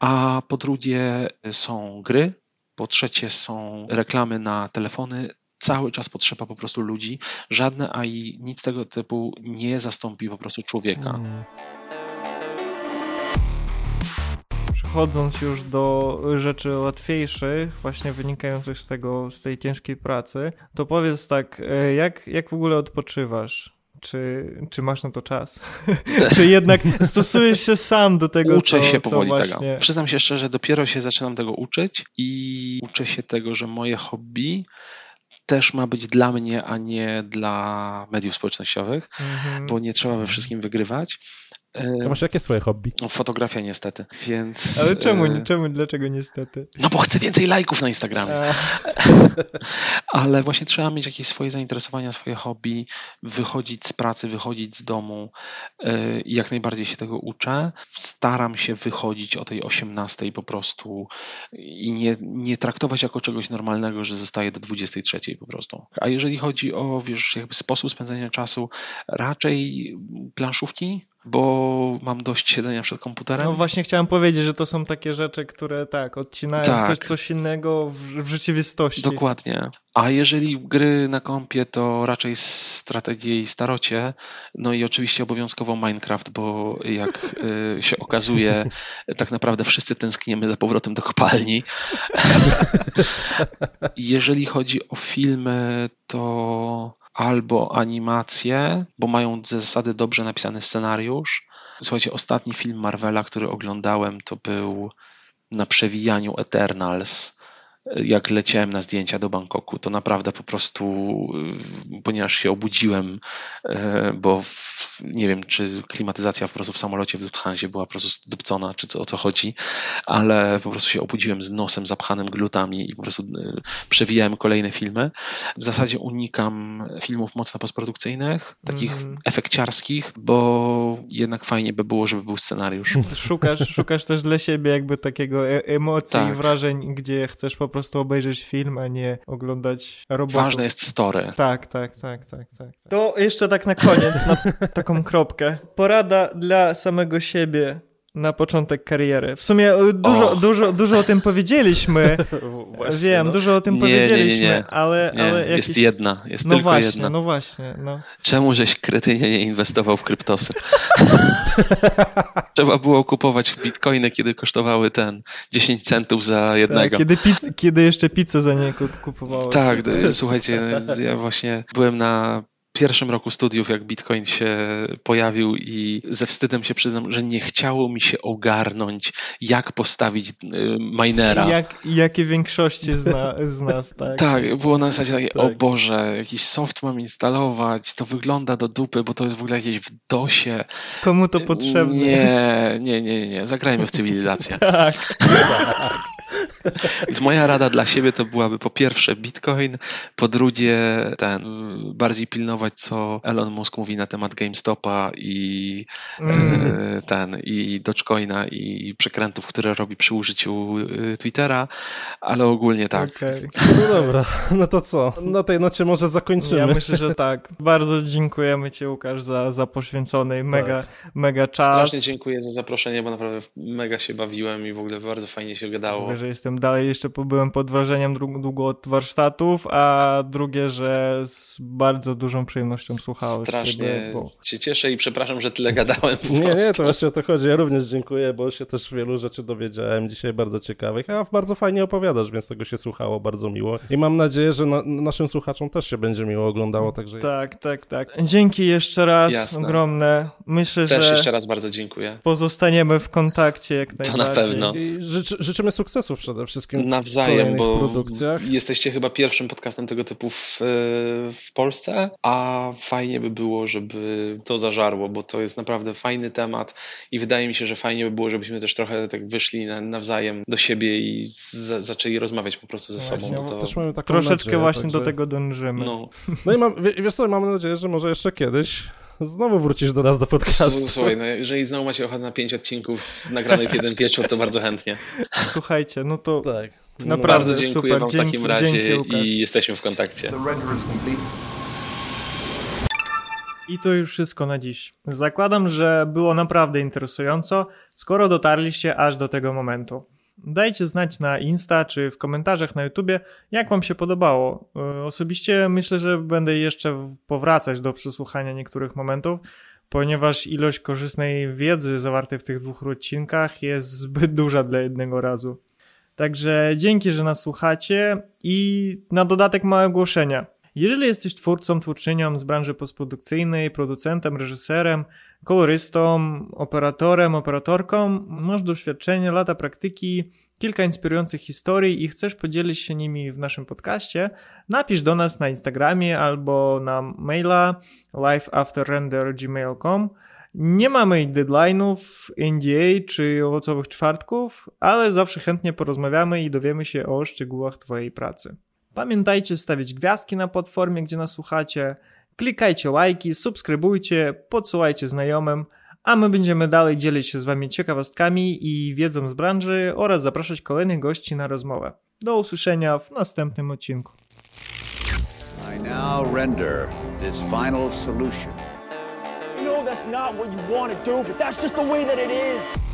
a po drugie są gry, po trzecie są reklamy na telefony, cały czas potrzeba po prostu ludzi. Żadne AI, nic tego typu nie zastąpi po prostu człowieka. Mm. Przechodząc już do rzeczy łatwiejszych, właśnie wynikających z tego, z tej ciężkiej pracy, to powiedz tak, e, jak, jak w ogóle odpoczywasz? Czy, czy masz na to czas? czy jednak stosujesz się sam do tego, Uczę co, się powoli właśnie... tego. Przyznam się szczerze, dopiero się zaczynam tego uczyć i uczę się tego, że moje hobby też ma być dla mnie, a nie dla mediów społecznościowych, mm -hmm. bo nie trzeba we wszystkim wygrywać To masz jakie swoje hobby? No, fotografia niestety, więc... Ale czemu, e... czemu, dlaczego niestety? No bo chcę więcej lajków na Instagramie. Ale właśnie trzeba mieć jakieś swoje zainteresowania, swoje hobby, wychodzić z pracy, wychodzić z domu e, i jak najbardziej się tego uczę. Staram się wychodzić o tej 18 po prostu i nie, nie traktować jako czegoś normalnego, że zostaje do 23 po prostu. A jeżeli chodzi o, wiesz, jakby sposób spędzania czasu, raczej planszówki, bo mam dość siedzenia przed komputerem. No właśnie chciałem powiedzieć, że to są takie rzeczy, które tak, odcinają tak. Coś, coś innego w, w rzeczywistości. Dokładnie. A jeżeli gry na kompie, to raczej strategie i starocie, no i oczywiście obowiązkowo Minecraft, bo jak y, się okazuje, tak naprawdę wszyscy tęskniemy za powrotem do kopalni. jeżeli chodzi o filmy, to albo animacje, bo mają ze zasady dobrze napisany scenariusz. Słuchajcie, ostatni film Marvela, który oglądałem, to był na przewijaniu Eternals jak leciałem na zdjęcia do Bangkoku, to naprawdę po prostu, y, ponieważ się obudziłem, y, bo w, nie wiem, czy klimatyzacja po prostu w samolocie w Lufthansie była po prostu zdupcona, czy co, o co chodzi, ale po prostu się obudziłem z nosem zapchanym glutami i po prostu y, przewijałem kolejne filmy. W zasadzie unikam filmów mocno postprodukcyjnych, takich mm. efekciarskich, bo jednak fajnie by było, żeby był scenariusz. Szukasz, szukasz też dla siebie jakby takiego e emocji tak. i wrażeń, gdzie chcesz po prostu obejrzeć film, a nie oglądać robotów. Ważne jest story. Tak, tak, tak, tak, tak. To jeszcze tak na koniec, na taką kropkę. Porada dla samego siebie na początek kariery. W sumie e, dużo, dużo, dużo o tym powiedzieliśmy. Właśnie, Wiem, no. dużo o tym nie, powiedzieliśmy, nie, nie, ale, ale jakieś... Jest jedna, jest no tylko właśnie, jedna. No właśnie, no. Czemu żeś kretynie nie inwestował w kryptosy? Trzeba było kupować bitcoiny, kiedy kosztowały ten 10 centów za jednego. Tak, kiedy, pizz, kiedy jeszcze pizzę za nie kupowało. Tak, słuchajcie, ja właśnie byłem na pierwszym roku studiów, jak Bitcoin się pojawił i ze wstydem się przyznam, że nie chciało mi się ogarnąć, jak postawić y, minera. Jak, jakie większości z, na, z nas, tak? Tak, było na zasadzie takie, tak. o Boże, jakiś soft mam instalować, to wygląda do dupy, bo to jest w ogóle jakieś w DOSie. Komu to potrzebne? Nie, nie, nie, nie, zagrajmy w cywilizację. tak. Więc moja rada dla siebie to byłaby po pierwsze Bitcoin, po drugie ten, bardziej pilnować co Elon Musk mówi na temat GameStopa i mm. E, ten, i Dogecoina i przekrętów, które robi przy użyciu e, Twittera, ale ogólnie tak. Okay. No dobra, no to co? Na tej nocie może zakończymy. Ja myślę, że tak. Bardzo dziękujemy Ci Łukasz za, za poświęcony mega, tak. mega czas. Strasznie dziękuję za zaproszenie, bo naprawdę mega się bawiłem i w ogóle bardzo fajnie się gadało. Mówię, że jestem dalej jeszcze byłem pod wrażeniem długo od warsztatów, a drugie, że z bardzo dużą przyjemnością słuchałem. Strasznie siebie, bo... się cieszę i przepraszam, że tyle gadałem. nie, nie, to właśnie o to chodzi. Ja również dziękuję, bo się też wielu rzeczy dowiedziałem dzisiaj bardzo ciekawych, a bardzo fajnie opowiadasz, więc tego się słuchało bardzo miło. I mam nadzieję, że na, naszym słuchaczom też się będzie miło oglądało, także... Tak, tak, tak. Dzięki jeszcze raz Jasne. ogromne. Myślę, też że... jeszcze raz bardzo dziękuję. Pozostaniemy w kontakcie jak najbardziej. To na pewno. Życzy, życzymy sukcesów przede wszystkim. Nawzajem, bo produkcjach. jesteście chyba pierwszym podcastem tego typu w, w Polsce, a fajnie by było, żeby to zażarło, bo to jest naprawdę fajny temat i wydaje mi się, że fajnie by było, żebyśmy też trochę tak wyszli nawzajem do siebie i z, zaczęli rozmawiać po prostu ze no sobą. Właśnie, to... też mamy taką Troszeczkę nadzieję, właśnie także... do tego dążymy. No, no i mam, wiesz co, mam nadzieję, że może jeszcze kiedyś znowu wrócisz do nas do podcastu. Słuchaj, no jeżeli znowu macie ochotę na pięć odcinków nagranych w jeden wieczór, to bardzo chętnie. Słuchajcie, no to tak. naprawdę Bardzo dziękuję super. wam w dzięki, takim razie i jesteśmy w kontakcie. I to już wszystko na dziś. Zakładam, że było naprawdę interesująco, skoro dotarliście aż do tego momentu. Dajcie znać na Insta czy w komentarzach na YouTubie, jak Wam się podobało. E, osobiście myślę, że będę jeszcze powracać do przesłuchania niektórych momentów, ponieważ ilość korzystnej wiedzy zawartej w tych dwóch odcinkach jest zbyt duża dla jednego razu. Także dzięki, że nas słuchacie i na dodatek małe ogłoszenia. Jeżeli jesteś twórcą, twórczynią z branży postprodukcyjnej, producentem, reżyserem, kolorystą, operatorem, operatorką, masz doświadczenie, lata praktyki, kilka inspirujących historii i chcesz podzielić się nimi w naszym podcaście, napisz do nas na Instagramie albo na maila lifeafterrender.gmail.com Nie mamy deadline'ów, NDA czy owocowych czwartków, ale zawsze chętnie porozmawiamy i dowiemy się o szczegółach Twojej pracy. Pamiętajcie stawiać gwiazdki na platformie, gdzie nas słuchacie, klikajcie lajki, subskrybujcie, podsyłajcie znajomym, a my będziemy dalej dzielić się z Wami ciekawostkami i wiedzą z branży oraz zapraszać kolejnych gości na rozmowę. Do usłyszenia w następnym odcinku. I now render this final solution. You know that's not what you want to do, but that's just the way that it is.